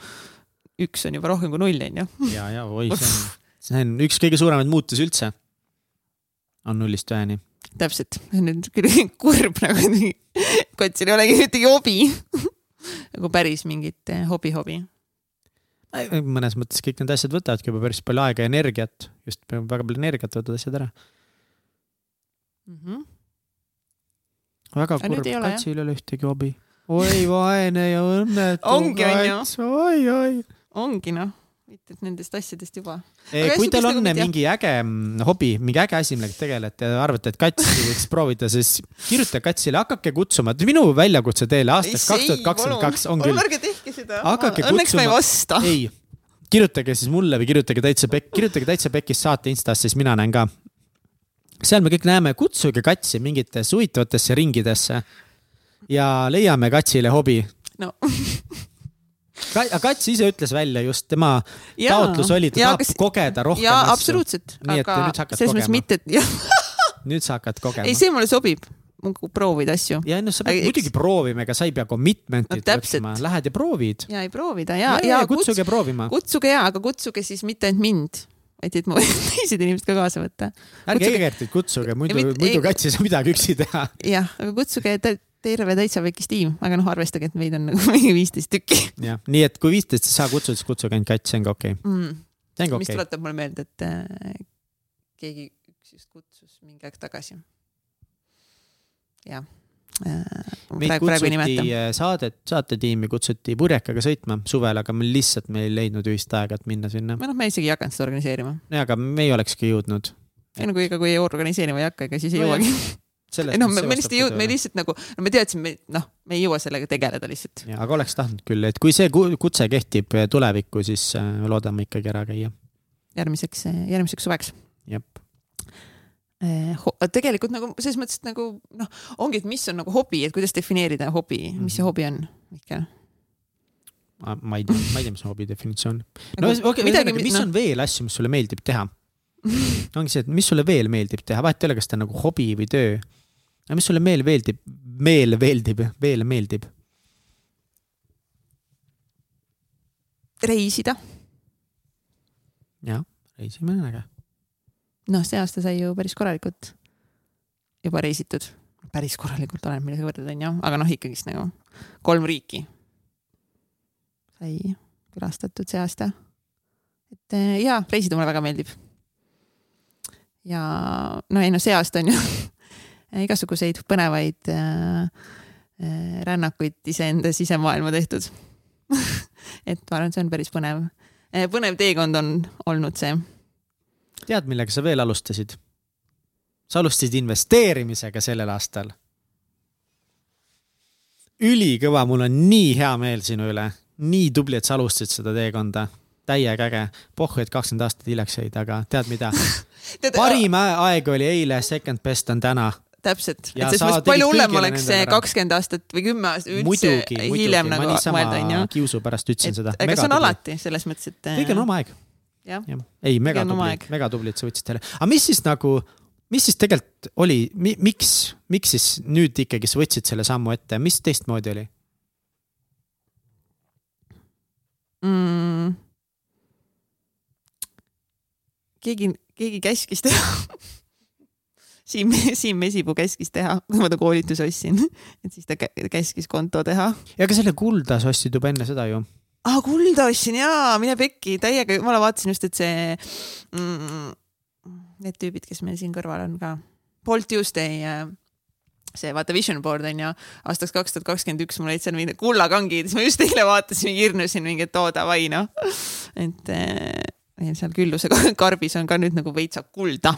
üks on juba rohkem kui null, onju. ja, ja oi, see on, see on üks kõige suuremaid muutusi üldse. On nullist üheni täpselt, nüüd küll <laughs> kurb nagu, kotsil ei olegi ühtegi hobi <laughs> nagu päris mingit eh, hobi-hobi. mõnes mõttes kõik need asjad võtavadki juba päris palju aega ja energiat, just väga palju energiat võtavad asjad ära mm. -hmm. väga kurb, katsil ei ole ühtegi hobi. oi, vaene ja õnnetu kats, oi, oi. ongi noh mitte nendest asjadest juba. kui teil on nagu mingi äge mm, hobi, mingi äge asi, millega tegelete ja arvate, et katsi võiks proovida, siis kirjutage katsile, hakake kutsuma, minu väljakutse teile aastaks kaks tuhat kakskümmend kaks on küll. ärge tehke seda. Õnneks ma ei vasta. ei, kirjutage siis mulle või kirjutage täitsa pekk, kirjutage täitsa pekis saate Instasse, siis mina näen ka. seal me kõik näeme, kutsuge katsi mingitesse huvitavatesse ringidesse ja leiame katsile hobi. no <laughs> Kats ise ütles välja just, tema ja, taotlus oli, ta tahab kas... kogeda rohkem ja, asju. absoluutselt, aga selles mõttes mitte, et <laughs> nüüd sa hakkad kogema. ei, see mulle sobib proovida asju. ja noh, sa pead muidugi eks... proovima, ega sa ei pea commitment'it no, võtma, lähed ja proovid. ja ei proovida ja, ja, ja, ja kutsuge kuts... proovima. kutsuge ja, aga kutsuge siis mitte ainult mind, vaid et ma <laughs> võin teised inimesed ka kaasa võtta. ärge. Egertit kutsuge, muidu, muidu kats ei saa midagi üksi teha. jah, aga kutsuge terve täitsa väikes tiim, aga noh, arvestage, et meid on nagu <laughs> mingi viisteist tükki. jah, nii et kui viisteist ei saa kutsuda, siis kutsuge ainult katt, see on ka okei okay. mm.. see on ka okei okay.. mis tuletab mulle meelde, et äh, keegi üks just kutsus mingi aeg tagasi. jah äh,. meid kutsuti äh, saadet, saatetiimi kutsuti purjekaga sõitma suvel, aga me lihtsalt, me ei leidnud ühist aega, et minna sinna. või noh, me isegi ei hakanud seda organiseerima. jaa, aga me ei olekski jõudnud. ei no kui, kui organiseerima ei hakka, ega siis ei no, jõuagi ei noh, me, me lihtsalt ei jõudnud, me lihtsalt nagu, no me teadsime, noh, me ei jõua sellega tegeleda lihtsalt. aga oleks tahtnud küll, et kui see kutse kehtib tulevikku, siis äh, loodame ikkagi ära käia. järgmiseks, järgmiseks suveks. jep eh, tegelikult nagu selles mõttes, et nagu noh, ongi, et mis on nagu hobi, et kuidas defineerida hobi, mis see mhm. hobi on, Mihkel? ma ei tea, ma ei tea, mis on hobi definitsioon. no Nagu okei okay,, midagi, mis noh. on veel asju, mis sulle meeldib teha? <laughs> ongi see, et mis sulle veel meeldib teha, vahet ei ole, kas ta on nagu hobi või töö. Aga mis sulle meel meeldib, meel meeldib, veel meeldib? reisida, jah, reisimine on äge. noh, see aasta sai ju päris korralikult juba reisitud, päris korralikult oleneb, millega võrdled onju, aga noh, ikkagist nagu kolm riiki sai külastatud see aasta. et eh, jaa, reisida mulle väga meeldib. ja no ei no see aasta on ju <laughs> igasuguseid põnevaid äh, äh, rännakuid iseenda sisemaailma tehtud. <laughs> et ma arvan, et see on päris põnev. põnev teekond on olnud see tead, millega sa veel alustasid? sa alustasid investeerimisega sellel aastal. ülikõva, mul on nii hea meel sinu üle, nii tubli, et sa alustasid seda teekonda. täiega äge, pohhu, et kakskümmend aastat hiljaks jäid, aga tead mida, <laughs> parim ä- aeg oli eile, second best on täna. täpselt, Ja et selles mõttes palju hullem oleks see kakskümmend aastat või kümme aastat üldse muidugi, muidugi, hiljem ma nagu mõelda, onju. kiusu pärast ütlesin seda. ega see on alati selles mõttes, et. kõigil on oma aeg. jah, ei, mega on oma tubli aeg., mega tubli, et sa võtsid selle, aga mis siis nagu, mis siis tegelikult oli, miks, miks siis nüüd ikkagi sa võtsid selle sammu ette, mis teistmoodi oli? mm.. keegi, keegi käskis teha. <laughs> Siim, Siim Mesipuu käskis teha, kui ma ta koolitusi ostsin, et siis ta kä- käskis konto teha ja aga selle kulda sa ostsid juba enne seda ju. ah,. kulda ostsin jaa, mine pekki, täiega, jumala vaatasin just, et see mm,, need tüübid, kes meil siin kõrval on ka, Paul Tuesday, see vaata vision board on ju, aastaks kaks tuhat kakskümmend üks mul olid seal mingid kullakangid, siis ma just eile vaatasin, hirmusin mingi, et oo davai noh. et eh, seal Külluse karbis on ka nüüd nagu veitsa kulda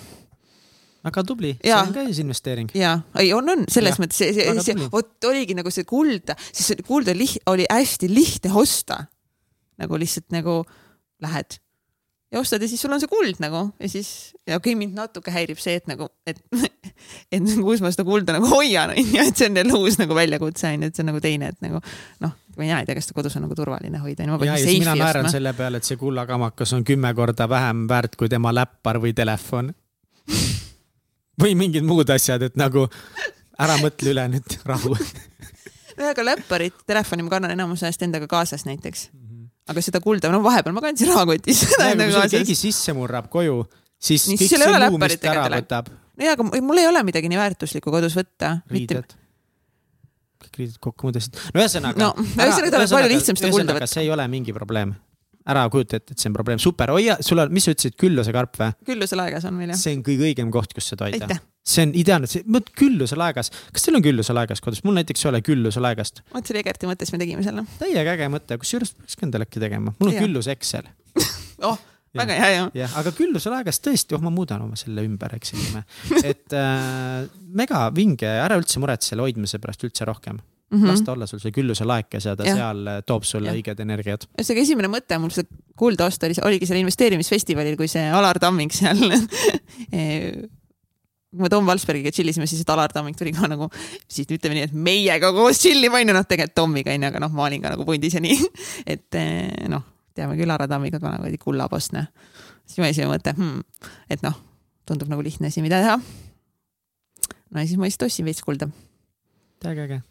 väga tubli, see on ka siis investeering. ja, ei on, on selles Jah, mõttes see, see see vot oligi nagu see kulda, siis see kulda liht-, oli hästi lihtne osta. nagu lihtsalt nagu lähed ja ostad ja siis sul on see kuld nagu ja siis ja okei okay,, mind natuke häirib see, et nagu, et, <laughs> et nagu kus ma seda kulda nagu hoian, onju, et see on jälle uus nagu väljakutse onju, et see on nagu teine, et nagu noh, mina ei tea, kas seda kodus on nagu turvaline hoida, ma ja, ja siis mina naeran selle peale, et see kullakamakas on kümme korda vähem väärt kui tema läppar või telefon. Või mingid muud asjad, et nagu ära mõtle üle nüüd, rahu. ühega läpparit, telefoni ma kannan enamus ajast endaga kaasas näiteks. aga seda kulda, no vahepeal ma kandsin rahakotis <laughs> seda endaga kaasas keegi. sisse murrab koju, siis Nii, kõik see muu, mis ta ära tele- võtab, nojah, aga mul ei ole midagi nii väärtuslikku kodus võtta. riided. kõik riided kokku mõtlesid. no ühesõnaga. no ühesõnaga ta on palju lihtsam seda kulda võtta. see ei ole mingi probleem. Ära kujuta ette, et see on probleem, super, hoia, sul on, mis sa ütlesid, külluse karp või? küllusel aegas on meil jah. see on kõige õigem koht, kus seda hoida see on ideaalne, mõt- külluse laegas, kas teil on külluse laegas kodus, mul näiteks ei ole külluse laegast. vot see oli Egerti mõttes, me tegime selle. täiega äge mõte, kusjuures peakski endale äkki tegema, mul on Jaa. külluse Excel. <laughs> oh, väga hea ju. jah, aga külluse laegas tõesti, oh ma muudan oma selle ümber, eks nime. et äh, mega vinge, ära üldse muretse selle hoidmise pärast üldse rohkem mm. -hmm. las ta olla sul see külluse laekas ja ta Jah. seal äh, toob sulle Jah. õiged energiat. ühesõnaga esimene mõte mul seda kulda osta oli, oligi seal investeerimisfestivalil, kui see Alar Tamming seal <laughs> kui me Tom Valsbergiga tšillisime, siis Alar Tamming tuli ka nagu, siis ütleme nii, et meiega koos tšillima onju, noh tegelikult Tomiga onju, aga noh, ma olin ka nagu pundis ja nii. <laughs> et eh, noh, teame küll Alar Tammiga, et vana kuradi kullapostne. siis mu esimene mõte hmm,, et noh, tundub nagu lihtne asi, mida teha. no ja siis ma lihtsalt ostsin veits kulda. täiega äge.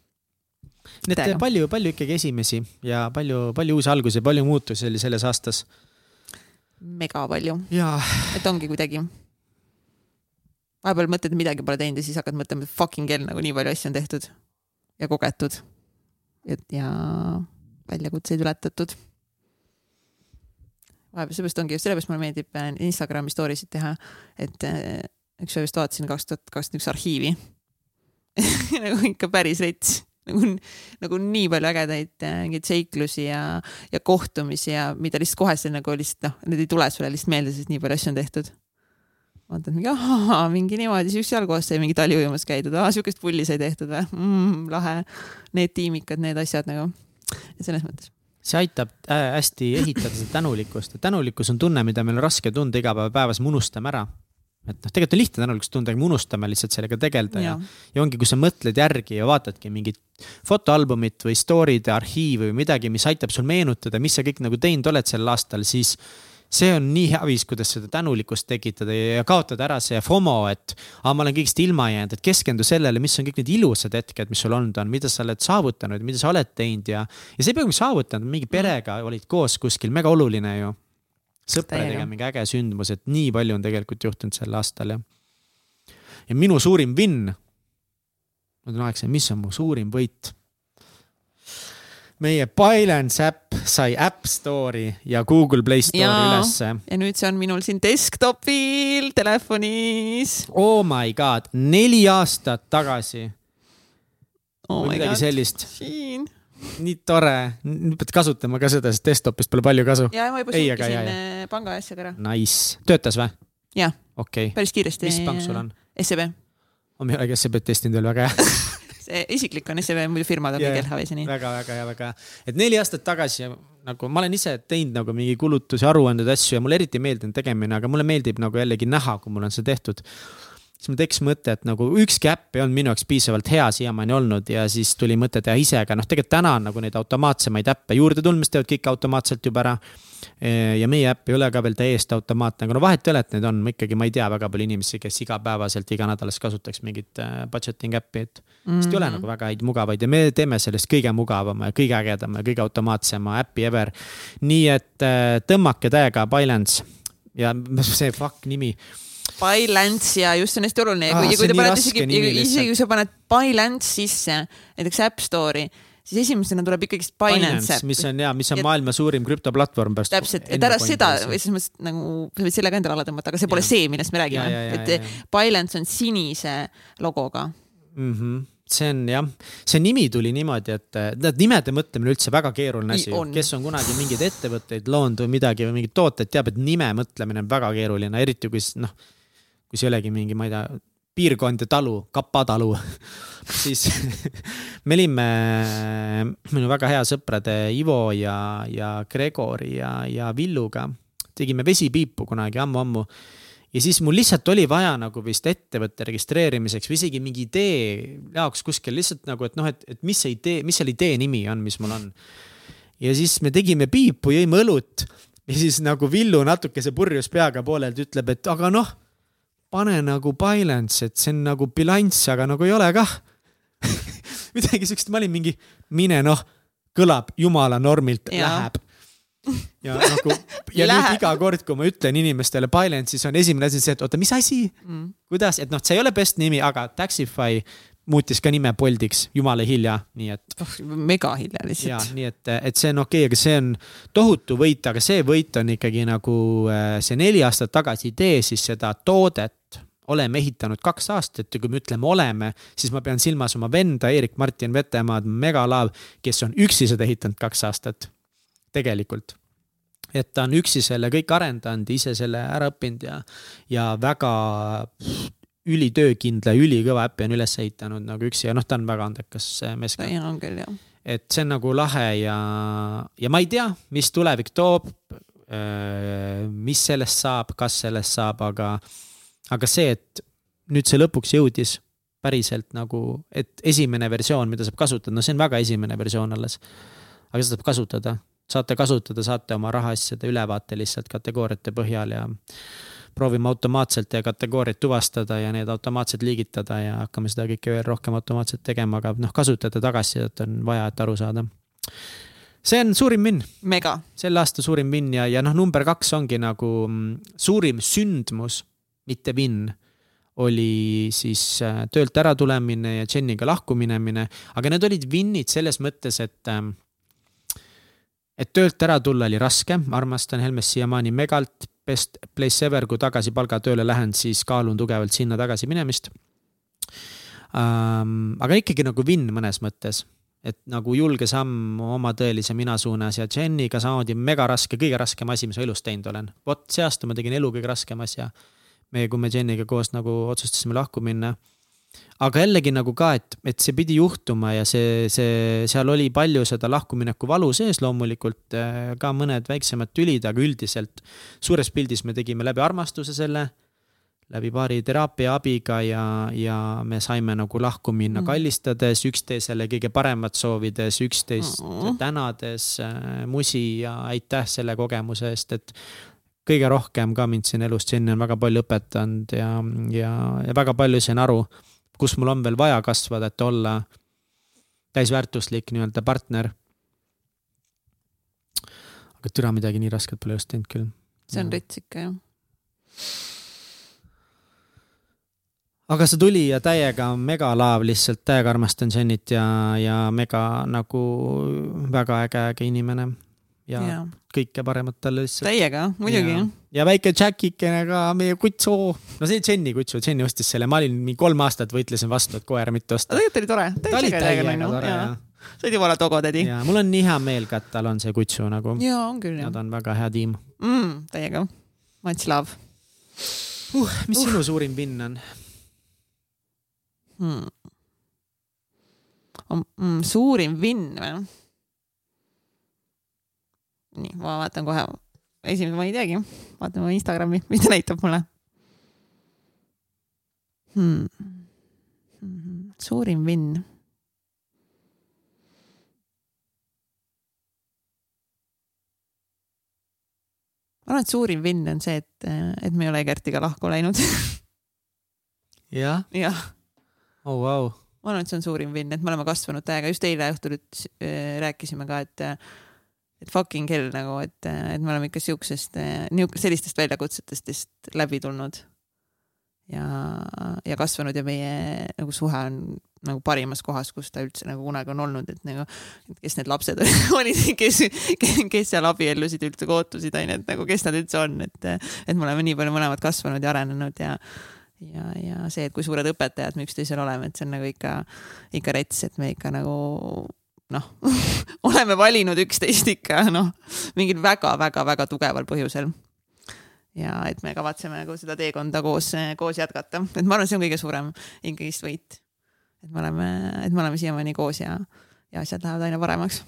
Nii et palju, palju ikkagi esimesi ja palju, palju uusi algusi, palju muutusi oli selles aastas. mega palju, ja et ongi kuidagi. vahepeal mõtled, et midagi pole teinud ja siis hakkad mõtlema, et fucking hell, nagu nii palju asju on tehtud ja kogetud. et ja väljakutseid ületatud. vahepeal seepärast ongi just sellepärast mulle meeldib äh, Instagrami story sid teha, et äh, üks päev just vaatasin kaks tuhat kakskümmend üks arhiivi. <laughs> nagu ikka päris rets, nagu, nagu nii palju ägedaid äh, mingeid seiklusi ja, ja kohtumisi ja mida lihtsalt kohe nagu lihtsalt noh, need ei tule sulle lihtsalt meelde, sest nii palju asju on tehtud. vaatad mingi ahaa, mingi niimoodi, siukest jalgkohast sai mingi tali ujumas käidud, siukest pulli sai tehtud või mm,, lahe. Need tiimikad, need asjad nagu, selles mõttes. see aitab äh, hästi ehitada seda tänulikkust, et tänulikkus on tunne, mida meil on raske tunda igapäevapäevas, me unustame ära. Et noh, tegelikult on lihtne tänulikkustundega, me unustame lihtsalt sellega tegeleda ja, ja ja ongi, kui sa mõtled järgi ja vaatadki mingit fotoalbumit või story'de arhiivi või midagi, mis aitab sul meenutada, mis sa kõik nagu teinud oled sel aastal, siis see on nii hea viis, kuidas seda tänulikkust tekitada ja kaotada ära see FOMO, et aa, ma olen kõigest ilma jäänud, et keskendu sellele, mis on kõik need ilusad hetked, mis sul olnud on, mida sa oled saavutanud, mida sa oled teinud ja, ja see ei pea olema saavutanud, mingi perega olid koos kuskil, mega oluline ju. Sõpradega mingi äge sündmus, et nii palju on tegelikult juhtunud sel aastal ja. ja minu suurim win. ma tahaksin, mis on mu suurim võit meie Binance äpp sai App Store'i ja Google Play Store'i Jaa. ülesse. ja nüüd see on minul siin desktopil, telefonis Oh my god, neli aastat tagasi oh. või midagi sellist. siin. Nii tore, nüüd pead kasutama ka seda, sest desktop'ist pole palju kasu. ja ma juba jaa, äh, panga asjaga ära. Nice, töötas või? jah, okei okay., päris kiiresti. mis pank sul on? SEB, ma ei olegi SEB-d testinud veel, väga hea <laughs> see isiklik on SEB, muidu firmad on Jaa, kõik. LHV-s ja nii. väga, väga hea, väga hea. et neli aastat tagasi nagu ma olen ise teinud nagu mingi kulutusi, aruandeid, asju ja mulle eriti ei meeldinud tegemine, aga mulle meeldib nagu jällegi näha, kui mul on see tehtud siis mul tekkis mõte, et nagu ükski äpp ei olnud minu jaoks piisavalt hea siiamaani olnud ja siis tuli mõte teha ise, aga noh, tegelikult täna on nagu neid automaatsemaid äppe juurde tulnud, mis teevad kõik automaatselt juba ära. ja meie äpp ei ole ka veel täiesti automaatne, aga no vahet ei ole, et need on, ma ikkagi, ma ei tea väga palju inimesi, kes igapäevaselt, iganädalas kasutaks mingit äh, budgeting äppi, et sest ei ole Mhm. nagu väga häid mugavaid ja me teeme sellest kõige mugavama ja kõige ägedama ja kõige automaatsema äpi ever. nii et äh, tõmmake täiega Binance ja <laughs> see fuck nimi, Balance ja just see on hästi oluline ja Ah, kui, ja kui te panete isegi, isegi kui sa paned Balance sisse, näiteks App Store'i, siis esimesena tuleb ikkagist Binance äpp. mis on ja, mis on Ja- maailma suurim krüptoplatvorm pärast. täpselt, et ära seda või selles mõttes nagu sa võid selle ka endale alla tõmmata, aga see pole Jaa. see, millest me Ja, räägime ja, ja,, et ja, ja. Balance on sinise logoga. mm. -hmm see on jah, see nimi tuli niimoodi, et tead, nimede mõtlemine üldse väga keeruline asi kes on kunagi mingeid ettevõtteid loonud või midagi või mingeid tooteid, teab, et nime mõtlemine on väga keeruline, eriti kui noh, kui see ei olegi mingi, ma ei tea, piirkond ja talu, Kapa talu, <laughs> siis <laughs> me olime minu väga hea sõprade Ivo ja, ja Gregori ja, ja Villuga tegime vesipiipu kunagi ammu-ammu ja siis mul lihtsalt oli vaja nagu vist ettevõtte registreerimiseks või isegi mingi idee jaoks kuskil lihtsalt nagu, et noh, et, et mis see idee, mis selle idee nimi on, mis mul on. ja siis me tegime piipu, jõime õlut ja siis nagu Villu natukese purjus peaga poolelt ütleb, et aga noh, pane nagu balance, et see on nagu bilanss, aga nagu ei ole kah. <laughs> midagi siukest, ma olin mingi, mine noh, kõlab jumala normilt, läheb. <laughs> Ja nagu ja nüüd iga kord, kui ma ütlen inimestele balance, siis on esimene asi see, et oota, mis asi, Mm. kuidas, et noh, see ei ole best nimi, aga Taxify muutis ka nime Boltiks jumala hilja, nii et Oh, mega hilja ja lihtsalt. nii et, et see on okei okay,, aga see on tohutu võit, aga see võit on ikkagi nagu äh, see neli aastat tagasi idee, siis seda toodet oleme ehitanud kaks aastat ja kui me ütleme oleme, siis ma pean silmas oma venda Eerik-Martin Vetemaad, megalaev, kes on üksi seda ehitanud kaks aastat. tegelikult. et ta on üksi selle kõik arendanud, ise selle ära õppinud ja, ja väga ülitöökindla, ülikõva äpi on üles ehitanud nagu üksi ja noh, ta on väga andekas äh, mees ka on küll jah. et see on nagu lahe ja, ja ma ei tea, mis tulevik toob. mis sellest saab, kas sellest saab, aga, aga see, et nüüd see lõpuks jõudis päriselt nagu, et esimene versioon, mida saab kasutada, no see on väga esimene versioon alles. aga seda saab kasutada, saate kasutada, saate oma rahaasjade ülevaate lihtsalt kategooriate põhjal ja proovime automaatselt teie kategooriaid tuvastada ja need automaatselt liigitada ja hakkame seda kõike veel rohkem automaatselt tegema, aga noh, kasutajate tagasisidet on vaja, et aru saada. see on suurim win, mega, selle aasta suurim win ja, ja noh, number kaks ongi nagu mm, suurim sündmus, mitte win oli siis äh, töölt äratulemine ja Jeniga lahkuminemine, aga need olid win'id selles mõttes, et ähm, et töölt ära tulla oli raske, ma armastan Helmest siiamaani megalt, best place ever, kui tagasi palgatööle lähen, siis kaalun tugevalt sinna tagasi minemist ähm,. aga ikkagi nagu win mõnes mõttes, et nagu julge samm oma tõelise mina suunas ja Jeniga samamoodi mega raske, kõige raskem asi, mis ma elus teinud olen. vot see aasta ma tegin elu kõige raskem asja. me, kui me Jeniga koos nagu otsustasime lahku minna aga jällegi nagu ka, et, et see pidi juhtuma ja see, see, seal oli palju seda lahkumineku valu sees loomulikult äh, ka mõned väiksemad tülid, aga üldiselt suures pildis me tegime läbi armastuse selle. läbi paari teraapia abiga ja, ja me saime nagu lahku minna Mm. kallistades, üksteisele kõige paremat soovides, üksteist Mm. tänades äh, musi ja aitäh selle kogemuse eest, et kõige rohkem ka mind siin elus Jenny on väga palju õpetanud ja, ja, ja väga palju sain aru, kus mul on veel vaja kasvada, et olla täisväärtuslik nii-öelda partner. aga türa midagi nii rasket pole just teinud küll. see on rets ikka jah. aga see tuli ja täiega megalaav lihtsalt, täiega armastan Jennit ja, ja mega nagu väga äge, äge inimene. ja ja kõike paremat talle lihtsalt. täiega, muidugi. ja väike Jackikene ka, meie kutsu. no see Jenny kutsu, Jenny ostis selle, ma olin mingi kolm aastat võitlesin vastu, et koera mitte osta. tegelikult oli tore. ta oli täiega tore ja. sa olid jumala togotädi. ja mul on nii hea meel ka, et tal on see kutsu nagu. ja on küll jah Nad on väga hea tiim mm,. Täiega. Much love uh,. mis uh. sinu suurim vinn on? hmm. Mm, suurim vinn või? Nii, ma vaatan kohe, esimene ma ei teagi, vaatan oma Instagrami, mis ta näitab mulle. Hmm.. suurim vinn. ma arvan, et suurim vinn on see, et, et me ei ole Egertiga lahku läinud. <laughs> Jah? jah. Oh wow. ma arvan, et see on suurim vinn, et me oleme kasvanud täiega, just eile õhtul üt- äh, rääkisime ka, et et fucking hell nagu, et, et me oleme ikka siuksest, sellistest väljakutsetest lihtsalt läbi tulnud. ja, ja kasvanud ja meie nagu suhe on nagu parimas kohas, kus ta üldse nagu kunagi on olnud, et nagu, et kes need lapsed <laughs> olid, kes, kes seal abiellusid üldse, kootusid onju, et nagu kes nad üldse on, et, et me oleme nii palju mõlemad kasvanud ja arenenud ja ja, ja see, et kui suured õpetajad me üksteisel oleme, et see on nagu ikka, ikka rets, et me ikka nagu noh <laughs> oleme valinud üksteist ikka noh, mingil väga-väga-väga tugeval põhjusel. ja et me kavatseme nagu seda teekonda koos, koos jätkata, et ma arvan, see on kõige suurem ikkagist võit. et me oleme, et me oleme siiamaani koos ja, ja asjad lähevad aina paremaks.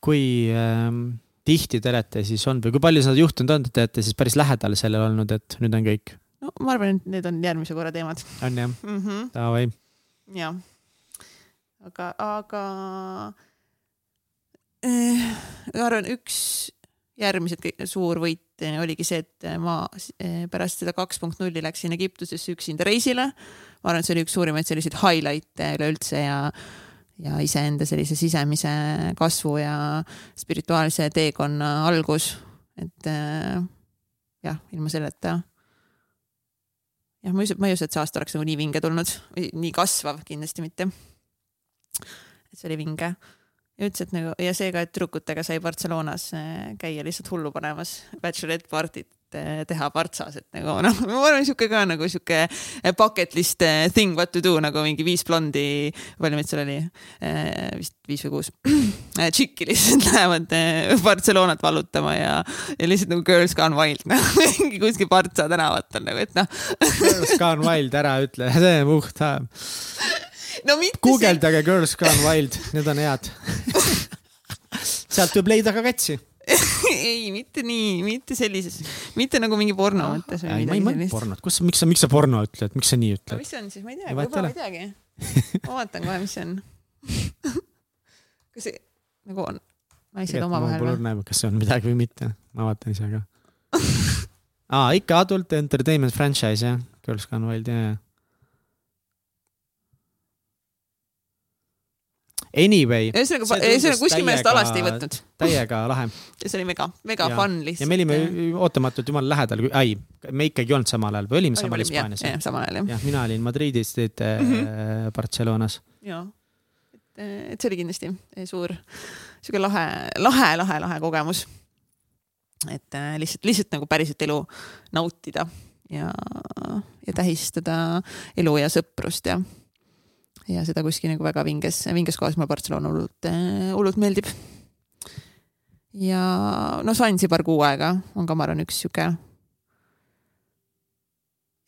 kui ähm, tihti te olete siis olnud või kui palju seda juhtunud on, te olete siis päris lähedal sellele olnud, et nüüd on kõik? no ma arvan, et need on järgmise korra teemad. on jah mm -hmm.? Davai. jah aga, aga eh, ma arvan, üks järgmised suur võit oligi see, et ma eh, pärast seda kaks punkt nulli läksin Egiptusesse üksinda reisile. ma arvan, et see oli üks suurimaid selliseid highlight'e üleüldse ja, ja iseenda sellise sisemise kasvu ja spirituaalse teekonna algus. et eh, jah, ilma selleta jah, ma ei usu, ma ei usu, et see aasta oleks nagu nii vinge tulnud, nii kasvav kindlasti mitte et see oli vinge. ja ütles, et nagu ja see ka, et tüdrukutega sai Barcelonas käia lihtsalt hullu panemas bachelorette party't teha partsas, et nagu noh, ma arvan, sihuke ka nagu sihuke bucket list thing what to do nagu mingi viis blondi, palju meid seal oli? vist viis või kuus. <clears throat> tšikki lihtsalt <laughs> lähevad Barcelonat vallutama ja, ja lihtsalt nagu girls gone wild <laughs> noh, mingi kuskil Partsa tänavat on nagu, et noh. Girls gone wild, ära ütle, <laughs> see on puht no mitte guugeldage see... Girls Gone Wild, need on head. Sealt võib leida ka katsi. Ei, mitte nii, mitte sellises, mitte nagu mingi porno mõttes või midagi sellist. pornot, kus, miks sa, miks sa porno ütled, miks sa nii ütled? No,? mis see on siis, ma ei tea, võib-olla ma ei teagi. <laughs> ma vaatan kohe, mis see on. Kas see nagu on naised omavahel või? kas see on midagi või mitte, ma vaatan ise ka. Aa, ikka Adult Entertainment franchise jah, Girls Gone Wild, jaa, Anyway. ühesõnaga, ühesõnaga kuskil me seda alasti ei võtnud. täiega lahe. <laughs> see oli mega, mega ja. fun lihtsalt. ja me olime ootamatult jumala lähedal, ai, me ikkagi ei olnud samal ajal või olime samal Hispaanias? jah, samal ajal jah. jah, mina olin Madridis, teid mm -hmm. Barcelonas. ja, et, et see oli kindlasti suur, sihuke lahe, lahe, lahe, lahe kogemus. et äh, lihtsalt, lihtsalt nagu päriselt elu nautida ja, ja tähistada elu ja sõprust ja ja seda kuskil nagu väga vinges, vinges kohas mulle Barcelona hullult, hullult meeldib. ja no Zanzibar kuu aega on ka, ma arvan, üks sihuke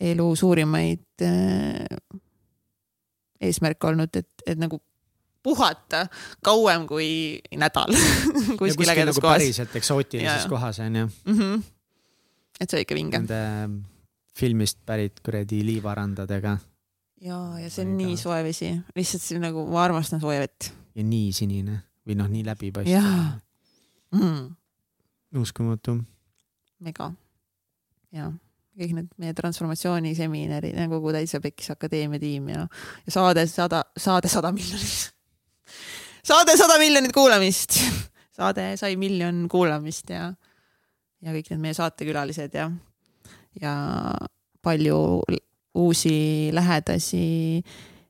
elu suurimaid äh, eesmärke olnud, et, et nagu puhata kauem kui nädal <laughs> kuskil ägedas nagu kohas. päriselt eksootilises ja. kohas on ju mm. -hmm. et see oli ikka vinge. nende filmist pärit kuradi liivarandadega ja, ja see on nii soe vesi, lihtsalt see nagu, ma armastan sooja vett ja nii sinine või noh, nii läbipaistev mm,. uskumatu. mega. ja kõik need meie transformatsiooniseminarid ja kogu Täitsa Pekkis Akadeemia tiim ja, ja saade sada, saade sada miljonit. <laughs> saade sada miljonit kuulamist. <laughs> saade sai miljon kuulamist ja, ja kõik need meie saatekülalised ja, ja palju uusi lähedasi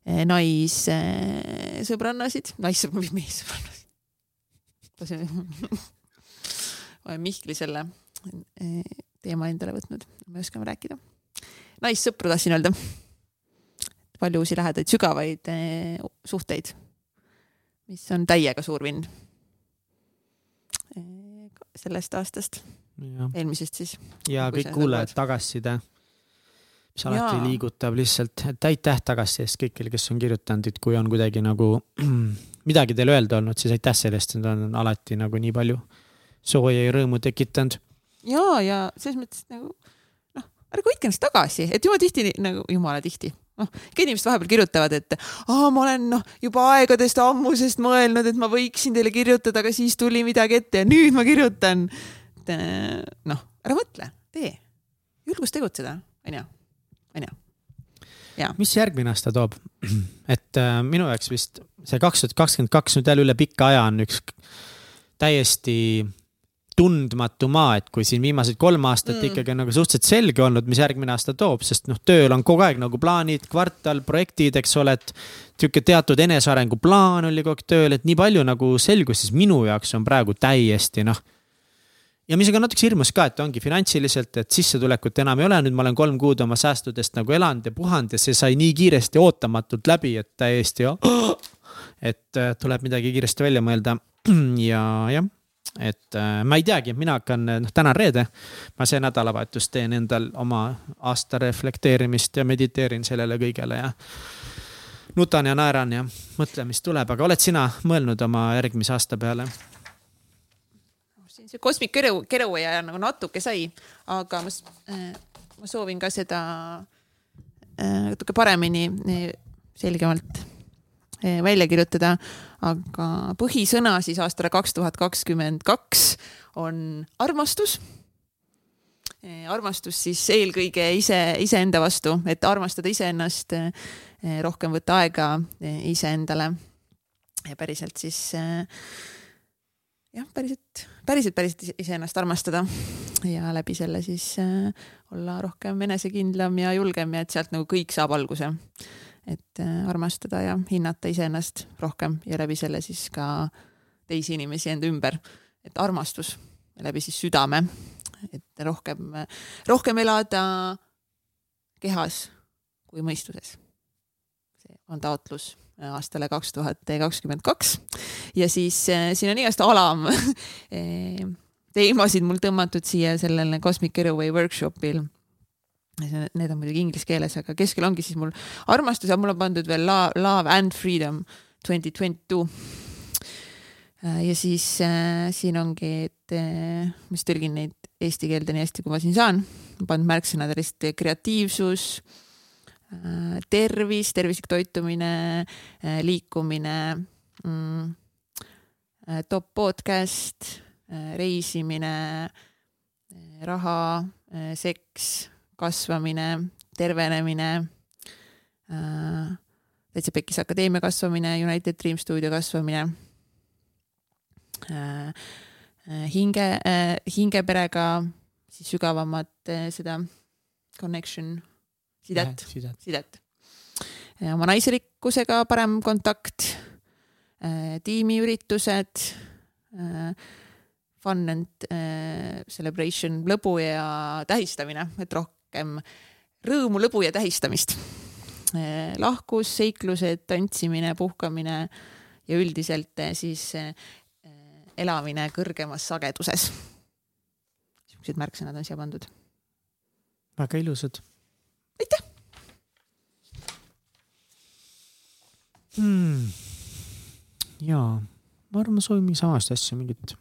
eh, naissõbrannasid, naissõbrannasid, meessõbrannasid. olen Mihkli selle eh, teema endale võtnud, me oskame rääkida. naissõpru tahtsin öelda. palju uusi lähedaid, sügavaid eh, suhteid, mis on täiega suur vinn. sellest aastast, eelmisest siis. ja kõik kuulajad tagasiside, mis alati Jaa. liigutab lihtsalt, et aitäh tagasiside eest kõigile, kes on kirjutanud, et kui on kuidagi nagu <clears throat> midagi teile öelda olnud, siis aitäh selle eest, need on alati nagu nii palju sooja ja rõõmu tekitanud. ja, ja selles mõttes nagu noh, ärge hoidke ennast tagasi, et jumala tihti nagu jumala tihti, noh, inimesed vahepeal kirjutavad, et aa, ma olen noh, juba aegadest ammusest mõelnud, et ma võiksin teile kirjutada, aga siis tuli midagi ette ja nüüd ma kirjutan. et noh, ära mõtle, tee, julgus tegutseda, onju, onju. mis järgmine aasta toob? <clears throat> et äh, minu jaoks vist see kaks tuhat kakskümmend kaks nüüd jälle üle pika aja on üks täiesti tundmatu maa, et kui siin viimased kolm aastat Mm. mm. ikkagi on nagu suhteliselt selge olnud, mis järgmine aasta toob, sest noh, tööl on kogu aeg nagu plaanid, kvartal, projektid, eks ole, et sihuke teatud enesearengu plaan oli kogu aeg tööl, et nii palju nagu selgus, siis minu jaoks on praegu täiesti noh. Ja mis on ka natuke hirmus ka, et ongi finantsiliselt, et sissetulekut enam ei ole, nüüd ma olen kolm kuud oma säästudest nagu elanud ja puhanud ja see sai nii kiiresti ootamatult läbi, et täiesti, <gasps> et äh, tuleb midagi kiiresti välja mõelda <clears throat> ja jah et äh, ma ei teagi, mina hakkan, noh, täna on reede. ma see nädalavahetus teen endal oma aasta reflekteerimist ja mediteerin sellele kõigele ja nutan ja naeran ja mõtlen, mis tuleb, aga oled sina mõelnud oma järgmise aasta peale? See Cosmic Getaway nagu natuke sai, aga ma, ma soovin ka seda äh, natuke paremini, selgemalt äh, välja kirjutada. aga põhisõna siis aastale kaks tuhat kakskümmend kaks on armastus. armastus siis eelkõige ise, iseenda vastu, et armastada iseennast, rohkem võtta aega äh, iseendale ja päriselt siis äh, jah, päriselt, päriselt, päriselt ise- iseennast armastada ja läbi selle siis äh, olla rohkem enesekindlam ja julgem ja et sealt nagu kõik saab alguse. et äh, armastada ja hinnata iseennast rohkem ja läbi selle siis ka teisi inimesi enda ümber. et armastus läbi siis südame, et rohkem, rohkem elada kehas kui mõistuses. see on taotlus aastale kaks tuhat kakskümmend kaks ja siis äh, siin on igast alam <laughs> eh, teemasid mul tõmmatud siia sellele Cosmic Getaway workshopil. Need on muidugi inglise keeles, aga keskel ongi siis mul armastus ja mul on pandud veel love, love and freedom twenty twenty two. ja siis äh, siin ongi, et äh, mis tõlgin neid eesti keelde nii hästi, kui ma siin saan, pannud märksõnadest kreatiivsus äh,, tervis, tervislik toitumine äh,, liikumine mm,, top podcast, reisimine, raha, seks, kasvamine, tervenemine, täitsa Pekkis Akadeemia kasvamine, United Dream stuudio kasvamine, hinge, hingeperega siis sügavamat seda connection, sidet, sidet. sidet. oma naiselikkusega parem kontakt, tiimiüritused, fun and äh, celebration, lõbu ja tähistamine, et rohkem rõõmu, lõbu ja tähistamist. lahkus, seiklused, tantsimine, puhkamine ja üldiselt siis äh, elamine kõrgemas sageduses. niisugused märksõnad on siia pandud. väga ilusad. Aitäh hmm.. jaa, ma arvan, ma soovin samast asja, mingit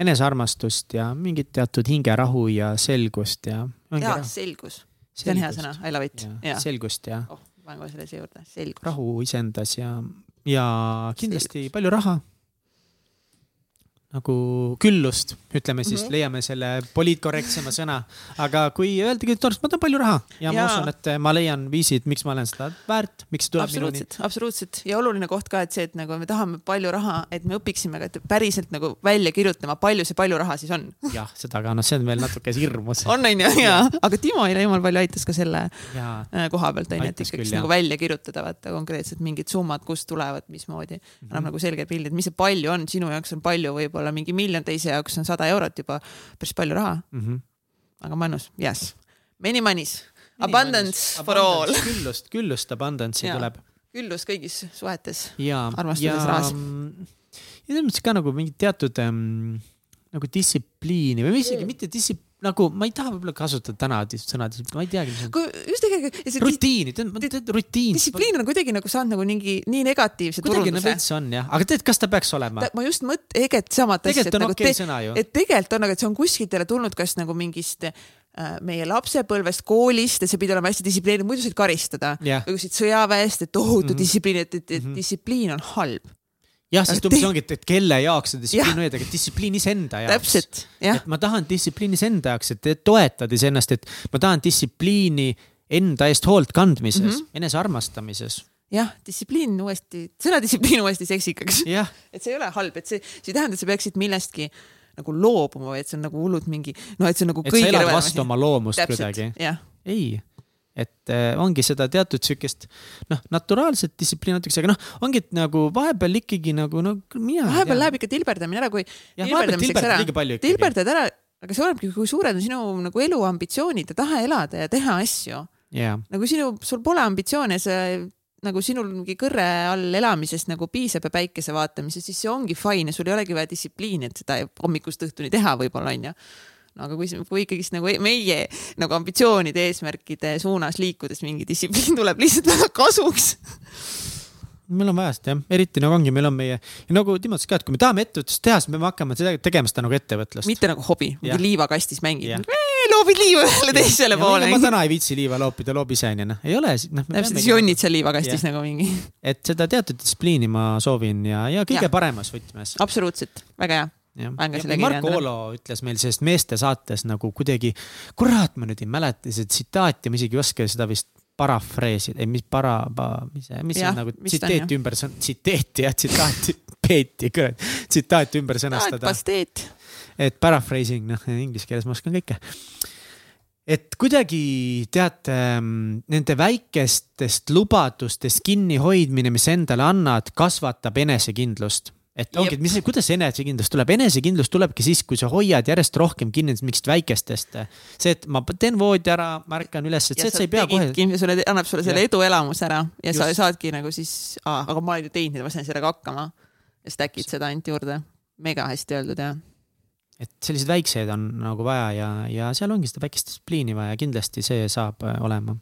enesearmastust ja mingit teatud hingerahu ja selgust ja. ja selgus, see on hea sõna, I love it. selgust ja oh,. panen kohe selle siia juurde, selgus. rahu iseendas ja, ja kindlasti selgus. palju raha nagu küllust, ütleme siis mm, -hmm. leiame selle poliitkorrektsema sõna. aga kui öeldagi, et ma tahan palju raha ja, ja ma usun, et ma leian viisid, miks ma olen seda väärt, miks tuleb minuni. absoluutselt ja oluline koht ka, et see, et nagu me tahame palju raha, et me õpiksime ka päriselt nagu välja kirjutama, palju see palju raha siis on. jah, seda ka, noh, see on veel natuke hirmus. on, on ju, ja, aga Timo eile jumal palju aitas ka selle ja. Äh, koha pealt on ju, et ikkagi nagu välja kirjutada vaata konkreetselt mingid summad, kust tulevad, mismoodi mm. -hmm. annab nagu selge pildi, et mis see palju on, sinu jaoks on palju võib-olla võib-olla mingi miljon, teise jaoks on sada eurot juba päris palju raha mm. -hmm. aga mõnus, yes. Many money's, abundance for all. küllust, küllust abundance'i tuleb. küllus kõigis suhetes. armastades rahas. ja selles mõttes ka nagu mingit teatud ähm, nagu distsipliini või isegi mm. mitte distsipliini nagu ma ei taha võib-olla kasutada täna sõna, ma ei teagi, mis on. just tegelikult. rutiini, rutiin. distsipliin on kuidagi nagu saanud nagu mingi nii negatiivse kuidagi turunduse. veits on jah, aga tead, kas ta peaks olema? ma just mõt-, eget samat asja. tegelikult on nagu okei okay sõna ju. et tegelikult on, aga et see on kuskiltele tulnud kas nagu mingist äh, meie lapsepõlvest, koolist, et sa pidid olema hästi distsiplineeritud, muidu said karistada yeah.. või kui siit sõjaväest, et tohutu mm -hmm. distsipliin, et, et, et mm -hmm. distsipliin on halb jah, sest umbes ongi, et, et kelle jaoks see distsipliin hoida, aga distsipliin iseenda jaoks. täpselt, jah. et ma tahan distsipliini iseenda jaoks, et toetada iseennast, et ma tahan distsipliini enda eest hoolt kandmises mm, -hmm. enesearmastamises jah, distsipliin uuesti, sõna distsipliin uuesti seksikaks. <laughs> et see ei ole halb, et see, see ei tähenda, et sa peaksid millestki nagu loobuma, vaid see on nagu hullult mingi, noh, et see on nagu. et sa elad vastu oma loomust kuidagi. ei et äh, ongi seda teatud sihukest noh, naturaalset distsipliini natukese, aga noh, ongi nagu vahepeal ikkagi nagu no mina. vahepeal läheb ikka tilberdamine ära, kui. tilberdad ära, aga see olenebki, kui suured on sinu nagu elu ambitsioonid ja tahe elada ja teha asju yeah.. nagu sinu, sul pole ambitsioone, sa nagu sinul mingi kõrre all elamisest nagu piisab ja päikese vaatamisest, siis see ongi fine ja sul ei olegi vaja distsipliini, et seda hommikust õhtuni teha võib-olla onju no aga kui, kui ikkagist nagu meie nagu ambitsioonide, eesmärkide suunas liikudes mingi distsipliin <laughs> tuleb lihtsalt väga kasuks meil on vaja seda jah, eriti nagu ongi, meil on meie, nagu Timo ütles ka, et kui me tahame ettevõtlust teha, siis me peame hakkama seda tegema seda nagu ettevõtlust. mitte nagu hobi, mingi liivakastis mängid. loobid liiva ühele teisele poole. ma täna ei viitsi liiva loopida, loob ise onju, noh, ei ole. noh. täpselt, siis jonnid seal liivakastis ja. nagu mingi. et seda teatud distsipliini ma soovin ja, ja kõige ja. paremas võtmes. absoluutselt, väga hea Marko Olo ütles meil sellest meeste saates nagu kuidagi, kurat, ma nüüd ei mäleta seda tsitaati, ma isegi ei oska seda vist parafreesida, ei, mis para, mis, mis ja, on nagu tsiteeti ümber, tsiteeti jah, tsitaati, peeti, kurat, tsitaati ümber sõnastada. et paraphrasing, noh, inglise keeles ma oskan kõike. Et kuidagi teate, nende väikestest lubadustest kinnihoidmine, mis endale annad, kasvatab enesekindlust et ongi, et mis, kuidas see enesekindlus tuleb, enesekindlus tulebki siis, kui sa hoiad järjest rohkem kinni mingist väikestest. see, et ma teen voodi ära, ma ärkan üles, et see, et sa ei pea kohe. sulle annab sulle selle eduelamuse ära ja Just. sa saadki nagu siis, aga ma olen ju teinud, ma sain sellega hakkama. ja stack'id seda ainult juurde. mega hästi öeldud jah et selliseid väikseid on nagu vaja ja, ja seal ongi seda väikest distsipliini vaja, kindlasti see saab äh, olema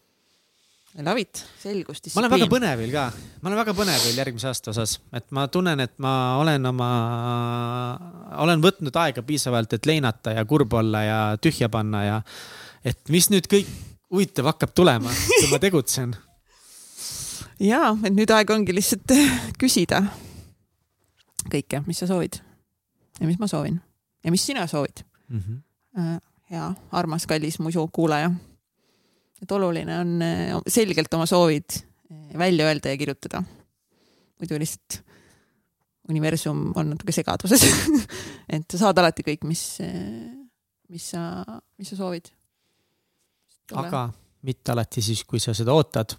Love it, selgus, distsipliin. ma olen väga põnevil ka, ma olen väga põnevil järgmise aasta osas, et ma tunnen, et ma olen oma, olen võtnud aega piisavalt, et leinata ja kurb olla ja tühja panna ja et mis nüüd kõik huvitav hakkab tulema, kui ma tegutsen. <laughs> ja, et nüüd aeg ongi lihtsalt <laughs> küsida kõike, mis sa soovid ja mis ma soovin ja mis sina soovid mm. -hmm. hea, armas, kallis muisu kuulaja et oluline on eh, selgelt oma soovid eh, välja öelda ja kirjutada. muidu lihtsalt universum on natuke segaduses <laughs> et sa saad alati kõik, mis, eh, mis sa, mis sa soovid. aga mitte alati siis, kui sa seda ootad.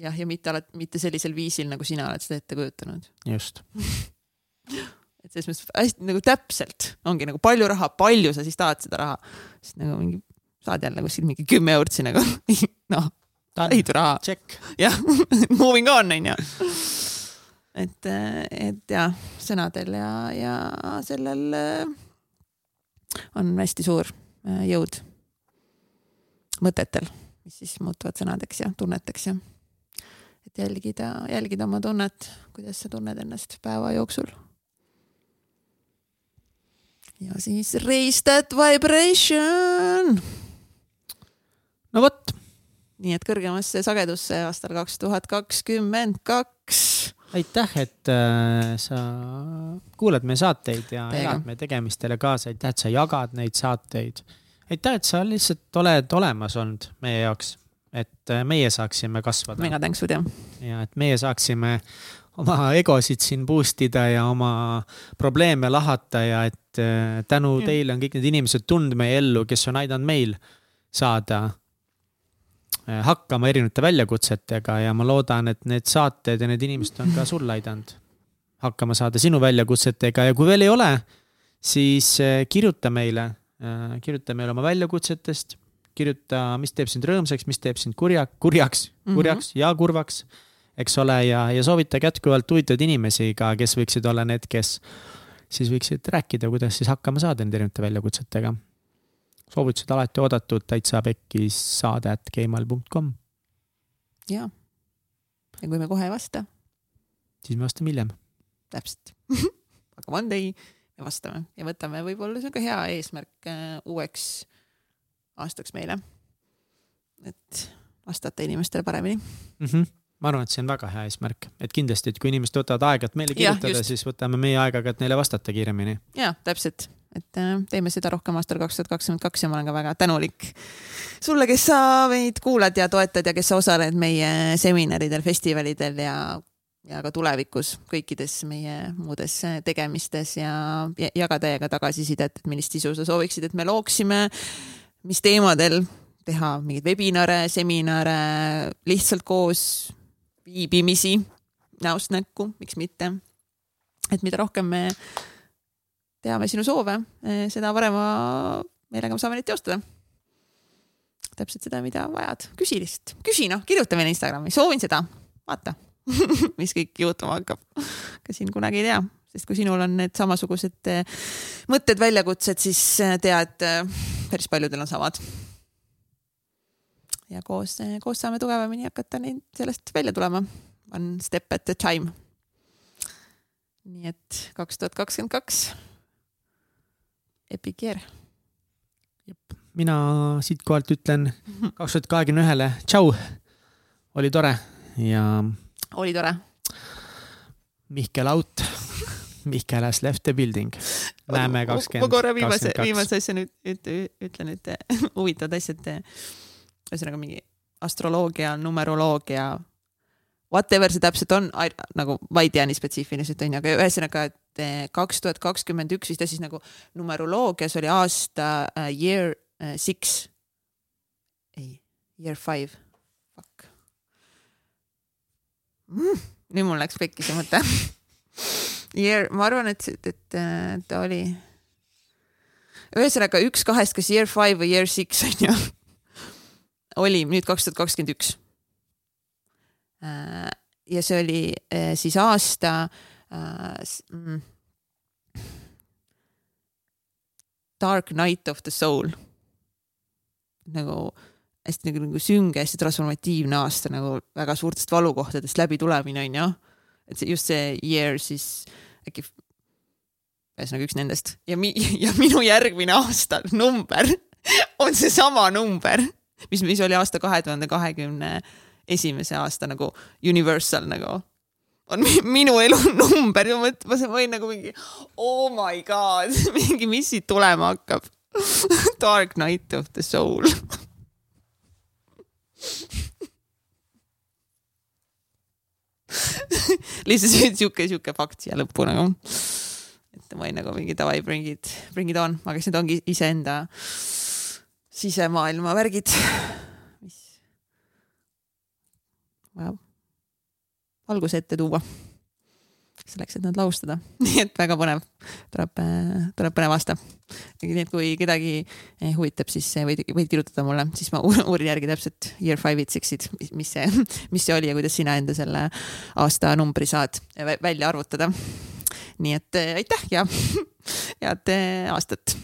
jah, ja mitte alati, mitte sellisel viisil, nagu sina oled seda ette kujutanud. just <laughs> et selles mõttes hästi nagu täpselt ongi nagu palju raha, palju sa siis tahad seda raha, sest nagu mingi saad jälle kuskil mingi kümme eurtsi nagu <laughs> noh, ehituraha. jah, <laughs> moving on onju. et, et jah, sõnadel ja, ja sellel äh, on hästi suur äh, jõud mõtetel, mis siis muutuvad sõnadeks ja tunneteks ja et jälgida, jälgida oma tunnet, kuidas sa tunned ennast päeva jooksul ja siis raise that vibration. No vot. nii et kõrgemasse sagedusse aastal kaks tuhat kakskümmend kaks. aitäh, et äh, sa kuulad meie saateid ja Teiga. elad meie tegemistele kaasa, aitäh, et sa jagad neid saateid. aitäh, et sa lihtsalt oled olemas olnud meie jaoks, et äh, meie saaksime kasvada. mega tänksud jah. ja et meie saaksime oma egosid siin boost ida ja oma probleeme lahata ja et äh, tänu ja. teile on kõik need inimesed tulnud meie ellu, kes on aidanud meil saada hakkama erinevate väljakutsetega ja ma loodan, et need saated ja need inimesed on ka sulle aidanud hakkama saada sinu väljakutsetega ja kui veel ei ole, siis äh, kirjuta meile, kirjuta meile oma väljakutsetest, kirjuta, mis teeb sind rõõmsaks, mis teeb sind kurja, kurjaks, kurjaks mm -hmm. ja kurvaks eks ole, ja, ja soovitage jätkuvalt huvitavaid inimesi ka, kes võiksid olla need, kes siis võiksid rääkida, kuidas siis hakkama saada nende erinevate väljakutsetega. Soovitused alati oodatud, täitsa pekkis saade at gmail.com. ja, ja kui me kohe ei vasta. siis me vastame hiljem. täpselt <laughs> aga one day me vastame ja võtame võib-olla sihuke hea eesmärk äh, uueks aastaks meile. et vastata inimestele paremini mm. -hmm ma arvan, et see on väga hea eesmärk, et kindlasti, et kui inimesed võtavad aega, et meile kirjutada, siis võtame meie aega ka, et neile vastata kiiremini. ja täpselt, et äh, teeme seda rohkem aastal kaks tuhat kakskümmend kaks ja ma olen ka väga tänulik sulle, kes sa meid kuulad ja toetad ja kes sa osaled meie seminaridel, festivalidel ja ja ka tulevikus kõikides meie muudes tegemistes ja, ja jaga täiega tagasisidet, et millist sisu sa sooviksid, et me looksime, mis teemadel teha mingeid webinare, seminare, lihtsalt koos viibimisi näost näkku, miks mitte. et mida rohkem me teame sinu soove, eh, seda parema meelega me saame neid teostada. täpselt seda, mida vajad, küsi lihtsalt, küsi noh, kirjuta meile Instagrami, soovin seda, vaata <laughs> mis kõik juhtuma hakkab. ka siin kunagi ei tea, sest kui sinul on need samasugused eh, mõtted, väljakutsed, siis eh, tea, et päris paljudel on samad ja koos, koos saame tugevamini hakata neid sellest välja tulema. One step at a time. nii et kaks tuhat kakskümmend kaks. Epic year. mina siitkohalt ütlen kaks tuhat kahekümne ühele tšau. oli tore ja. oli tore. Mihkel out Mihkel has left the building. näeme kakskümmend. ma korra viimase, viimase asja nüüd ütlen, et <laughs> huvitavad asjad ühesõnaga mingi astroloogia, numeroloogia, whatever see täpselt on, nagu ma ei tea nii spetsiifiliselt onju, aga ühesõnaga, et eh, kaks tuhat kakskümmend üks vist ja siis nagu numeroloogias oli aasta uh, year uh, six. ei, year five, fuck mm,. nüüd mul läks pekki see mõte <laughs> Year, ma arvan, et, et, et ta oli ühesõnaga üks kahest, kas year five või year six <laughs> onju oli nüüd kaks tuhat kakskümmend üks. Ja see oli siis aasta äh, mm, Dark Night of the Soul. nagu hästi nagu, nagu sünge, hästi transformatiivne aasta nagu väga suurtest valukohtadest läbi tulemine on ju. et see just see year siis äkki ühesõnaga üks nendest ja mi-, <laughs> ja minu järgmine aasta number <laughs> on seesama number mis, mis oli aasta kahe tuhande kahekümne esimese aasta nagu universal nagu on minu elu number ja ma võin nagu mingi oh my god, <laughs> mingi, mis siit tulema hakkab. <laughs> Dark night of the soul. <laughs> Lihtsalt sihuke, sihuke fakt siia lõppu nagu. et ma olin nagu mingi davai, bring it, bring it on, aga siis need ongi iseenda sisemaailma värgid, mis? Vajab valguse ette tuua. selleks, et nad laustada, <laughs> nii et väga põnev, tuleb, tuleb põnev aasta. nii et kui kedagi eh, huvitab, siis võid, võid kirjutada mulle, siis ma <laughs> uurin järgi täpselt year five'id, six'id, mis see, <laughs> mis see oli ja kuidas sina enda selle aastanumbri saad välja arvutada. nii et aitäh ja head aastat